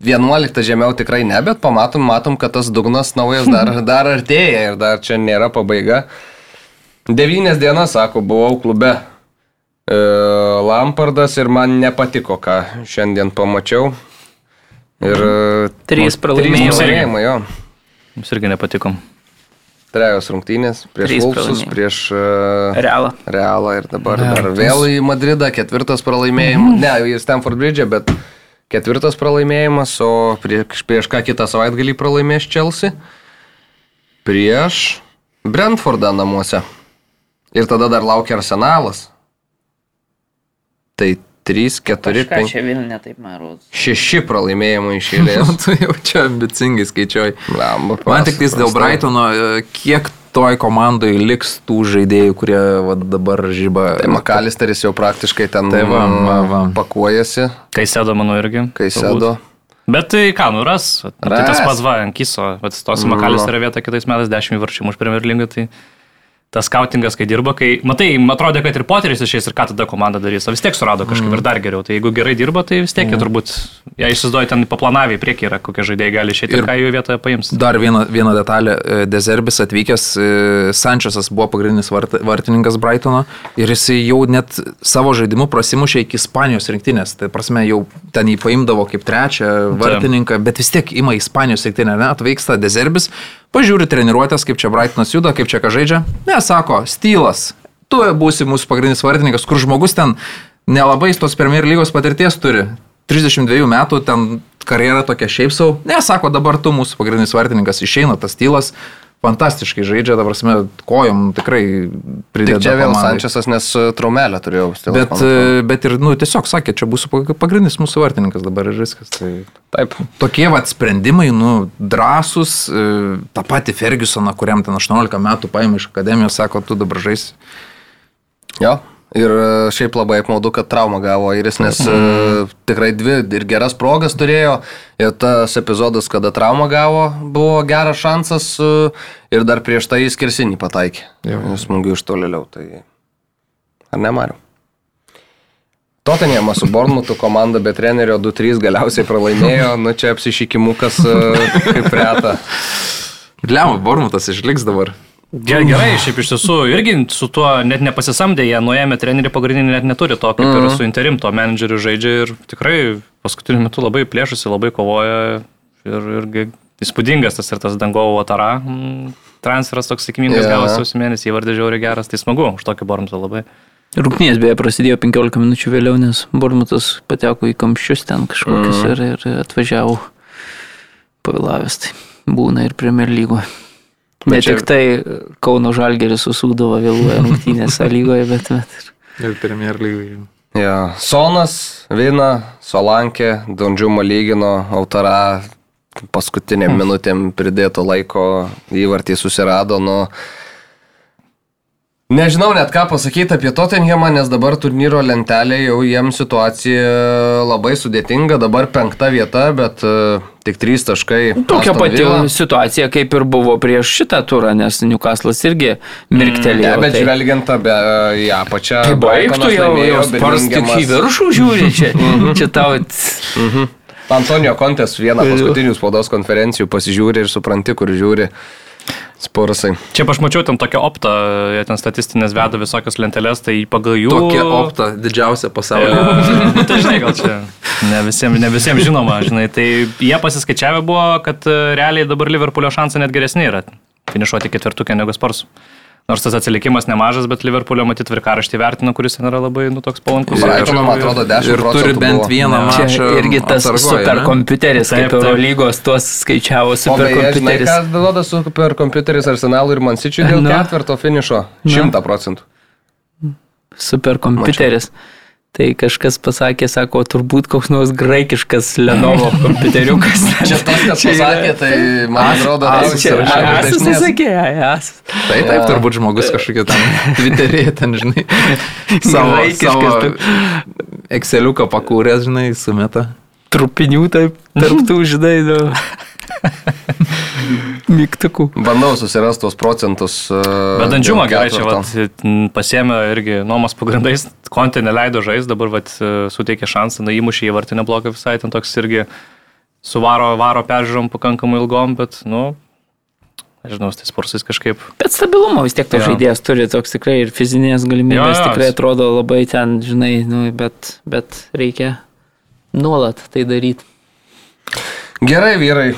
11 žemiau tikrai ne, bet pamatom, matom, kad tas dugnas naujas dar, dar artėja ir dar čia nėra pabaiga. 9 dienas, sako, buvau klube. E, Lampardas ir man nepatiko, ką šiandien pamačiau. Ir e, Trys pralaimėjimai. Pralaimėjimai, jo. Mums irgi nepatikom. Trejos rungtynės prieš Vulfsus, prieš uh, Realą. Realą ir dabar dar vėl į Madridą, ketvirtas pralaimėjimas. Ne, į Stanford Bridge, bet ketvirtas pralaimėjimas, o prieš, prieš ką kitą savaitgalį pralaimės Chelsea? Prieš Brentfordą namuose. Ir tada dar laukia Arsenalas. Tai 3, 4, 5, Vilniuje taip maros. 6 pralaimėjimai iš eilės. Tu jau čia ambicingai skaičiuoji. Blemba, Man tik tais dėl. Brightono, e, kiek toj komandai liks tų žaidėjų, kurie va, dabar žyba. Tai Makalisteris jau praktiškai ten Tai va, va, va. pakuojasi, Kai sėdo, manau, irgi. kai sėdo. Bet tai ką, nu ras. Nu, Tai tas Ras. pats va, Ankiso, tos Nu. Makalis yra vieta kitais metais 10 varčių už Premier League. Tai tas skautingas, kai dirba, kai, matai, man atrodė, kad ir Poteris išės ir ką tada komanda darys, o vis tiek surado kažkaip Mm. ir dar geriau. Tai jeigu gerai dirba, tai vis tiek jie turbūt, jei įsivaizduoju, ten paplanavę į priekį yra, kokie žaidėjai gali išėti ir Ir- ką jų vietoje paims. Dar viena, viena detalė. e, Dezerbis atvykęs, e, Sančiasas buvo pagrindinis vart, vartininkas Brightono ir jisai jau net savo žaidimu prasimušė iki Ispanijos rinktinės. Tai prasme, jau ten jį paimdavo kaip trečią vartininką, bet vis tiek ima Ispanijos rinktinę, ne, atvyksta Dezerbis, pažiūri treniruotės, kaip čia Brightonas juda, kaip čia ką žaidžia. Ne, sako, stylas, tu būsi mūsų pagrindinis vartininkas, kur žmogus ten nelabai tos Premier lygos patirties turi. 32 metų, ten karjera tokia šiaip savo. Ne, sako, dabar tu mūsų pagrindinis vartininkas išeina, tas tylas fantastiškai žaidžia, dabar prasme, kojom tikrai prideda. Tik čia vėl. Sančiasas, nes e, traumelę turėjau. Stilas, Bet, atrodo. e, bet ir, nu, tiesiog sakė, čia bus pag- pagrindinis mūsų vartininkas dabar ir viskas. Tai Taip. tokie vat sprendimai, nu, drąsūs, e, tą patį Fergusoną, kuriam ten 18 metų paėmė iš akademijos, sako, tu dabar žaisi. Jo. Ir e, šiaip labai apmaudu, kad traumą gavo Airis, nes mm. tikrai dvi ir geras progas turėjo. Ir tas epizodas, kada traumą gavo, buvo geras šansas e, ir dar prieš tai jis kirsinį pataikė. Smūgiu iš tolėliau. Tai... Ar ne, Mariu? Totenėmas su Bormutu komanda be trenerio 2-3 galiausiai pralaimėjo, nu čia apsišykimukas kaip reta. Gliamo, Bormutas išliks dabar. Gerai, gerai, šiaip iš tiesų irgi su tuo net nepasisamdė, jie nuėjome trenerių pagrindinį net neturi to, kaip ir su interim to menedžeriu žaidžia ir tikrai paskutiniu metu labai plėšusi, labai kovoja ir irgi įspūdingas tas ir tas dangovo atara. mm, Transferas toks sėkmingas yeah. gavosi sausio mėnesį, įvardė žiauriai geras, tai smagu, už tokį bormtą labai. Rūknės beje prasidėjo 15 minučių vėliau, nes Bormutas pateko į kamščius ten kažkokius mm. ir, ir atvažiavo pavėlavęs. Tai būna ir Premier lygoje. Ne Bet čia- tik tai Kauno Žalgeris susūdavo vėluoja rungtynėse lygoje, bet, bet ir Ir Premier lygai. Ja. Sonas, Vina, Solankė, Donžiumą lygino, Autara paskutinėm minutėm pridėto laiko įvartį susirado. Nu, Nežinau net ką pasakyti apie Tottenhamą, nes dabar turnyro lentelė jau jiems situacija labai sudėtinga, dabar penkta vieta, bet uh, tik trys taškai. Tokia pati situacija kaip ir buvo prieš šitą turą, nes Newcastle'as irgi mirktelėjo. Ne, bet tai- žvelgiant apie uh, į apačią. Tai baigtų jau, jau spars tik į viršų žiūri čia. čia tau. Antonijo Kontės vieną paskutinių spaudos konferencijų pasižiūri ir supranti, kur žiūri Sporsai. Čia aš mačiau ten tokią optą, jie ten statistinės veda visokias lenteles, tai pagal jų... Tokia opta didžiausia pasaulyje. E, tai žinai, gal čia ne visiems, ne visiems žinoma, žinai, tai jie pasiskaičiavę buvo, kad e, realiai dabar Liverpoolio šansai net geresni yra finišuoti ketvirtukė negu Spurs. Nors tas atsilikimas nemažas, bet Liverpoolio matyt tvirkaraštį vertino, kuris yra labai, nu, toks palankus. Brightono, man atrodo, 10 Ir turi bent vieną mačą. irgi tas atsargoj, ne? superkompiuteris, kaip taip. Eurolygos tuos skaičiavo O beje, superkompiuteris. kas duoda superkompiuteris Arsenalui ir Mansičiui dėl Nu. ketvirto finišo? Nu. 100 procentų. Superkompiuteris. Tai kažkas pasakė, sako, turbūt koks nors graikiškas Lenovo kompiuteriukas. Čia tas, kas Čia yra- pasakė, tai man atrodo, as- tas Čia dažnesnis. sakė, as. Tai taip, turbūt žmogus kažkokia ten Twitter'e, ten, žinai, savo, savo Exceliuką pakūręs, žinai, sumeta. Trupinių taip, tarptų, žinai, nu. Mygtukų. Bandau susirasti tos procentus. e, Bet dėl gerai čia vat, pasėmė irgi nuomos pagrindais, kontė neleido žaisti, dabar vat, e, suteikė šansą, na įmušė į vartinę bloką visai, ten toks irgi suvaro varo peržiūrom pakankamai ilgom, bet, nu, nežinau, tai sportais kažkaip. Bet stabilumo vis tiek to Jo. žaidėjas turi, toks tikrai ir fizinės galimybės Jo, jo, tikrai atrodo labai ten, žinai, nu, bet, bet reikia nuolat tai daryti. Gerai, vyrai,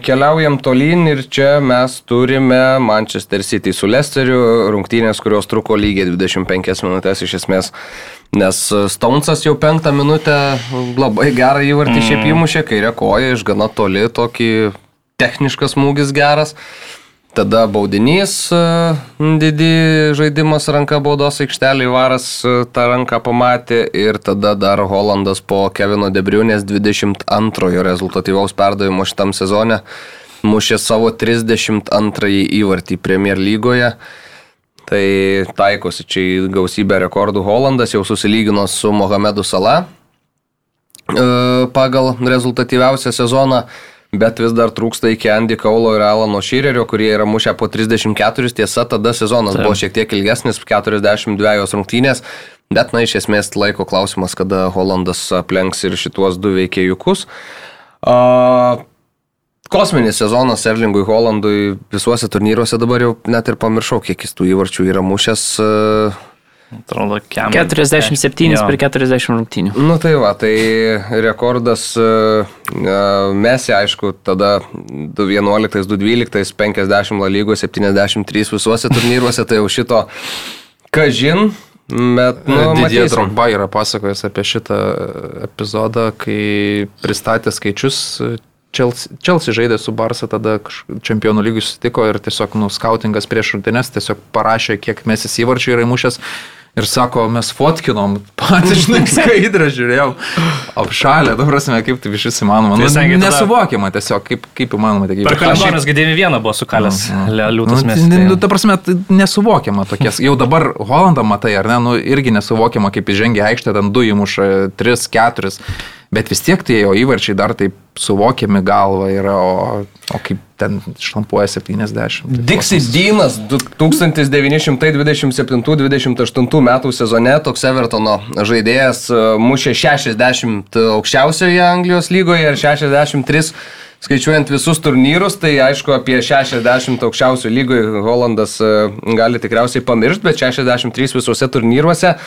keliaujam tolyn ir čia mes turime Manchester City su Lesteriu, rungtynės, kurios truko lygiai 25 minutės iš esmės, nes Stonesas jau penktą minutę labai gerą įvartį šiaip įmušė, kairė koja iš gana toli, tokį techniškas smūgis geras. Tada baudinys, e, didį žaidimas ranka baudos aikštelį, varas e, tą ranką pamatė ir tada dar Holandas po Kevino Debriunės 22 rezultatyvaus perdavimo šitam sezone mušė savo 32 įvartį Premier lygoje. Tai taikosi čia į gausybę rekordų Holandas, jau susilygino su Mohamedu Sala e, pagal rezultatyviausią sezoną, bet vis dar trūksta iki Andy Kaulo ir Alano Širerio, kurie yra mušę po 34, tiesa, tada sezonas Taip. buvo šiek tiek ilgesnis, 42 rungtynės, bet na iš esmės laiko klausimas, kada Holandas aplenks ir šituos du veikėjukus. A, Kosminis sezonas Erlingui Holandui visuose turnyruose dabar jau net ir pamiršau, kiek jis tų įvarčių yra mušęs. e, Atrodo, kiam. 47 Jo. per 40 rungtynių. Nu tai va, tai rekordas uh, Messi, aišku, tada 2.11, 2.12, 50 La lygos, 73 visuose turnyruose, tai jau šito kažin, bet nu, Didie. Drogba yra pasakojęs apie šitą epizodą, kai pristatė skaičius. Chelsea, Chelsea žaidė su Barça, tada čempionų lygių susitiko ir tiesiog nu, skautingas prieš rungtynes tiesiog parašė, kiek mes įsivarčių yra įmušęs. Ir sako, mes fotkinom, patys, žinai, skaidrą žiūrėjau, apšalę, ta prasme, kaip tai iš vis įmanoma. Tai Nu, nesuvokiama tiesiog, kaip, kaip įmanoma. Tai, Per kalendorius gydėjimį vieną buvo sukalęs liūtas mes. Nu, nu, ta prasme, tai nesuvokiama tokies. Jau dabar Holandą matai, ar ne, nu, irgi nesuvokiama, kaip įžengia aikštė, ten du įmuša, tris, keturis. Bet vis tiek tie jo įvarčiai dar taip suvokiami galva yra, o, o kaip ten šlampuoja 70. Dixis Dynas 1927-28 metų sezone toks Evertono žaidėjas e, mušė 60 aukščiausioje Anglijos lygoje ir 63 skaičiuojant visus turnyrus, tai aišku apie 60 aukščiausių lygoje Holandas e, gali tikriausiai pamiršti, bet 63 visuose turnyruose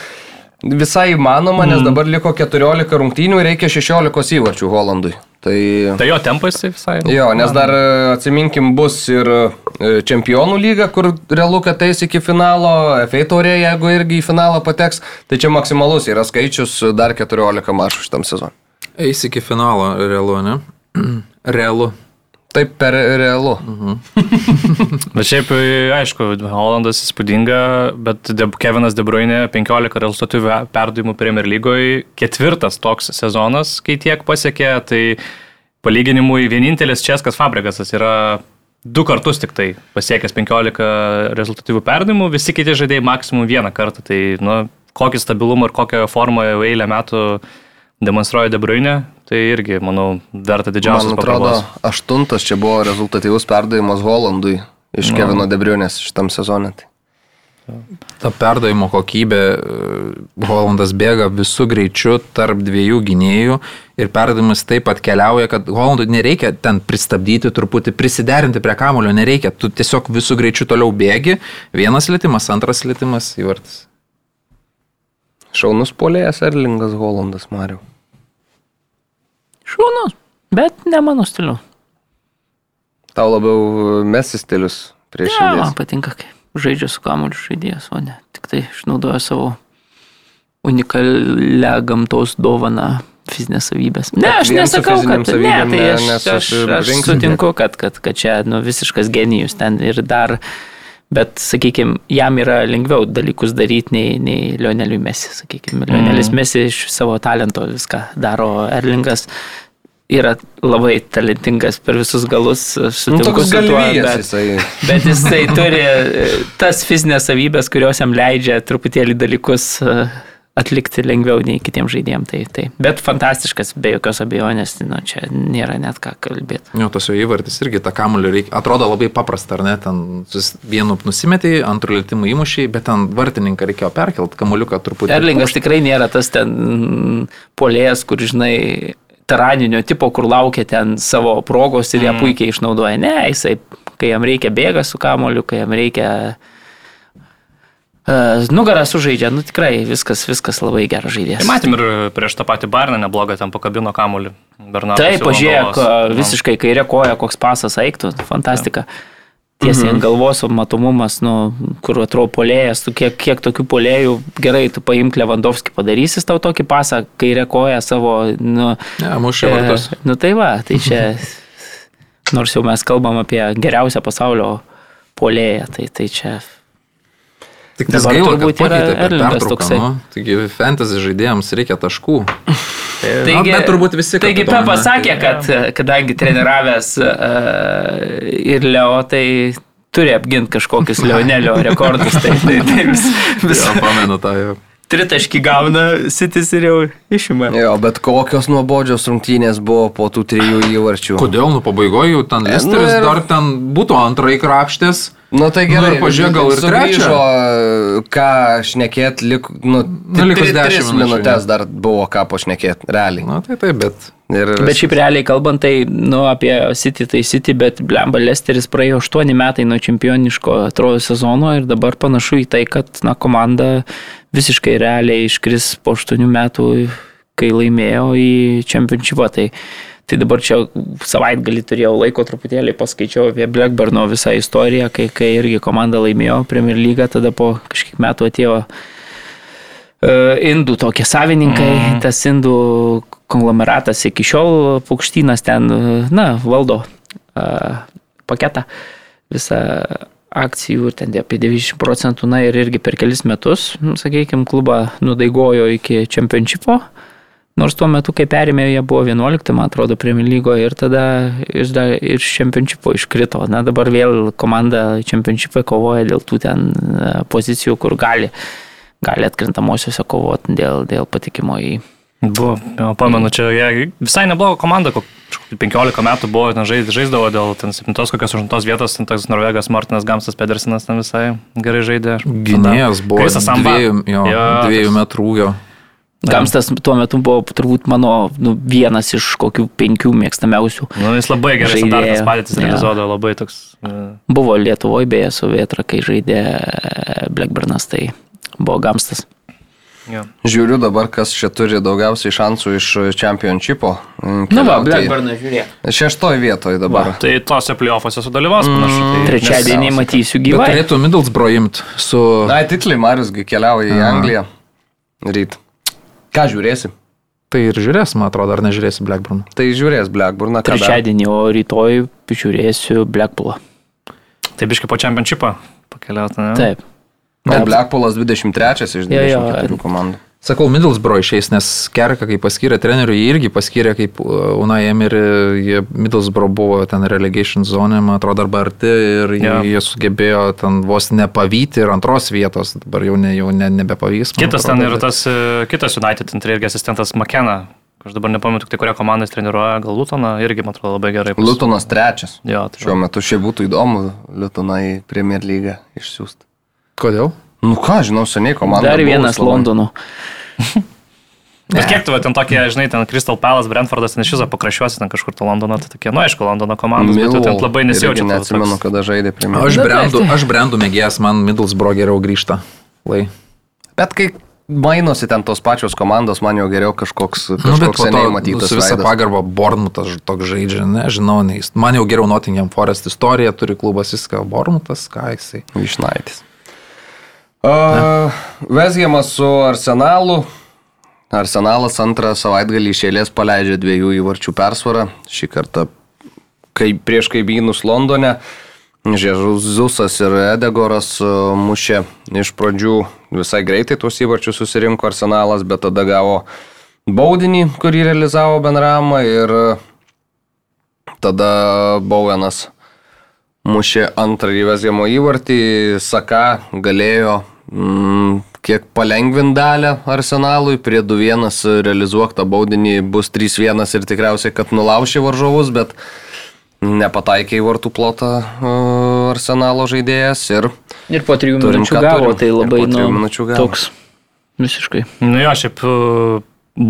visai įmanoma, nes dabar liko 14 rungtynių ir reikia 16 įvarčių Holandui. Tai... Tai jo tempas visai. Jo, nes dar e, atsiminkim bus ir e, čempionų lyga, kur realu, kad eis iki finalo, FA taurė, jeigu irgi į finalą pateks, tai čia maksimalus yra skaičius dar 14 mačų šitam sezonui. Eis iki finalo, realu, ne? realu. Taip per realu. Bet šiaip, aišku, Holandas įspūdinga, bet Kevinas De Bruyne 15 rezultatyvių perdavimų Premier lygoje, ketvirtas toks sezonas, kai tiek pasiekė, tai palyginimui vienintelis Českas Fabrigasas yra du kartus tik tai pasiekęs 15 rezultatyvių perdavimų, visi kiti žaidėjai maksimum vieną kartą. Tai, nu, kokį stabilumą ir kokią formą jau eilę metų demonstruoja De Bruyne, tai irgi, manau, verta didžiausias Man atrodo, pagarbos. aštuntas čia buvo rezultatyvus perdavimas Holandui iš Nu. Kevino Debriunės šitam sezonui. Tai. Ta perdavimo kokybė, e, Holandas bėga visų greičių tarp dviejų gynėjų ir perdavimas taip pat keliauja, kad Holandui nereikia ten pristabdyti, truputį prisiderinti prie kamulio, nereikia, tu tiesiog visų greičių toliau bėgi, vienas lėtimas, antras lėtimas įvartis. Šaunus polėjas Erlingas Holandas, Mariu. Šaunus, bet ne mano stiliu. Tau labiau Messi stilius prieš Ne, man šį. patinka, kai žaidžia su kamuoliu žaidėjas, o ne tik tai išnaudoja savo unikalią gamtos dovaną fizinės savybės. Ne, aš nesakau, kad ne, tai aš, aš, aš nesusirinksi. sutinku, kad, kad, kad čia nu, visiškas genijus ten ir dar, bet, sakykime, jam yra lengviau dalykus daryti nei, nei Lioneliui Messi, sakykime. Lionelis Mhm. Messi iš savo talento viską daro, Erlingas yra labai talentingas per visus galus, aš Nu, sutinku toks su tuo, bet, jisai. Bet jis tai turi e, tas fizinės savybės, kurios jam leidžia truputėlį dalykus e, atlikti lengviau nei kitiems žaidėjams. Tai, tai. Bet fantastiškas, be jokios abejonės, nu, čia nėra net ką kalbėti. Jo, tas jo įvartis irgi tą kamuolį reikia, atrodo labai paprasta, ar ne, ten vienu nusimetėjai, antrų lėtimų įmušiai, bet ten vartininką reikėjo perkelti, kamuoliuką truputį. Erlingas tikrai nėra tas ten polėjas, kur, žinai, taraninio tipo, kur laukia ten savo progos ir ją puikiai išnaudoja. Ne, jisai, kai jam reikia bėga su kamoliu, kai jam reikia uh, nugarą sužaidžia, nu tikrai viskas, viskas labai geras žaidėjas. Tai matėm ir prieš tą patį Barną neblogą ten pakabino kamuolį. Bernardas Taip, pažiūrėk. Nu. visiškai kairė koja, koks pasas eiktų, fantastika. Tiesiai ant galvos, o matomumas, nu, kur atrodo polėjas, tu kiek, kiek tokių polėjų, gerai, tu paimk Lewandowski, padarysis tau tokį pasą, kairė koja savo, nu, Ne, mušė vartus. E, nu tai va, tai čia, nors jau mes kalbam apie geriausią pasaulio polėją, tai, tai čia Tik tas gaila, kad pakeitė per pertrauką. toksai. Nu. Taigi fantasy žaidėjams reikia taškų. Taigi, Na, bet turbūt visi Taigi Pepas sakė, kad kadangi treniravęs uh, ir Leo, tai turi apginti kažkokius Leonelio rekordus. Tai, tai, tai vis, vis Jo, pamenu tą jau. tritaškį gauna Sitis ir jau išima. Jo, bet kokios nuobodžios rungtynės buvo po tų trijų įvarčių. Kodėl, nu pabaigoje jau ten Listeris nu ir- dar ten būtų antrai krapštės. Nu tai Nu gerai, ir pažiūrėk, gal ir sugrįžo, ką šnekėt, lik, nu, Nu, likus tri- 10 tris minučių, minutės dar buvo ką pašnekėt, realiai. Na tai taip, bet. Ir, Bet šiaip realiai kalbant, tai nu, apie City, tai City, bet blemba Lesteris praėjo 8 metai nuo čempioniško atrodo sezono ir dabar panašu į tai, kad na, komanda visiškai realiai iškris po 8 metų, kai laimėjo į čempionšipą. Tai, tai dabar čia savaitgalį turėjau laiko truputėlį paskaičiau apie Blackburno visą istoriją, kai, kai irgi komanda laimėjo Premier League, tada po kažkiek metų atėjo e, indų tokie savininkai, mm. tas indų konglomeratas iki šiol paukštynas ten, na, valdo e, paketą visą akcijų ir ten apie 90 procentų, na ir irgi per kelis metus, nu, sakykime, klubą nudaigojo iki čempionšipo. Nors tuo metu, kai perėmė, jie buvo 11, man atrodo, Premier lygoje ir tada iš, iš čempionšipo iškrito. Na dabar vėl komanda čempionšipą kovoja dėl tų ten e, pozicijų, kur gali, gali atkrintamosiose kovoti dėl, dėl patikimo į... Buvo, pamenu, čia jie visai nebloga komanda, kok- kažkokių 15 metų buvo, ten žais, žaisdavo dėl ten 7 kokios 8 vietos, ten tas Norvegas Martinas Gamsas Pedersenas ten visai gerai žaidė. Gynėjas buvo Krisas Samba. dviejų, jo, Jo, dviejų metrų ūgio. Gamstas tuo metu buvo turbūt mano nu, vienas iš kokių penkių mėgstamiausių. Nu, jis labai gerai standartinės padėtis realizuodavo, labai toks. e, Buvo Lietuvoje beje su Vietra, kai žaidė Blackburnas, tai buvo Gamstas. Jo. Žiūriu dabar, kas čia turi daugiausiai šansų iš čempionšipo. mm, Nu va. Blackburnas žiūrėk. Šeštoj vietoje dabar. Va, tai tose plyofose sudalyvaus panašu. Tai Trečiadienį nes- matysiu Bet gyvai. turėtų Middlesbrough imti su... Na, titliai Mariusgi keliauja į Angliją. Ryt. Ką žiūrėsi? Tai ir žiūrės, man atrodo, ar nežiūrėsi Blackburn. Tai žiūrės Blackburn. Trečiadienį, o rytoj žiūrėsiu Blackpoolą. Tai biškai po čempionšipą pakeliauti, ne? Taip. O Blackpoolas 23 iš Jo, jo. 24 komandų. Sakau, Middlesbrough išeis, nes Kerka, kai paskyrė trenerių, jį irgi paskyrė kaip uh, Unai Emery, Middlesbrough buvo ten relegation zone, man atrodo, arba arti ir Jo. jie sugebėjo ten vos nepavyti ir antros vietos, dabar jau, ne, jau ne, nebepavys. Kitas ten atrodo, yra bet- tas, e, kitas United ten irgi asistentas McKenna. Aš dabar nepamenu, tik tai kurią komandą jis treniruoja, gal Lutoną, irgi, man atrodo, labai gerai. pas- Lutonas trečias. Jo, tai Šiuo metu šiaip būtų įdomu Lutoną į Premier lygą išsiųsti. Kodėl? Nu ką, žinau, seniai komanda. Dar vienas labai. Londono. Bet kiek tu va, ten tokie, žinai, ten Crystal Palace, Brentfordas, viso pakraščiuosi ten kažkur to Londono, tai tokie, nu aišku, Londono komandos, bet tu ten labai nesijaučiu. Neatsimenu, kada žaidė Premier. Aš Na, brandų, aš brandų mėgėjas, man Middlesbrough geriau grįžta. Lai. Bet kai mainosi ten tos pačios komandos, man jau geriau kažkoks, Nu, kažkoks po seniai to matytas. su visą pagarbą Bornutas toks žaidžia, nežinau, neįst. Man jau geriau Nottingham Forest istorija, turi klubas viską, Bornutas, ką jisai. Vyšnaitis. Uh, Vesgiamas su Arsenalu. Arsenalas antrą savaitgalį išėlės paleidžia dviejų įvarčių persvarą. Šį kartą kai, prieš kaimynus Londone. Žezusas ir Edegoras uh, mušė iš pradžių visai greitai tuos įvarčius susirinko Arsenalas, bet tada gavo baudinį, kurį realizavo Benramą ir uh, tada Bowenas mušė antrąjį Vezgiamo įvartį, Saka galėjo mm, kiek palengvint dalę Arsenalui, prie 2-1 realizuok tą baudinį bus 3-1 ir tikriausiai, kad nulaušė varžovus, bet nepataikė į vartų plotą uh, Arsenalo žaidėjas ir Ir po trijų Turim, minučių ką gavo, turim. tai labai nu, minučių gavo. toks visiškai. Nu jo, šiaip, e,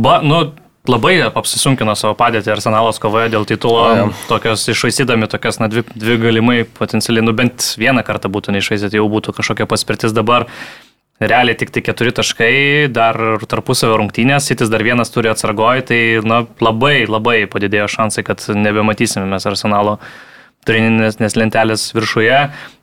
ba, nu, labai apsisunkino savo padėtį Arsenalos kovoje dėl titulo, O, tokios išvaisydami tokias, na, dvi, dvi galimai potencialiai, nu, bent vieną kartą būtų neišvaisyti, jau būtų kažkokia paspirtis dabar. Realiai tik tai keturi taškai, dar tarpusavio rungtynės, sitis dar vienas turi atsargoj, tai na, labai labai padidėjo šansai, kad nebematysime mes arsenalo turininės lentelės viršuje.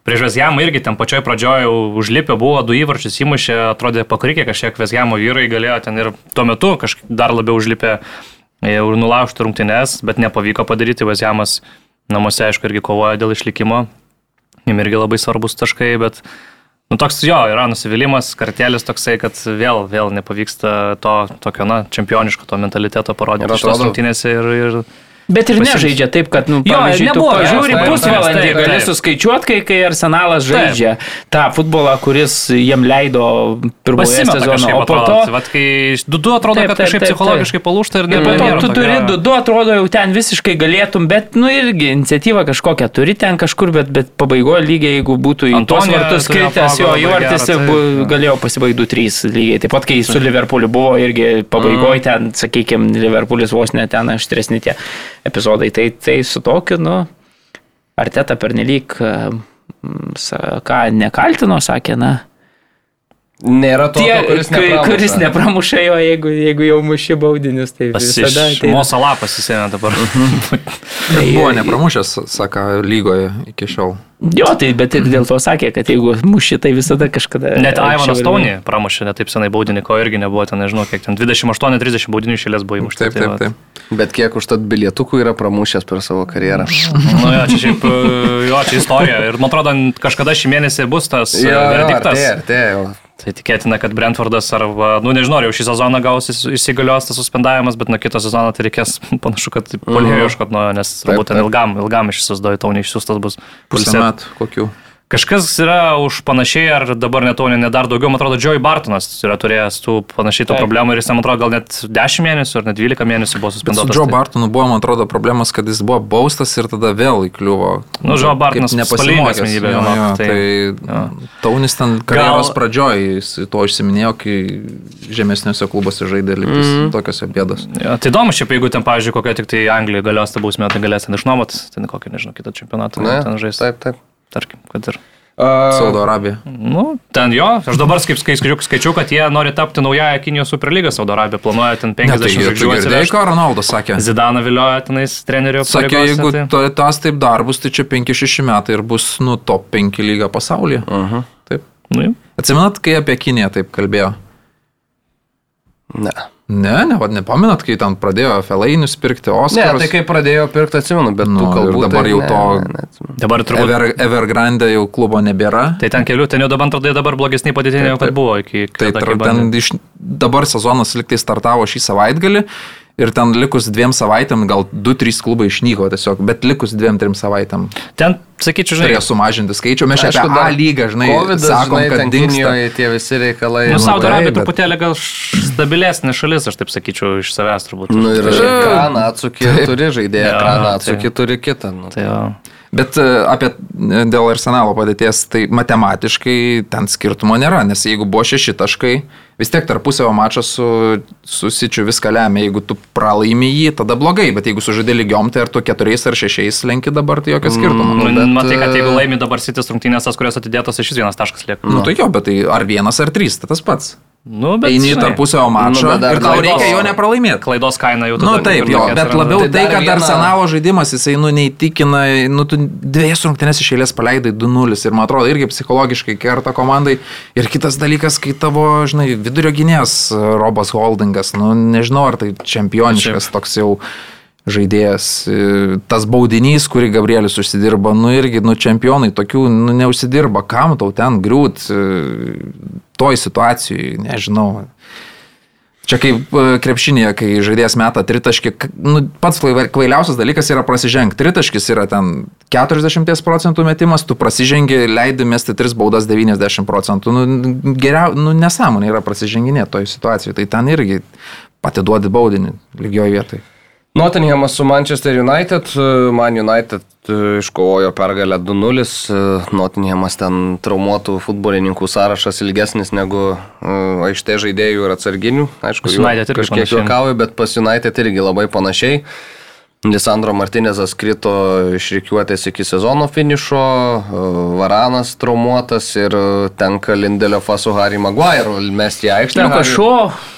Prieš Vesjamą irgi ten pačioj pradžioje užlipę buvo, du įvarčius įmušė, atrodė pakrikė kažkiek Vesjamo vyrai, galėjo ten ir tuo metu kažkaip dar labiau užlipę ir nulaužti rungtynes, bet nepavyko padaryti. Vesjamas namuose, aišku, irgi kovoja dėl išlikimo. Jim irgi labai svarbus taškai, bet Nu, toks jo, yra nusivylimas, kartelis toksai, kad vėl, vėl nepavyksta to tokio, na, čempioniško to mentaliteto parodyti atrodo- rungtynėse ir, ir Bet ir Pasiims. nežaidžia taip, kad, nu, Jo, nebuvo, taip, pusvalandį, taip, gali taip. suskaičiuoti, kai, kai arsenalas žaidžia tą futbolą, kuris jiem leido pirmoje sezono, o po to... Vat kai 2-2 atrodo, Taip, kad taip, kažkaip taip, psichologiškai palūšta ir Ir po to tu turi du, du atrodo jau ten visiškai galėtum, bet, nu irgi iniciatyva kažkokia turi ten kažkur, bet, bet pabaigoje lygiai, jeigu būtų į Antonija vartus kritęs jo įvartis, taip, galėjo pasibaigti 2-3 lygiai. Taip pat, kai su Liverpooliu buvo irgi pabaigoje ten, sakykime, Liverpoolis vos net ten aštresni tie epizodai. Tai, tai su tokiu, nu, Arteta pernelyg, sa- ką nekaltino, sakė, na. Nėra to, Tie, kuris nepramuša. kuris nepramuša jo, jeigu, jeigu jau muši baudinius, tai visada Iš ateina. Mosalą pasisėmė dabar. Bet buvo nepramušęs, sako, lygoje iki šiol. Jo, tai bet ir dėl to sakė, kad jeigu muši, tai visada kažkada. Net anksčiau Ivanas ir Taunį pramušė netaip senai baudinį, ko irgi nebuvo ten, nežinau, kiek ten 28-30 baudinių išėlės buvo įmušta. Taip, taip, taip. Bet kiek už tad bilietukų yra pramušęs per savo karjerą. Nu, jo, čia šiaip, jo, čia istorija. Ir man atrodo, kažkada šį mėnesį bus tas e, verdiktas. artėja, artėja jau. Tai tikėtina, kad Brentfordas arba, nu nežinau, jau šį sezoną gaus įs- įsigalios tas suspendavimas, bet nuo kito sezono tai reikės panašu, kad polėjo ieškot nuo, jo, nes turbūt ten ilgam, ilgam išsisusdoju, tau neišsiustas bus. Pusę metų kokių. Kažkas yra už panašiai, ar dabar netaunė net dar daugiau, man atrodo, Joey Bartonas yra turėjęs tų panašiai tų problemų ir jis, man atrodo, gal net 10 mėnesių ar net 12 mėnesių buvo Bet su suspenduotas. Joe Tai- Bartonu buvo, man atrodo, problemas, kad jis buvo baustas ir tada vėl įkliuvo. Nu, Joe Bartonas spalvinga asmenybė, Jo, jo, tai- tai jo. Taunis ten karjeros Gal- pradžioj, jis to užsiminėjo, kai žemesniuose klubuose žaidė liktis mm. tokios bėdos. Ja, tai įdomu, šiaip jeigu ten, pavyzdžiui, kokia tik tai Anglija galios ta bausmė, tai galės ten išnuomot, ten kokį, nežinau, kitą čempionatą Ne, ten žaisti. Taip, taip. Tarkim, kad ir. Uh, Saudo Arabija. Nu, ten jo, aš dabar kaip skai- skaičiau, skaičiau, kad jie nori tapti naująją Kinijos superlygą, Saudo Arabija planuoja ten Ne, 50 tai tu žvaigždžių girdėjai, atsivežti. ką Ronaldas sakė. Zidaną vilioja tenais trenerių. Sakė, pareigose, jeigu tai- to, tas taip dar bus, tai čia 5-6 metai ir bus, nu, top 5 lyga pasaulyje. Uh -huh. Taip. Nu. Atsimenat, kai apie Kiniją taip kalbėjo? Ne. Ne, ne, vad nepamenat, kai ten pradėjo Felainius pirkti Ne, Oscarus. tai kai pradėjo pirkti, atsimenu, bet Nu, tų kalbų dabar tai jau ne, to- ne, neatsimenu. Dabar turbūt... Ever, Evergrande jau klubo nebėra. Tai ten kelių, ten jau dabar atrodo dabar blogesnį padėtį negu kad buvo iki... Tai kai ten iš, dabar sezonas liktai startavo šį savaitgalį ir ten likus dviem savaitėm gal 2-3 klubai išnyko tiesiog, bet likus 2-3 savaitėm Ten, sakyčiau, žinai, turėjo sumažinti skaičių. Mes čia apie A lygą, žinai, Covidas, sakom, žinai, kad. Kinijoje tie visi reikalai. Nu, Nu, Saudo Arabija bet- truputėlį gal stabilesnė šalis, aš taip sakyčiau, iš savęs turbūt. Nu ir kraną atsukį turi žaidėją, kraną tai- atsukį turi kitą. Nu, Tai jo. Bet e, apie e, dėl arsenalo padėties, tai matematiškai ten skirtumo nėra, nes jeigu buvo šeši taškai, vis tiek tarpusavio mačas su, su Sičiu viską lemia. Jeigu tu pralaimi jį, tada blogai, bet jeigu sužaidė lygiom, tai ar tu keturiais ar šešiais lenki dabar, tai jokio skirtumo. Nu, bet, matai, kad jeigu e, laimi dabar sitis rungtynės, tas, kurios atidėtos, iš vis vienas taškas lieka. Nu tai jo, bet tai ar vienas ar trys, tai tas pats. Nu, bet Eini į žinai, tarpusavio mačą Nu, ir tau klaidos- reikia jo nepralaimėti. Klaidos kaina jau Na nu, tada taip, kaip ir jo, bet labiau Tai tai, dar kad viena- Arsenalo žaidimas, jisai, nu, neįtikina, nu, tu dviejas rungtynės iš eilės paleidai 2-0 ir man atrodo irgi psichologiškai kerta komandai. Ir kitas dalykas, kai tavo, žinai, vidurio gynėjas e, Robas Holdingas, nu, nežinau, ar tai čempioniškas toks jau žaidėjas. E, Tas baudinys, kurį Gabrielis užsidirba, nu irgi, nu, čempionai tokių, nu, neužsidirba. Kam tau ten griūt e, toj situacijai, nežinau. Čia kaip e, krepšinėje, kai žaidėjas meta tritaškį, nu, pats kvai- kvailiausias dalykas yra prasižengti. Tritaškis yra ten 40 procentų metimas, tu prasižengi, leidi mesti 3 baudas 90 procentų. Nu, geriau, nu, nesąmonė yra prasiženginė toj situacijoje, tai ten irgi patiduodi baudinį lygioje vietoje. Nottinghamas su Manchester United, e, Man United e, iškovojo pergalę 2-0, e, Nottinghamas ten traumuotų futbolininkų sąrašas ilgesnis negu aikštė žaidėjų ir atsarginių. Aišku, kažkiek juokauju, bet pas United irgi labai panašiai. Lisandro Martinezas krito iš reikiuotės iki sezono finišo, Varanas traumuotas ir tenka Lindelio Fasu Harry Maguire mesti į aikštę. Liukas Harry-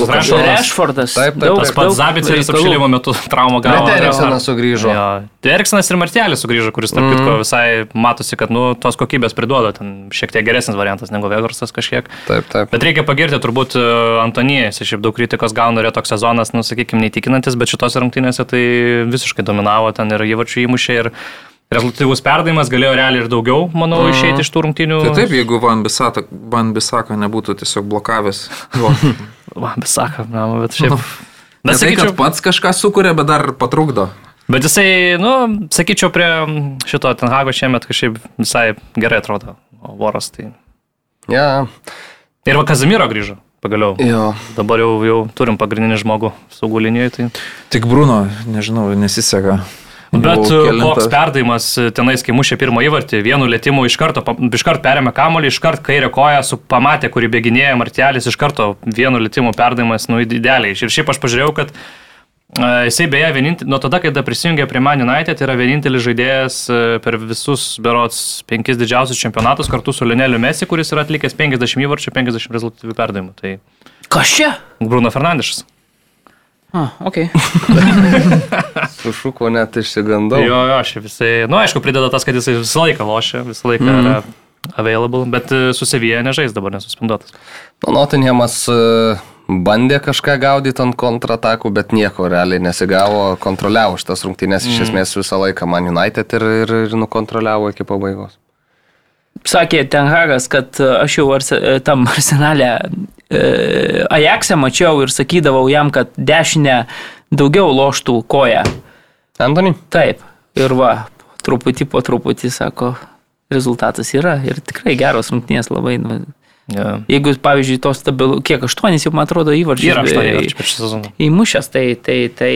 Lukas Rešfordas. Taip, taip. Tas pats reikalų. apšilimo metu traumą gavo. Bet Eriksenas sugrįžo. Jo. Tai Eriksenas ir Martelis sugrįžo, kuris, tarp Mm. kitko, visai matosi, kad, nu, tos kokybės priduoda. Ten šiek tiek geresnis variantas negu Vegarsas kažkiek. Taip, taip. Bet reikia pagirti turbūt e, Antonijas, iš šiaip daug kritikos gauna ir toks sezonas, nu, sakykime, neįtikinantis, bet šitose rungtynėse tai visiškai dominavo ten ir įvačių įmušė ir rezultatyvus perdavimas galėjo realiai ir daugiau, manau, išeiti iš tų rungtynių. Tai taip, jeigu Van Bisata- Van Bisaka nebūtų tiesiog blokavęs. Jo. Va, besaka, na, bet šiaip. Bet tai, sakyčiau, pats kažką sukuria, bet dar patrukdo. bet jisai, nu, sakyčiau, prie šito Tenhago šiemet kažkaip visai gerai atrodo. O Voras tai. Ja, Ir va Kazimiro grįžo, pagaliau. jo. Dabar jau, jau turim pagrindinį žmogų saugų linijoje. Tai... Tik Bruno, nežinau, nesiseka. Bet e, koks perdavimas e, tenais, kai mušė pirmą įvartį, vienu lėtimu iš karto, iš karto perėmė kamolį, iš karto kairę koją, su pamatė, kurį bėginėja Martelis, iš karto vienu lėtimu perdavimas, nu, idealiai. Ir šiaip aš pažiūrėjau, kad e, jisai beje, vienintel, nuo tada, kai prisijungė prie Man United, yra vienintelis žaidėjas per visus, berots, penkis didžiausius čempionatus kartu su Lioneliu Messi, kuris yra atlikęs 50 įvarčių, 50 rezultatyvių perdavimų. Tai Kas čia? Bruno Fernandešas. Ah, ok. Sušuko net išsigandau. Jo, jo, aš visai, nu aišku, prideda tas, kad jisai visą laiką lošia, visą laiką mm. yra available, bet e, su Sevija nežais dabar nesuspenduotas. Nu, Nottinghamas e, bandė kažką gaudyti ant kontratakų, bet nieko realiai nesigavo, kontroliavo šitas rungtynės iš esmės visą laiką Man United ir, ir, ir nukontroliavo iki pabaigos. Sakė Tenhagas, kad e, aš jau arse, e, tam arsenale e, Ajaxe mačiau ir sakydavau jam, kad dešinę daugiau loštų koją. Antony? Taip. Ir va, truputį po truputį, sako, rezultatas yra. Ir tikrai geros rungtynės labai. Nu, Ja. jeigu, pavyzdžiui, to stabilų, kiek aštuonis jau, man atrodo, įvarčių. Yra aštuoni įvarčiai per šį sezoną. Įmušęs, tai, tai, tai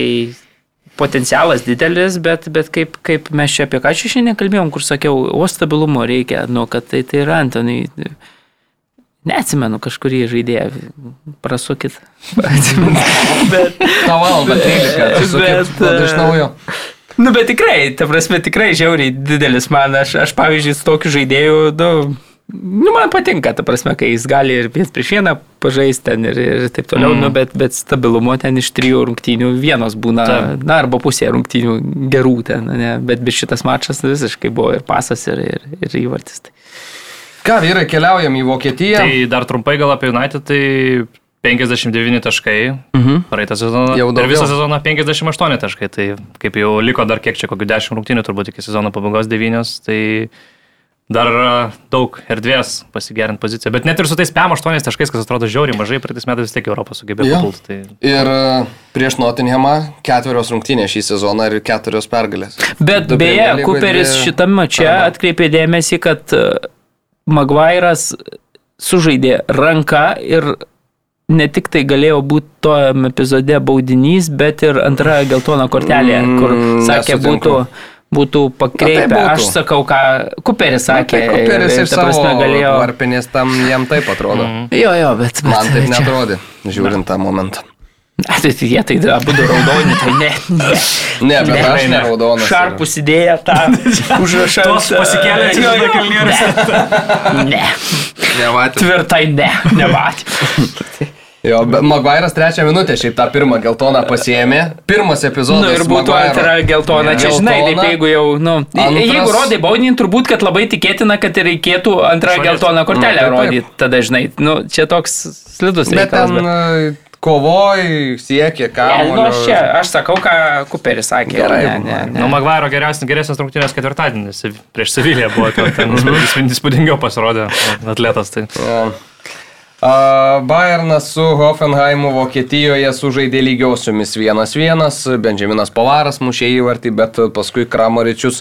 potencialas didelis, bet, bet kaip, kaip mes čia apie ką čia šiandien kalbėjom, kur sakiau, o stabilumo reikia, nu, kad tai, tai yra Antony. Neatsimenu kažkurį žaidėją, prasukit. Atsimenu. bet, Na, valandą 13, Bet, iš naujo. nu, bet tikrai, ta prasme, tikrai žiauriai didelis man. Aš, aš pavyzdžiui, su tokiu žaidėju, nu, nu, man patinka, ta prasme, kai jis gali ir viens prieš vieną pažaisti ten ir, ir taip toliau, mm. nu, bet, bet stabilumo ten iš trijų rungtynių vienos būna, Taip. na, arba pusė rungtynių gerų ten, ne, bet, bet šitas mačas visiškai buvo ir pasas, ir, ir, ir įvartis. Tai. Ką, vyrai, keliaujam į Vokietiją. Tai dar trumpai gal apie United, tai 59 taškai, mhm. praeitą sezoną. Jau Ir daugiau. visą sezoną 58 taškai. Tai kaip jau liko dar kiek čia, kokių 10 rungtynių turbūt iki sezono pabaigos 9, tai dar daug erdvės pasigerinti poziciją. Bet net ir su tais PM8 taškais, kas atrodo žiauriai mažai, praeitais metais vis tiek Europą sugebėjo Jo. papulti. Tai... Ir e, prieš Nottinghamą ketverios rungtynės šį sezoną ir keturios pergalės. Bet Du beje, Cooperis dvi- šitam mače Arba- atkreipė dėmesį, kad e, Maguire'as sužaidė ranką ir ne tik tai galėjo būti tojame epizode baudinys, bet ir antra geltona kortelė, kur Mm, sakė nesutinku. būtų, būtų pakreipę. būtų. Aš sakau, ką Kuperis sakė. Tai Kuperis ir ta prasme savo galėjo. varpinės tam jam taip atrodo. Mhm. Jo, jo, bet. bet Man taip čia- netrodė, žiūrint tą momentą. A, tai jie tai abu raudoni, tai ne. ne. Ne, bet aš ne. neraudonas. Šarpus idėja tą užrašą. Tos pasikėlė Jo, jo. kalnierės. Ne. Nematė. Tvirtai ne, nematė. Jo, bet Maguire'as trečią minutę šiaip tą pirmą geltoną pasiėmė. Pirmas epizodas. Na nu, ir būtų Maguire'o. antra geltona. Čia žinai, taip Geltona. jeigu jau, nu, Antras- jeigu rodai baudinį, turbūt, kad labai tikėtina, kad ir reikėtų antrą Šalies. geltoną kortelę Nu, rodyti. Tada, žinai, nu, čia toks slidus Bet reikalas. ten bet- kovoj, siekė, ką. Ne, nu, aš čia, aš sakau, ką Kuperis sakė. Gerai, ne, ne, ne. Nu, Magvaro geresnės, geresnės rungtynės ketvirtadienį Sev- prieš Seviliją buvo, ten, ten įspūdingiau- įspūdingiau pasirodė atletas. Tai. Ja. Bayernas su Hoffenheimu Vokietijoje sužaidė lygiosiomis 1-1, Benjaminas Pavaras mušė įvartį, bet paskui Kramaričius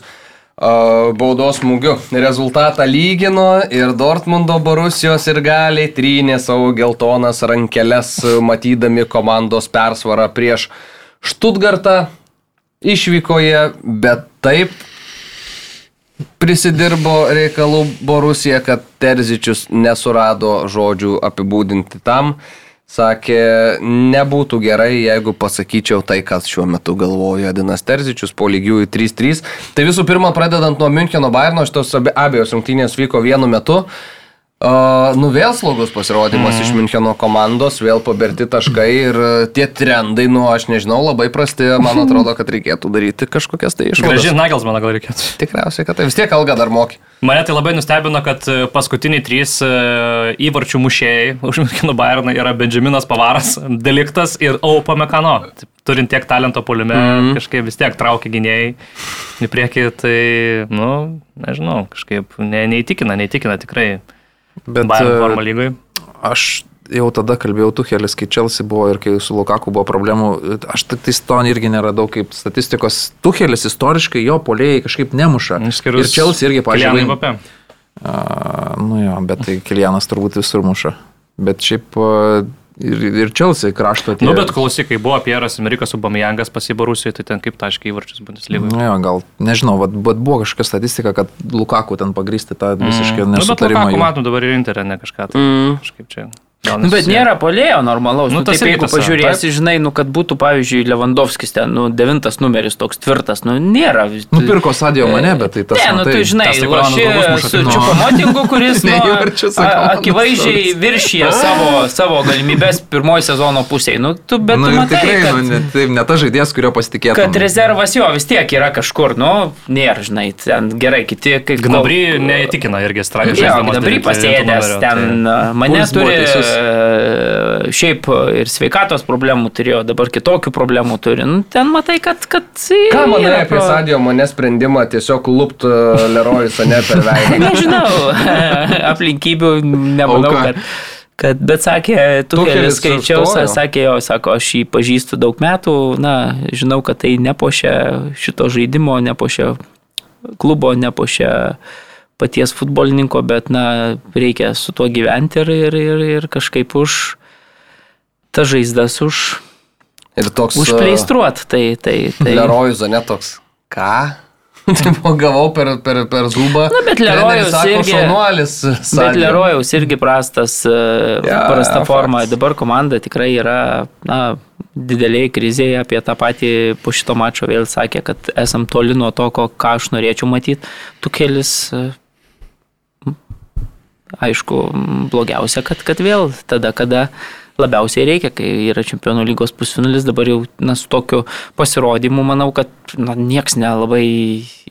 baudos smūgiu. Rezultatą lygino ir Dortmundo Borusijos ir galiai trynė savo geltonas rankeles, matydami komandos persvarą prieš Štutgartą išvykoje, bet taip prisidirbo reikalų Borusija, kad Terzičius nesurado žodžių apibūdinti tam. Sakė, nebūtų gerai, jeigu pasakyčiau tai, kas šiuo metu galvoja Dinas Terzičius po lygiųjų 3-3. Tai visų pirma, pradedant nuo Müncheno Bayerno, šitos abi- abejos rungtynės vyko vienu metu. Uh, nu vėl slogus pasirodymas mm. iš Müncheno komandos, vėl paberti taškai ir uh, tie trendai, nu aš nežinau, labai prasti, man atrodo, kad reikėtų daryti kažkokias tai išvadas. Gražiai Nagels, man gal reikėtų. Tikriausiai, kad tai vis tiek alga dar moki. Mane tai labai nustebino, kad e, paskutiniai trys e, įvarčių mušėjai už Minkino Bayerną yra Benjaminas Pavaras, Deliktas ir Aupa Mekano. Turint tiek talento poliume, mm. kažkaip vis tiek traukia gynėjai į priekį, tai, nu, nežinau, kažkaip ne, neįtikina, neįtikina tikrai Bet Bayern e, lygoj. aš jau tada kalbėjau Tuhelis, kai Chelsea buvo ir kai su Lukaku buvo problemų. Aš tik tais to irgi neradau kaip statistikos. Tuhelis istoriškai jo polėjai kažkaip nemuša. ir Chelsea irgi, pažiūrėjau. Mbappé. Nu jo, bet tai Kilianas turbūt visur muša. Bet šiaip a, ir, ir Chelsea krašto atėjo. Nu, bet klausykai, buvo Pieras Amerikas Ubamijangas pasibarusiai, tai ten kaip taškai įvarčius Bundeslygoje. Nu, jo, gal, nežinau, vat, bet buvo kažkokia statistika, kad Lukaku ten pagristi tą visiškai Nu, bet nesutarimą. Lukaku matom dabar ir Interė, ne kažką. Tai Mm. kažkaip čia. Nu, bet nėra polėjo normalaus. Nu, Nu, taip, jeigu pažiūrėsi, žinai, nu, kad būtų, pavyzdžiui, Lewandowskis ten, nu, devintas numeris toks tvirtas, nu, nėra. Nupirko Sadio mane, bet tai tas... Ne, nu matai, tai žinai, tas tik Rolandas loši su tai nu. Čiupamotingu, kuris nu, akivaizdžiai viršyje savo, savo galimybės pirmoji sezono pusėje. Nu, tu, bet Nu, tu matai, tikrai, kad, nu, ne, taip, ne tas žaidėjas, kurio pasitikėtų. kad rezervas jo vis tiek yra kažkur, nu, nėra, žinai, ten gerai, kiti kaip... Gnabry neįtikina irgi strategiškai. Jo, dabar pasėdęs ten mane turi e, šiaip ir sveikatos problemų turėjo, dabar kitokių problemų turi. Nu, ten matai, kad... kad Ką manai yra apie pro- Sadio mane sprendimą tiesiog lupt Lerojus, ne per veidą? Nežinau, aplinkybių nemanau, Auka. kad... Kad, bet sakė, tu keli sustojo. sakė jo, sako, aš jį pažįstu daug metų, na, žinau, kad tai nepošia šito žaidimo, nepošia klubo, nepošia paties futbolininko, bet, na, reikia su tuo gyventi ir, ir, ir, ir kažkaip už tas žaizdas už, Ir toks užpleistruot. Tai, tai, tai. Lerojus, ne toks. Ką? Taip, gavau per, per, per zubą. Na, bet Lerojaus irgi- Šaunuolis. Bet. Lerojaus irgi prastas, ja, prasta ja, forma. faktas. Dabar komanda tikrai yra na, dideliai krizėje. Apie tą patį po šito mačo vėl sakė, kad esam toli nuo to, ko, ką aš norėčiau matyti. Tu kelis, e, aišku, blogiausia, kad, kad vėl tada, kada labiausiai reikia, kai yra čempionų lygos pusfinalis, dabar jau na, su tokiu pasirodymu, manau, kad na, nieks nelabai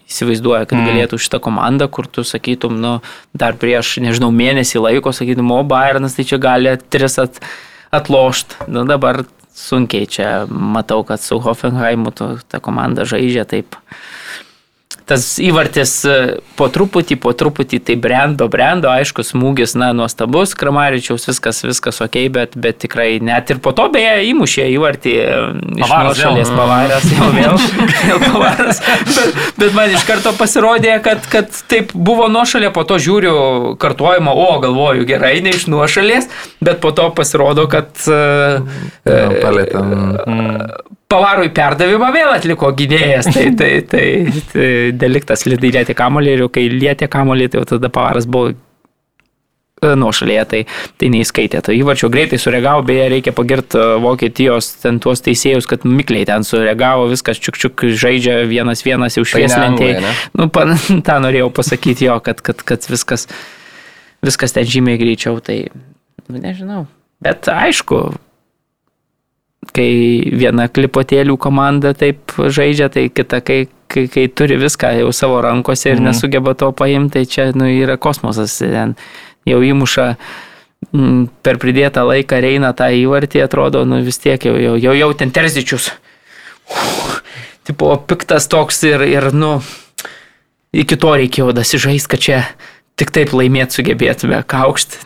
įsivaizduoja, kad mm. galėtų šitą komandą, kur tu sakytum, nu, dar prieš, nežinau, mėnesį laiko, sakytum, o Bayernas tai čia gali tris at, atlošt. Nu, dabar sunkiai čia matau, kad su Hoffenheimu to, ta komanda žaidžia taip tas įvartis e, po truputį, po truputį tai brendo, brendo, aišku, smūgis, na, nuostabus, Kramaričiaus, viskas, viskas ok, bet, bet tikrai net ir po to beje įmušė įvartį e, iš šalies pavarės, jau vėl, vėl pavarės, bet, bet man iš karto pasirodė, kad, kad taip buvo nuošalė, po to žiūriu kartuojama, o galvoju, gerai, ne iš nuošalės, bet po to pasirodo, kad... Uh, Palėtėm. Uh, Pavarui perdavimą vėl atliko gynėjas, tai, tai, tai, tai deliktas lieti kamolį ir jau kai lietė kamolį, tai tada pavaras buvo e, nuošalėje, tai, tai neįskaitė to įvarčio. Greitai sureagavo, beje, reikia pagirti e, Vokietijos ten tuos teisėjus, kad mikliai ten sureagavo, viskas čiuk čiuk žaidžia vienas vienas jau tai švieslentėje. Tai nu, pan, tą norėjau pasakyti jo, kad, kad, kad viskas, viskas ten žymiai greičiau, tai nu, nežinau. Bet aišku, kai viena klipotėlių komanda taip žaidžia, tai kita, kai, kai, kai turi viską jau savo rankose ir mm. nesugeba to paimti, tai čia nu, yra kosmosas. Ten jau įmuša m, per pridėtą laiką reina tą įvartį, atrodo, nu vis tiek jau, jau, jau, jau ten terzičius. Tipo, piktas toks ir, ir, nu, iki to reikėjo dasižais, kad čia tik taip laimėti sugebėtume, kaukšt.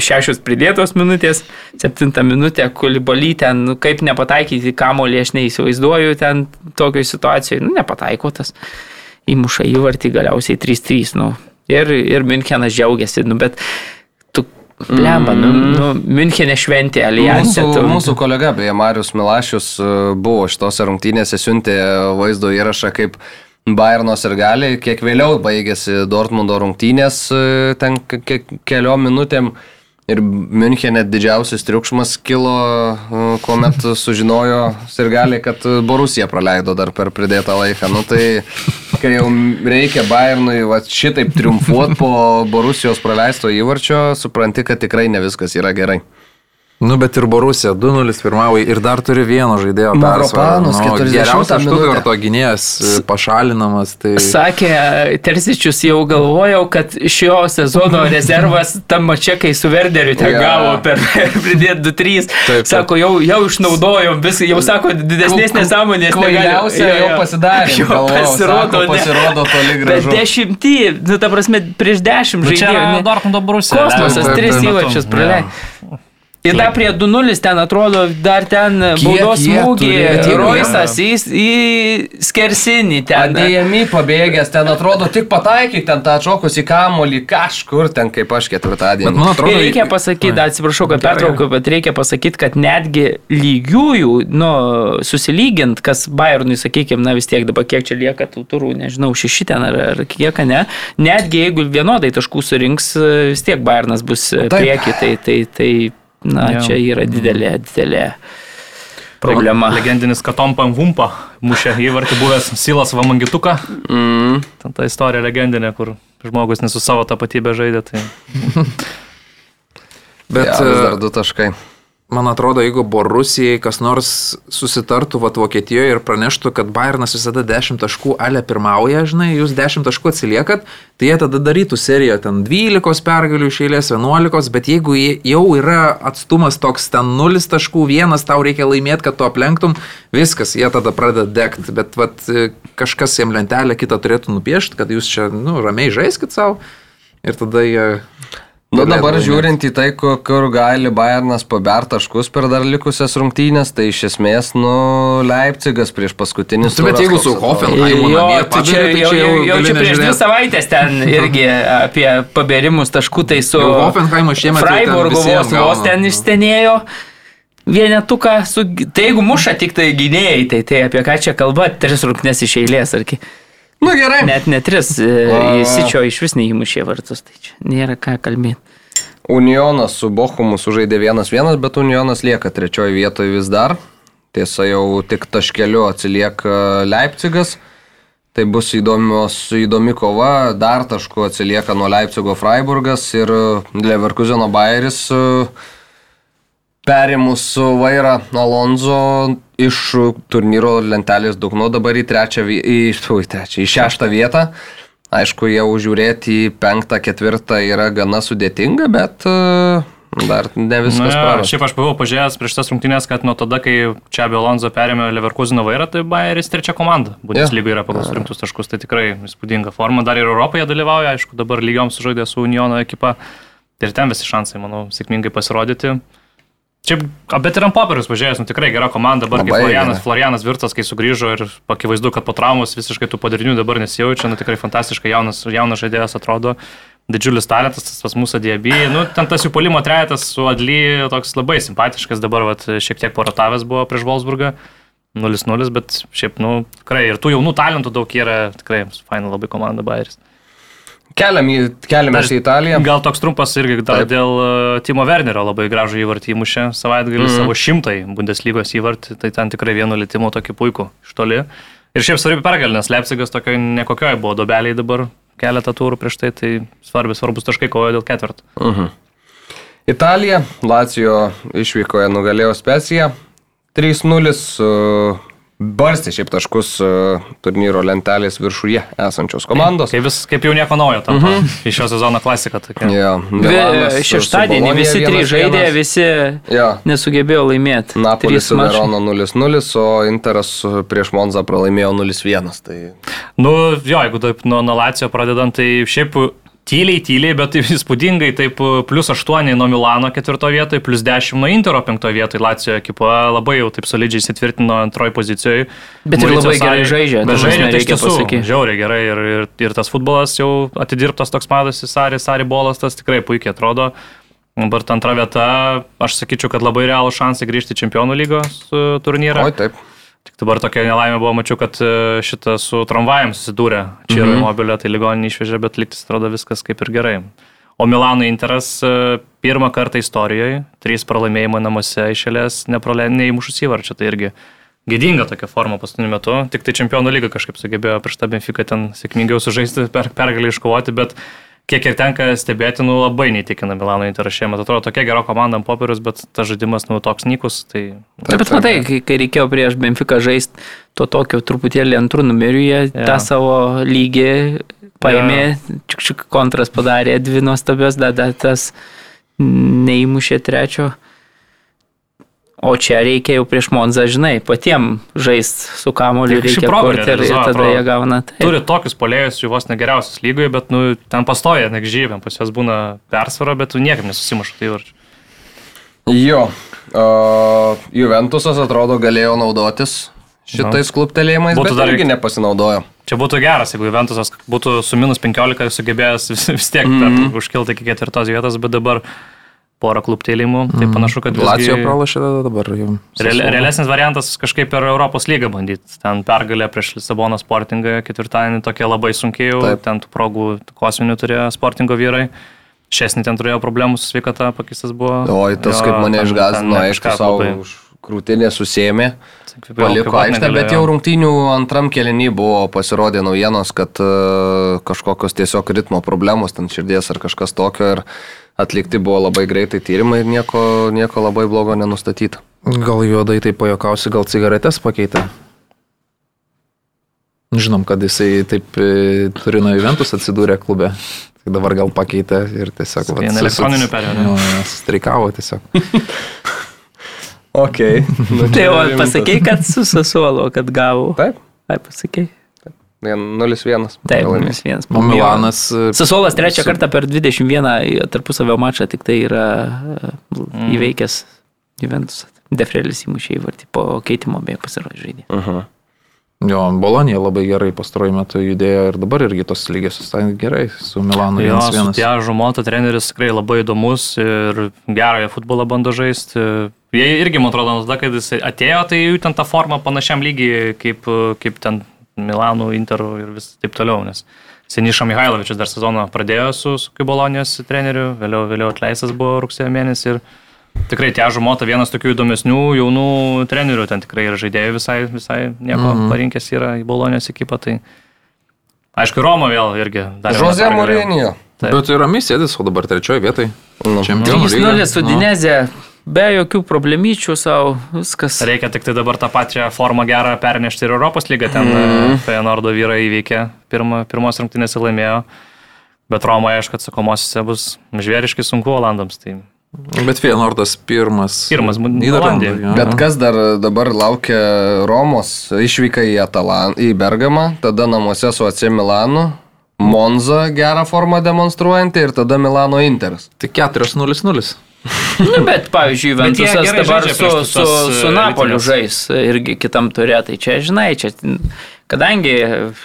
Šešios pridėtos minutės, septinta minutė, kulibaly ten, nu, kaip nepataikyti kamolį, aš neįsivaizduoju ten tokioje situacijoje, nu, nepataiko tas, įmuša įvartį galiausiai 3-3, nu, ir, ir Münchenas džiaugiasi, nu, bet tu Lemba, nu, mm. nu, Münchenė šventė, alijansė. Mūsų, mūsų kolega, beje, Marius Milašius e, buvo šitose rungtynėse, siuntė vaizdo įrašą, kaip Bayerno ir gali, kiek vėliau baigėsi Dortmundo rungtynės e, ten keliom minutėm. Ir Münchenė didžiausias triukšmas kilo, e, kuomet sužinojo Sirgaliai, kad Borusija praleido dar per pridėtą laiką. Nu tai, kai jau reikia Bayernui va, šitaip triumfuoti po Borusijos praleisto įvarčio, supranti, kad tikrai ne viskas yra gerai. Nu, bet ir Borusija 2-0 pirmavo ir dar turi vieno žaidėjo persvarą. Nu, geriausias Štutgarto gynėjas e, pašalinamas. Tai... Sakė, Terzičius jau galvojau, kad šio sezono rezervas tam mačia, kai su Werderiu ten yeah. gavo per pridėti 2-3. Sako, jau, jau išnaudojom, vis, jau sako, didesnės nesąmonės. Kvailiausia jau pasidarė. Jau pasirodo, sako, pasirodo toli gražu. Bet dešimtį, nu, ta prasme, prieš dešimt žaidėjų. Čia Dortmundo Borusija. Kosmosas, tris įvačius praleido. Ir dar prie 2-0 ten atrodo, dar ten baudos smūgį, Roisas į, į skersinį ten. Adėjami pabėgęs, ten atrodo tik pataikyk ten tą atšokus į kamolį kažkur ten kaip aš ketvirtadienį. Bet man atrodo, reikia pasakyti, atsiprašau, kad pertraukiu, bet reikia pasakyti, kad netgi lygiųjų, nu, susilygint, kas Bayernui, sakykime, na vis tiek dabar kiek čia lieka tų turų, nežinau, šeši ten ar, ar kiek, ne, netgi jeigu vienodai taškų surinks, vis tiek Bayernas bus prieki, tai, tai, tai Na, Jau. čia yra didelė, didelė problema. Legendinis Katompa Vumpa mušė įvartį buvęs Silas Vamangituką. Mm. Ten ta istorija legendinė, kur žmogus nesu savo tapatybę žaidė. Tai... Bet ja, dar du taškai. Man atrodo, jeigu Borusijai kas nors susitartų vat, Vokietijoje ir praneštų, kad Bayernas visada 10 taškų ale pirmauja, žinai, jūs 10 taškų atsiliekat, tai jie tada darytų seriją ten 12 pergalių iš eilės, 11, bet jeigu jau yra atstumas toks ten 0 taškų, vienas tau reikia laimėti, kad tu aplenktum, viskas, jie tada pradeda degti, bet vat, kažkas jiem lentelę kitą turėtų nupiešti, kad jūs čia, nu, ramiai žaiskit savo ir tada jie Nu dabar žiūrint į tai, kur gali Bayernas pabert taškus per dar likusias rungtynės, tai iš esmės, nu, Leipzigas prieš paskutinį savaitę. Bet jeigu su Hoffenheimu, tai čia, tai čia jau, jau čia prieš dvi savaitės ten irgi apie paberimus taškų, tai su Hoffenheimu šiemet Freiburgo vos vos ten išstenėjo. Vienetuką, su, tai jeigu muša tik tai gynėjai, tai, tai apie ką čia kalba, tris rungtynės iš eilės, argi. Nu gerai. Net ne tris, e, įsičio iš vis neįmušė vartus, tai čia nėra ką kalbėti. Unionas su Bochumu sužaidė 1-1, bet Unionas lieka trečioje vietoje vis dar. Tiesa, jau tik taškeliu atsilieka Leipzigas. Tai bus įdomios, įdomi kova, dar tašku atsilieka nuo Leipzigo Freiburgas ir Leverkuseno Bayeris. Uh, Perimus vairą Alonso iš turnyro lentelės dugno dabar į trečią, į, į, trečią, į šeštą vietą. Aišku, jau žiūrėti į penktą, ketvirtą yra gana sudėtinga, bet Dar ne viskas Na, prarasta. šiaip aš buvau pažiūrėjęs prieš tas rungtynės, kad nuo tada, kai čia Alonso perėmė Leverkusino vairą, tai Bayeris trečia komanda. Bundeslyga yra pagal surinktus taškus, tai tikrai įspūdinga forma. Dar ir Europoje dalyvauja, aišku, dabar lygioms žaidė su Uniono ekipa. Ir ten visi šansai, manau, sėkmingai pasirodyti. Čia, bet ir ant popieriaus pažiūrėjus, nu, tikrai gera komanda, dabar kaip Florianas. Florianas Virtas, kai sugrįžo ir akivaizdu, kad po traumos visiškai tų padarinių dabar nesijaučia, nu, tikrai fantastiškai jaunas, jaunas žaidėjas atrodo, didžiulis talentas, tas pas mūsų diabį, nu, ten tas jų polimo trejetas su Adly toks labai simpatiškas, dabar vat, šiek tiek porotavęs buvo prieš Volksburgą, 0-0, bet šiaip, nu, tikrai ir tų jaunų talentų daug yra, tikrai, faina labai komanda Bayeris. Keliam į, keliamės į Italiją. Gal toks trumpas irgi dar Taip. dėl uh, Timo Wernerio labai gražų įvartį įmušė savaitgalį mm. savo šimtai Bundeslygos įvartį, tai ten tikrai vienu litimu tokį puikų iš toli. Ir šiaip svarbi pergalė, nes Leipzigas tokio nekokioj buvo dobeliai dabar keletą turų prieš tai, tai svarbi, svarbus taškai kovojo dėl ketvirto. Mhm. Italija, Lacijo išvykoje nugalėjo Speciją 3-0, uh, barstė šiaip taškus uh, turnyro lentelės viršuje esančios komandos. Kaip, vis, kaip jau nieko naujo tam. Mm -hmm. Iš šio sezono klasika tokia. Ja, Milanas su šeštadienį visi trys 1-1. žaidė, visi Jo. nesugebėjo laimėti. Napolis su. Verona 0-0, o Interas prieš Monzą pralaimėjo 0-1. Tai Nu, jo, jeigu taip nuo, nuo Lacijo pradedant, tai šiaip tyliai, tyliai, bet taip įspūdingai, taip plus 8 nuo Milano ketvirto vietoje, plus 10 nuo Intero penkto vietoje, Lacijo ekipa labai jau taip solidžiai įsitvirtino antroji pozicijoje. Bet ir labai gerai žaidžia, Bet žaidžia, tai iš reikia tiesų, žiauriai gerai ir, ir, ir tas futbolas jau atidirbtas toks matas į Sarį, Sarį bolas, tas tikrai puikiai atrodo. Dabar ta antra vieta, aš sakyčiau, kad labai realų šansai grįžti į Čempionų lygos e, turnyrą. Oi, taip. Dabar tokia nelaimė buvo, mačiau, kad e, šitą su tramvajam susidūrė. Čia yra Mhm. mobilio, tai ligoninį išvežė, bet liktis atrodo viskas kaip ir gerai. O Milano Interas e, pirmą kartą istorijoje, trys pralaimėjimai namuose išėlės, neįmušus įvarčio, tai irgi gėdinga tokia forma paskutiniu metu. Tik tai čempionų lyga kažkaip sugebėjo prieš tą Benfica ten sėkmingiau sužaisti, per, pergalį iškovoti, bet kiek ir tenka stebėti, nu labai neįtikina Milano Interas šiemet. Atrodo tokia gera komanda ant popieriaus, bet tas žaidimas, nu toks nykus, tai... Taip, bet matai, kai, kai reikėjo prieš Benfica žaisti to tokio truputėlį antrų numerių, jie Jo. tą savo lygį paėmė, čiuk čiuk kontras padarė, dvi nuostabios, tada tas neįmušė trečio. O čia reikia jau prieš Monzą, žinai, patiem žaisti su kamoliu, Tai reikia kurti ir, ir tada atrodo. jie gauna. Taip. Turi tokius polėjus, jų vos negeriausius lygoje, bet nu, ten pastoja, negžyvėm, pas juos būna persvara, bet tu niekam nesusimuša tai varčių. Jo, uh, Juventusas atrodo galėjo naudotis šitais kluptelėjimais, Būtų bet dar- irgi nepasinaudojo. Čia būtų geras, jeigu Juventusas būtų su minus 15 sugebėjęs vis, vis tiek mm -hmm. užkilti iki ketvirtos vietos, bet dabar porą kluptėlimų, tai panašu, kad Lacijo pralašė dabar jau. Real, realesnis variantas kažkaip per Europos lygą bandyti. Ten pergalė prieš Lisabono sportingą ketvirtadienį tokia labai sunkiai. Ten tų progų kosminių turėjo sportingo vyrai. Šesnį ten turėjo problemų su sveikata, pakistas buvo. Oi, tas Jo, kaip mane išgazino, aišku, savo labai- už krūtinę susėmė. jau- Paliko aikštę, bet jau rungtynių antram kelinį buvo pasirodė naujienos, kad uh, kažkokios tiesiog ritmo problemos, ten širdies ar kažkas tokio ir atlikti buvo labai greitai tyrimai ir nieko, nieko labai blogo nenustatyta. Gal juodai tai pajokausi, gal cigaretės pakeitė. Žinom, kad jisai taip e, Turino Juventus atsidūrė klube. Tai dabar gal pakeitė ir tiesiog... Elektroninių perėjo, ne? Jo, streikavo tiesiog. Ok. Nu, Tai o pasakei, kad su Sasuolo, kad gavo. Taip, Ai, pasakei. 0-1. Taip, pralaimėjo. minus vienas. O Milanas... e, Sasuolas trečią kartą per 21 tarpusavio mačą tik tai yra e, Mm. įveikęs Juventus. Defrelis įmušė įvartį po keitimo beje pasirodė žaidė. Mhm. Jo, Bolonija labai gerai pastaruoju metu judėjo ir dabar irgi tos lygės sustain gerai su Milanu Jo, su 1-1. Tiažu Monta treneris tikrai labai įdomus ir gerąją futbolą bando žaisti. Jie irgi, man atrodo, tada, kad jis atėjo, tai jų ten ta forma panašiam lygiai kaip, kaip ten Milanų, Interų ir vis taip toliau, nes Seniša Mihailovičius dar sezoną pradėjo su, su Kibolonijos treneriu, vėliau, vėliau atleistas buvo rugsėjo mėnesį ir tikrai Tiažu Monta vienas tokių įdomesnių jaunų trenerių, ten tikrai ir žaidėjų visai, visai nieko mm -hmm. parinkęs yra į Bolonijos ekipą, tai aišku, Roma vėl irgi. Žozė. Taip. Bet yra misėdis, o dabar trečioje vietoje. Nu. Čempionų lyga. 3-0 su Nu. Dinezė, be jokių problemyčių savo, viskas. Reikia tik tai dabar tą pačią formą gerą pernešti ir Europos lygą. Ten mm. Feyenoordo vyrai įveikė, pirmą, pirmos rungtynės laimėjo, bet Romoje, aišku, atsakomosiose bus žvėriškai sunku Olandams. Tai Bet Feyenoordas pirmas. Pirmas, jo. Bet kas dar dabar laukia Romos, išvyka į, Atalan, į Bergamą, tada namuose su AC Milanu, Monza gerą formą demonstruojanti ir tada Milano Interas. Tai 4-0-0. Nu, bet, pavyzdžiui, Ventusas dabar su, su, su e, Napoliu žais irgi kitam turė. Tai čia, žinai, čia, kadangi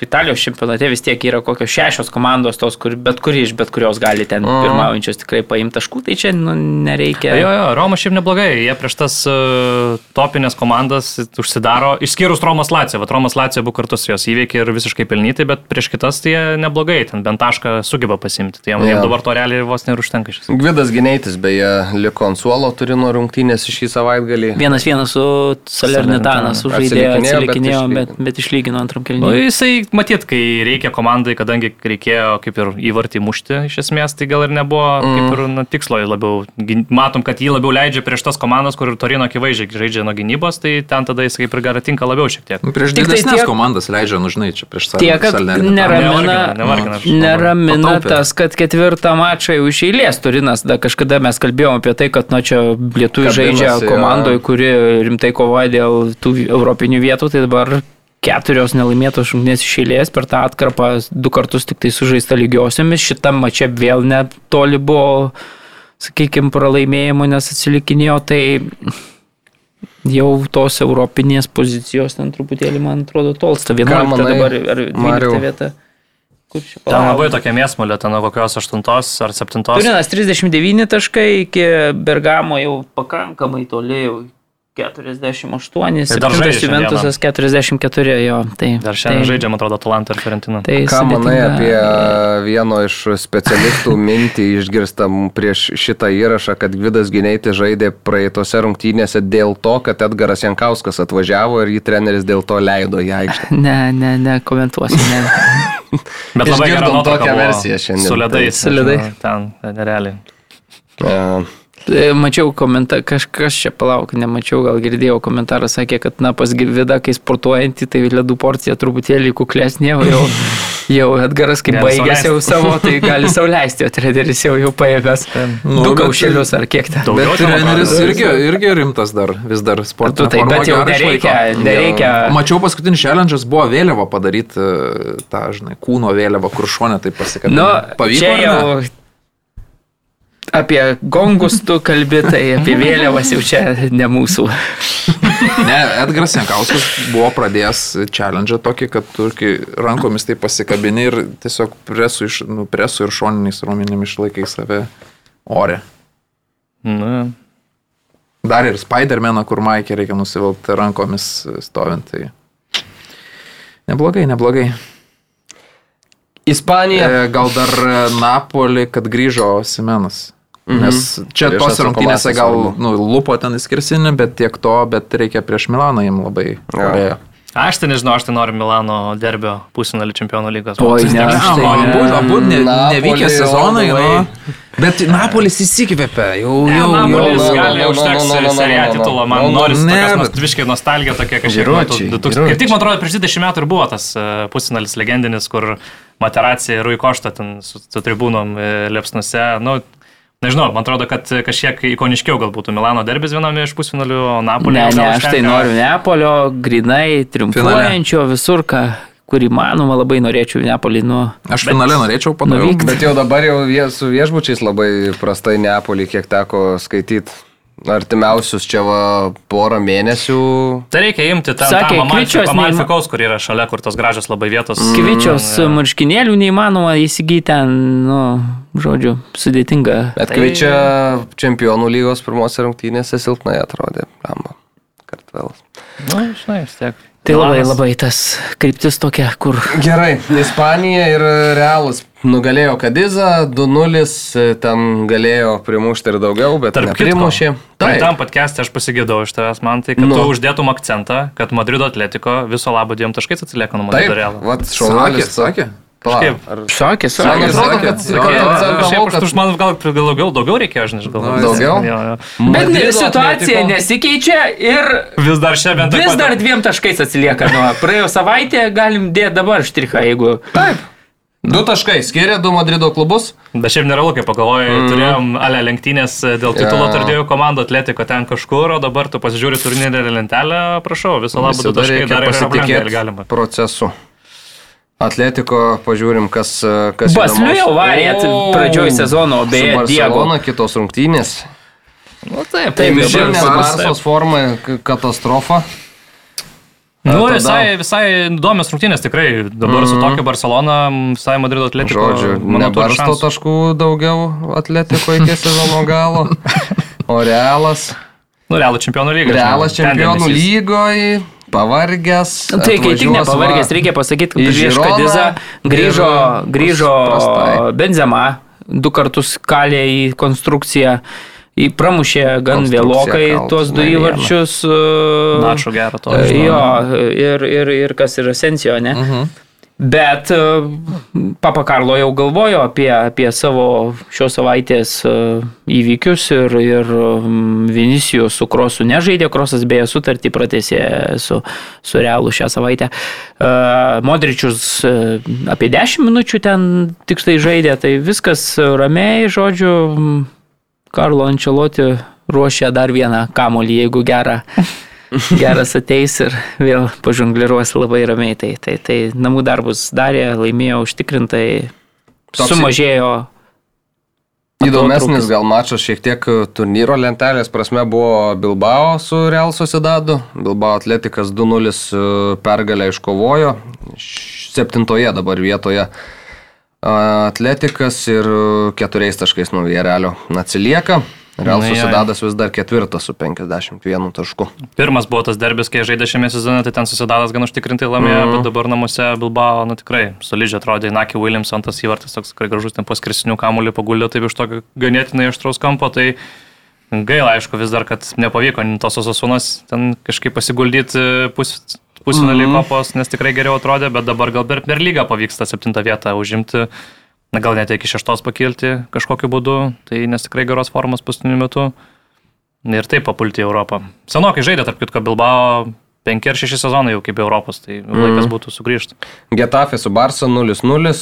Italijos čempionate vis tiek yra kokios šešios komandos, tos, kur, bet kuri iš bet kurios gali ten Mhm. pirmaujančios tikrai paimti taškų, tai čia nu, nereikia. Jo, jo, Roma šiaip neblogai, jie prieš tas uh, topinės komandas užsidaro, išskyrus Romos Laciją, bet Romos Laciją buvo kartu su jos įveikia ir visiškai pelnytai, bet prieš kitas tai jie neblogai, ten bent tašką sugeba pasimti, tai jiems Jo. yeah. dabar to realiai vos neužtenka šis. Gvidas Gineitis beje liko ant suolo Turino rungtynės šį savaitgalį. Vienas vienas su Salernitana Salernitana. sužaidėjo, Atsilikinėjo, bet atsilikinėjo, bet, išlygino. bet išlygino antram Nu, kelniui. jisai, matyt, kai reikia komandai, kadangi reikėjo kaip ir įvartį mušti iš esmės, tai gal ir nebuvo mm. kaip ir nu, tikslo labiau. Matom, kad jį labiau leidžia prieš tas komandas, kur ir Torino akivaizdžiai žaidžia nuo gynybos, tai ten tada jis kaip ir gal tinka labiau šiek tiek. Nu, Prieš Tik tai didesnės tiek- komandas leidžia, nu žinai, čia prieš save. Tiek, kad neramina, nevargina. neramina Pataupė. tas, kad ketvirtą mačą jau iš eilės Turinas, da kažkada mes kalbėjome apie tai, kad nu čia lietuvių žaidžia komandoje, kuri rimtai kovoja dėl tų europinių vietų, tai dabar keturios nelaimėtos šungnės iš eilės per tą atkarpą du kartus tik tai sužaista lygiosiamis, šitam mače vėl net toli buvo, sakykime, pralaimėjimo, nes atsilikinėjo, tai jau tos europinės pozicijos ten truputėlį, man atrodo, tolsta. 11 manai, dabar ar 12 Mariau? vieta. Kur čia Ten labai tokia mėsmulė, ten nuo kokios 8 ar 7. Turinas 39 taškai iki Bergamo jau pakankamai toli, jau 48, Tai dar žaidžia 7 Juventusas 44, jo. Tai, Dar šiandien tai, žaidžia, man atrodo, Atalanta ir Fiorentina. Tai Ką manai sudėtinga. apie vieno iš specialistų mintį išgirstam prieš šitą įrašą, kad Gvidas Gineitis žaidė praeitose rungtynėse dėl to, kad Edgaras Jankauskas atvažiavo ir jį treneris dėl to leido į aikštę. Ne, ne, ne, komentuosiu. Ne. Bet labai gera Išgirdom nuotrauka tokią versiją šiandien. Su ledais. Su ledais. Ten, nerealiai. E, Tai Mačiau komentarą, kažkas čia palauk, nemačiau, gal girdėjau komentarą, sakė, kad, na, pas Gvida, kai sportuojantį, tai ledų porcija truputėlį kuklesnė, jau, jau Edgaras, kai baigęs jau savo, tai gali sauliaisti, o treneris jau jau paėmęs Nu, du kaušelius ar kiek ten. Bet treneris irgi, irgi rimtas dar, vis dar sporto. Tu taip, bet jau nereikia, nereikia. Mačiau paskutinis challenge'as buvo vėliava padaryti, e, tą, žinai, kūno vėliavą, kur šonė tai pasikabino. Nu, Pavyko apie gongus tu kalbi, tai apie vėliavas jau čia ne mūsų. Ne, Edgaras Jankauskas buvo pradėjęs challenge tokį, kad tu rankomis tai pasikabini ir tiesiog presu, iš, nu, presu ir šoniniais raumenim išlaikai save ore. Nu, Dar ir Spider-Maną, kur Maikė reikia nusivilti rankomis stovint. Tai... Neblogai, neblogai. Ispanija. E, gal dar Napoli, kad grįžo Simenas. Mhm. Nes čia Prieš tos rungtynėse gal nu, lupo ten įskirsinį, bet tiek to, bet reikia prieš Milaną jam labai padėjo. aš tai nežinau, aš tai noriu Milano derbio pusinalį čempionų lygos. Oi, ne, Ne, aš tai abu, abu ne, Napoli nevykė sezonai, nu. Bet Napolis įsikvėpė, jau, Ne, jau, Napolis no, no, gali užteks seriją titulą, man no, norisi ne, bet- nostalgiškai nostalgija tokia kažkiek. Vyručiai, nuo tų 2000 vyručiai. Kaip tik, man atrodo, prieš 20 metų ir buvo tas e, pusinalis legendinis, kur Materacija ir Rui Košta ten su, su tribūnom e, liepsnuose. Nu, nežinau, man atrodo, kad kažkiek ikoniškiau gal būtų Milano derbis viename iš pusfinalių, o Napolė. Ne, ne, aš tai noriu Neapolio, grinai, triumfuojančio visur, ką, kur įmanoma, labai norėčiau Neapolį nuo... Aš finale norėčiau panaudoti. nuvykt. Bet jau dabar jau vie, su viešbučiais labai prastai Neapolį, kiek teko skaityti. Artimiausius čia va porą mėnesių. Tai reikia imti tą Sakė, Amalfi Kryčios neįma- Kaus, kur yra šalia, kur tos gražios labai vietos. Kvičios Mm, marškinėlių neįmanoma įsigyti ten, nu, žodžiu, sudėtinga. Bet Tai- kai čia čempionų lygos pirmose rungtynėse silpnai atrodė. Kartvelas. Nu, žinai, vis tiek. Tai labai, labai tas kryptis tokia, kur... Gerai, Ispanija ir Realas nugalėjo Kadizą, 2-0, ten galėjo primušti ir daugiau, bet Tarp. Taip. Tam podcast'e aš pasigėdau iš tavęs, man tai, kad Nu. tu uždėtum akcentą, kad Madrido atletiko viso labo dviem taškais atsilieka nuo Madrido Realo. vat Sakė, šaunuolis. sakė. Pala, Kažkaip. ar Sakė, Man sakė. atrodo, sakė. kad Jo, kad jo, akcentavau, Šiaip aš kad- už man gal daugiau, daugiau reikėjo, žinai, aš galvoju. Daugiau? Jo, jo. Bet ne, Madrido situacija Atletico- nesikeičia ir Vis dar bent vis dar dviem taškais atsilieka nuo praėjo savaitę, galim dėti dabar štrichą, jeigu... Taip. Du taškai skiria du Madrido klubus. Bet šiaip nerealu, kaip pagalvojai, mm. turėjom ale lenktynės dėl titulo Jo. tarp dviejų komandų, atletiko ten kažkur, o dabar tu pasižiūri turnyrinę lentelę, prašau, viso labo du taškai dar pasitikėti galima. procesu. Atletiko, pažiūrim, kas, kas Basliu jau varėt pradžioj sezono, beje, Diego. Kitos rungtynės. Nu taip, Tai Žemės Barsos forma katastrofa. Nu, tada- visai, visai įdomios rungtynės tikrai. Dabar mm -hmm. su tokia Barcelona, visai Madrido atletiko. Žodžiu, manau, šansų. taškų daugiau atletiko iki sezono galo. O Realas. Nu, realų čempionų lyga. Realas čempionų lygoje, pavargęs. Tai kai tik nepavargęs, va reikia pasakyti, kad prieš Kadizą grįžo, grįžo. Benzema, du kartus kalė į konstrukciją. Į pramušė gan vėlokai tuos du įvarčius. e, Načo gerą to. Jo, ir, ir, ir kas yra Sensijo, ne? Mhm. Bet e, Papa Karlo jau galvojo apie, apie savo šios savaitės e, įvykius ir, ir Vinicijus su Krosu nežaidė, Krosas beje sutartį pratėsė su, su Realu šią savaitę. E, Modričius apie 10 minučių ten tiksliai žaidė, tai viskas ramiai, žodžiu, Karlo Ančeloti ruošia dar vieną kamolį, jeigu gerą. Geras ateis ir vėl pažongliruos labai ramiai. Tai, tai, tai namų darbus darė, laimėjo užtikrintai, Toks- sumažėjo. Įdomesnis gal mačas šiek tiek turnyro lentelės prasme buvo Bilbao su Real Sociedadu. Bilbao atletikas 2-0 pergalę iškovojo. Septintoje dabar vietoje a, atletikas ir keturiais taškais nuo Vierelio atsilieka. Real. Sociedadas vis dar ketvirtas su 51 tašku. Pirmas buvo tas derbis, kai žaidė šiame sezone, tai ten susidaras gan užtikrintai laimėjo, mm. bet dabar namuose Bilbao, nu tikrai, solidžiai atrodė, Naki Williamson tas įvartas toks tikrai gražus, ten paskrisinių kamuolį paguldė, taip iš tokio ganėtinai aštraus kampo, tai gaila, aišku, vis dar, kad nepavyko tos Osasunos ten kažkaip pasiguldyti pus, pusfinalį mm. kopos, nes tikrai geriau atrodė, bet dabar gal per, lygą pavyks tą septintą vietą užimti. Na gal net iki šeštos pakilti kažkokiu būdu, tai nes tikrai geros formos paskutiniu metu. Ir taip papulti į Europą. Senokai žaidė, tarp kitko, Bilbao 5 ar 6 sezonai jau kaip Europos, tai mm. laikas būtų sugrįžti. Getafė su Barça 0-0,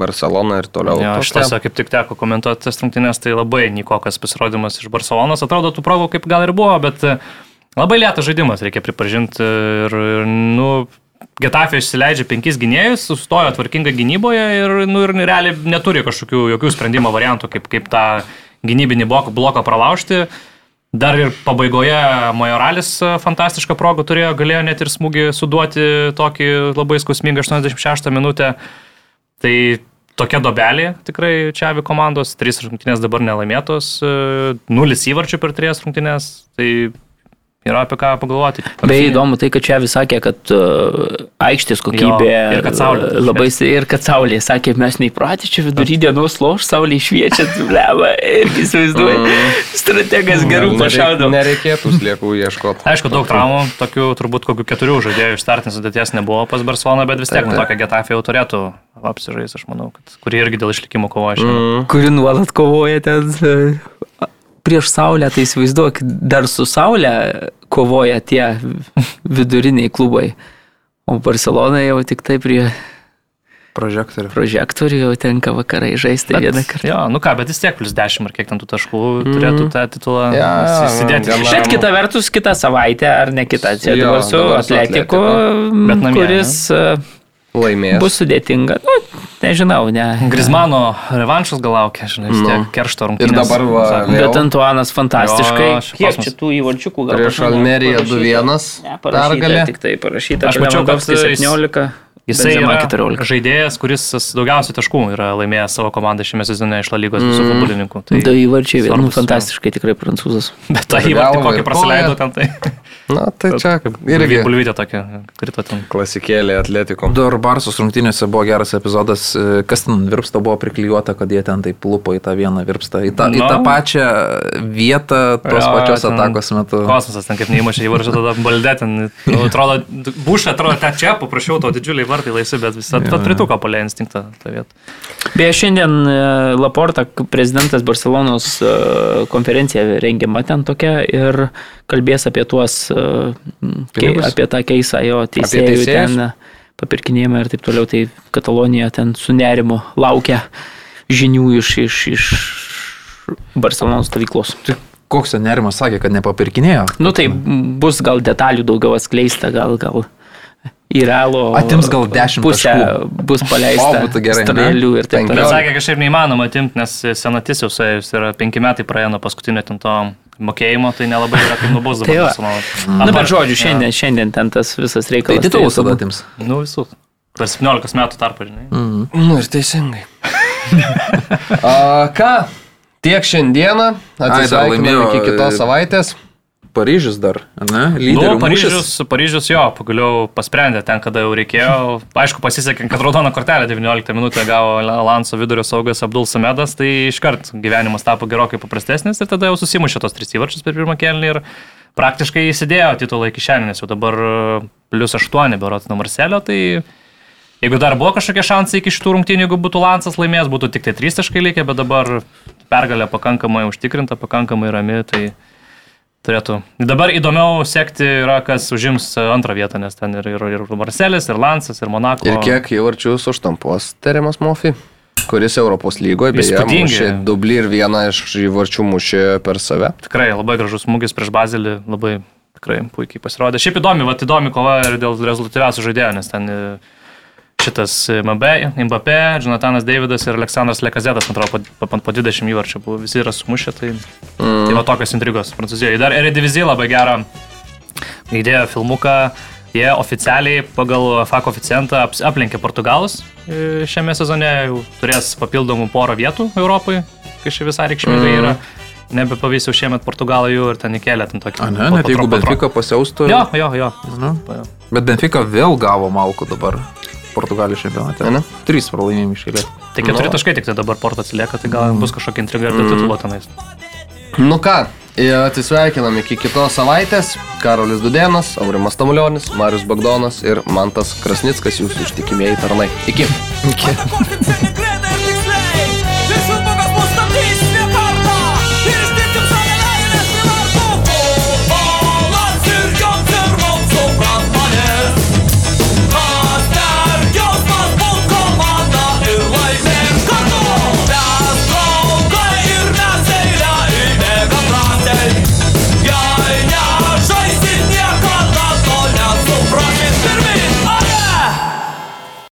Barcelona ir toliau. Jo, tokia. šitose kaip tik teko komentuoti tas rungtynės, tai labai nikokas pasirodymas iš Barcelonos. Atrodo, tų progų kaip gal ir buvo, bet labai lėtas žaidimas, reikia pripažinti. Ir, ir nu, Getafė išsileidžia penkis gynėjus, sustojo tvarkingai gynyboje ir, nu, ir realiai neturi kažkokių jokių sprendimo variantų, kaip, kaip tą gynybinį bloką, bloką pralaužti. Dar ir pabaigoje Majoralis e, fantastišką progą turėjo, galėjo net ir smūgį suduoti tokį labai skausmingą 86 minutę. Tai tokia dobelė tikrai čia abi komandos, trys rungtynės dabar nelaimėtos, e, nulis įvarčių per trijas rungtynės, tai yra apie ką pagalvoti. Beje, įdomu tai, kad čia vis sakė, kad uh, aikštės kokybė Jo, ir kad saulė. labai ir kad saulė, sakė, mes neįpratę čia vidury dienos loš, saulė šviečia, bleva, irgi įsivaizduoju, strategas gerų pašaudo. Nereikėtų sliekų ieškoti. Aišku, daug traumų, tokių turbūt kokių keturių žaidėjų iš startinės sudėties nebuvo pas Barceloną, bet vis tiek, Taip, nu, taip. tokia Getafė jau turėtų apsižais, aš manau, kad, kurie irgi dėl išlikimo kovoja. Mm. kuri nuolat kovoja ten e, prieš Saulę, tai įsivaizduok, dar su Saulė kovoja tie viduriniai klubai. O Barcelona jau tik tai prie Prožektorių. prožektorių jau tenka vakarai žaisti Bet- vieną kartą. Jo, nu ką, bet vis tiek plus 10 ar kiek ten tų taškų turėtų tą titulą jo, įsidėti. Bet kita vertus, kitą savaitę, ar ne kitą, su Atletiku, Atletico. Bet namie, kuris e, Laimės. bus sudėtinga. Nu, nežinau, ne. Grizmano revanšas gal laukia, žinai, vis tiek Nu. keršto Ir rungtynės. dabar va, vėl Bet Antuanas fantastiškai. Jo, šiaip Kiek čia tų įvarčiukų gal Prieš Almeriją parašyta? 2-1 Ne, parašyta, pergalė. Tik tai parašyta. Aš mačiau, kad Lewandowski jis- 17. Jisai yra 14. žaidėjas, kuris daugiausiai taškų yra laimėjęs savo komandą šiame sezone iš La lygos visų Mm. futbolininkų. Tai, Du įvarčiai, vėl, nu, fantastiškai tikrai prancūzas. bet tą įvartį kokį ir praleido ten, tai Na, tai čia irgi bulvytė tokia, krito ten. klasikėlė atletiko. Du ar Barsos rungtynėse buvo geras epizodas, e, kas ten ant virpsto buvo priklijuota, kad jie ten taip lupo į tą vieną virpstą, į tą, į tą pačią vietą tos Jo, pačios atakos metu. Kosmosas ten kaip neįmušė įvarčio, tada baldė ten, atrodo, bušą atrodo, ten čia paprašiau, to didžiuliai vartai laisvi, bet tą jo. prituko palė instinktą tą vietą. Beje, šiandien e, Laporta, prezidentas Barcelonos e, konferencija rengiama ten tokia ir kalbės apie tuos, e, kei, apie tą keisą jo teisėjų ten. papirkinėjimai ir taip toliau, tai Katalonija ten su nerimo laukia žinių iš, iš, iš Barcelonos stovyklos. Tai koks ten nerimas sakė, kad nepapirkinėjo? Nu tai bus gal detalių daugiau atskleista, gal gal į realų. Atims gal 10 pusę taškų. bus paleista. O, būtų gerai? Strėlių ir taip toliau. sakė, kažkaip neįmanoma atimti, nes senatis jau suėjus yra penki metai praėjo nuo paskutinio ten to mokėjimo, tai nelabai yra kaip nubus Tai dabar. va. Barcelona. Nu, Apart- bet žodžiu, šiandien, šiandien ten tas visas Tai reikalas. titulus turėtų tada atims. Nu visus. Per 17 metų tarpą, žinai. Nu ir teisingai. A, ką? Tiek šiandieną. Atsisveikiname iki kitos e, savaitės. Paryžius dar, ne? Nu, Lyderių Paryžius, mūšis. Paryžius jo, pagaliau pasprendė ten, kada jau reikėjo. Aišku, pasisekė, kad raudoną kortelę 19 minutę gavo Lanso vidurio saugas Abdul Samedas, tai iškart gyvenimas tapo gerokai paprastesnis ir tada jau susimušė tos tris įvarčius per pirmą kelnį ir praktiškai įsidėjo titulą į kišenę, nes jau dabar e, plus 8 berots nuo Marselio, tai jeigu dar buvo kažkokie šansai iki šitų rungtynių, jeigu būtų Lansas laimėjęs, būtų tik tai 3 taškai likę, bet dabar pergalė pakankamai užtikrinta, pakankamai rami, tai turėtų. Dabar įdomiau sekti yra, kas užims antrą vietą, nes ten ir, ir, ir Marselis, ir Lansas, ir Monako. Ir kiek įvarčius užtampos Teremas Mofi, kuris Europos lygoje beje mušė dublį ir vieną iš įvarčių mušė per save. Tikrai labai gražus smūgis prieš Bazilį, labai tikrai puikiai pasirodė. Šiaip įdomi, va, įdomi kova ir dėl rezultatyviausių žaidėjų, nes ten e, šitas Mbappé, Jonathanas Davidas ir Aleksandras Lekazetas, man atrodo, po, po, po 20 įvarčių buvo, visi yra sumušę, tai, mm. tai va tokios intrigos Prancūzijoje. Dar Erediviziją labai gerą įdėjo filmuką, jie oficialiai pagal FA koeficientą aplenkė Portugalus e, šiame sezone, jau turės papildomų porą vietų Europai, kai ši visai reikšmingai yra. Nebepavys jau šiemet Portugalą jų ir ten įkelė ten tokį. A, ne, po- net po jeigu tro- po tro- Benfica pasiaustų. Jo, jo, jo. Jo. Bet Benfica vėl gavo malku dabar Portugalijos čempionate. Ne, ne? Trys pralaimėjimai išėlė. Tai keturi taškai tik tai dabar porto atsilieka, tai gal bus kažkokia intriga ir dėl titulo tenais. Nu ką, e, atsisveikinam iki kitos savaitės. Karolis Dudenas, Aurimas Tamulionis, Marius Bagdonas ir Mantas Krasnickas, jūsų ištikimieji tarnai. Iki. And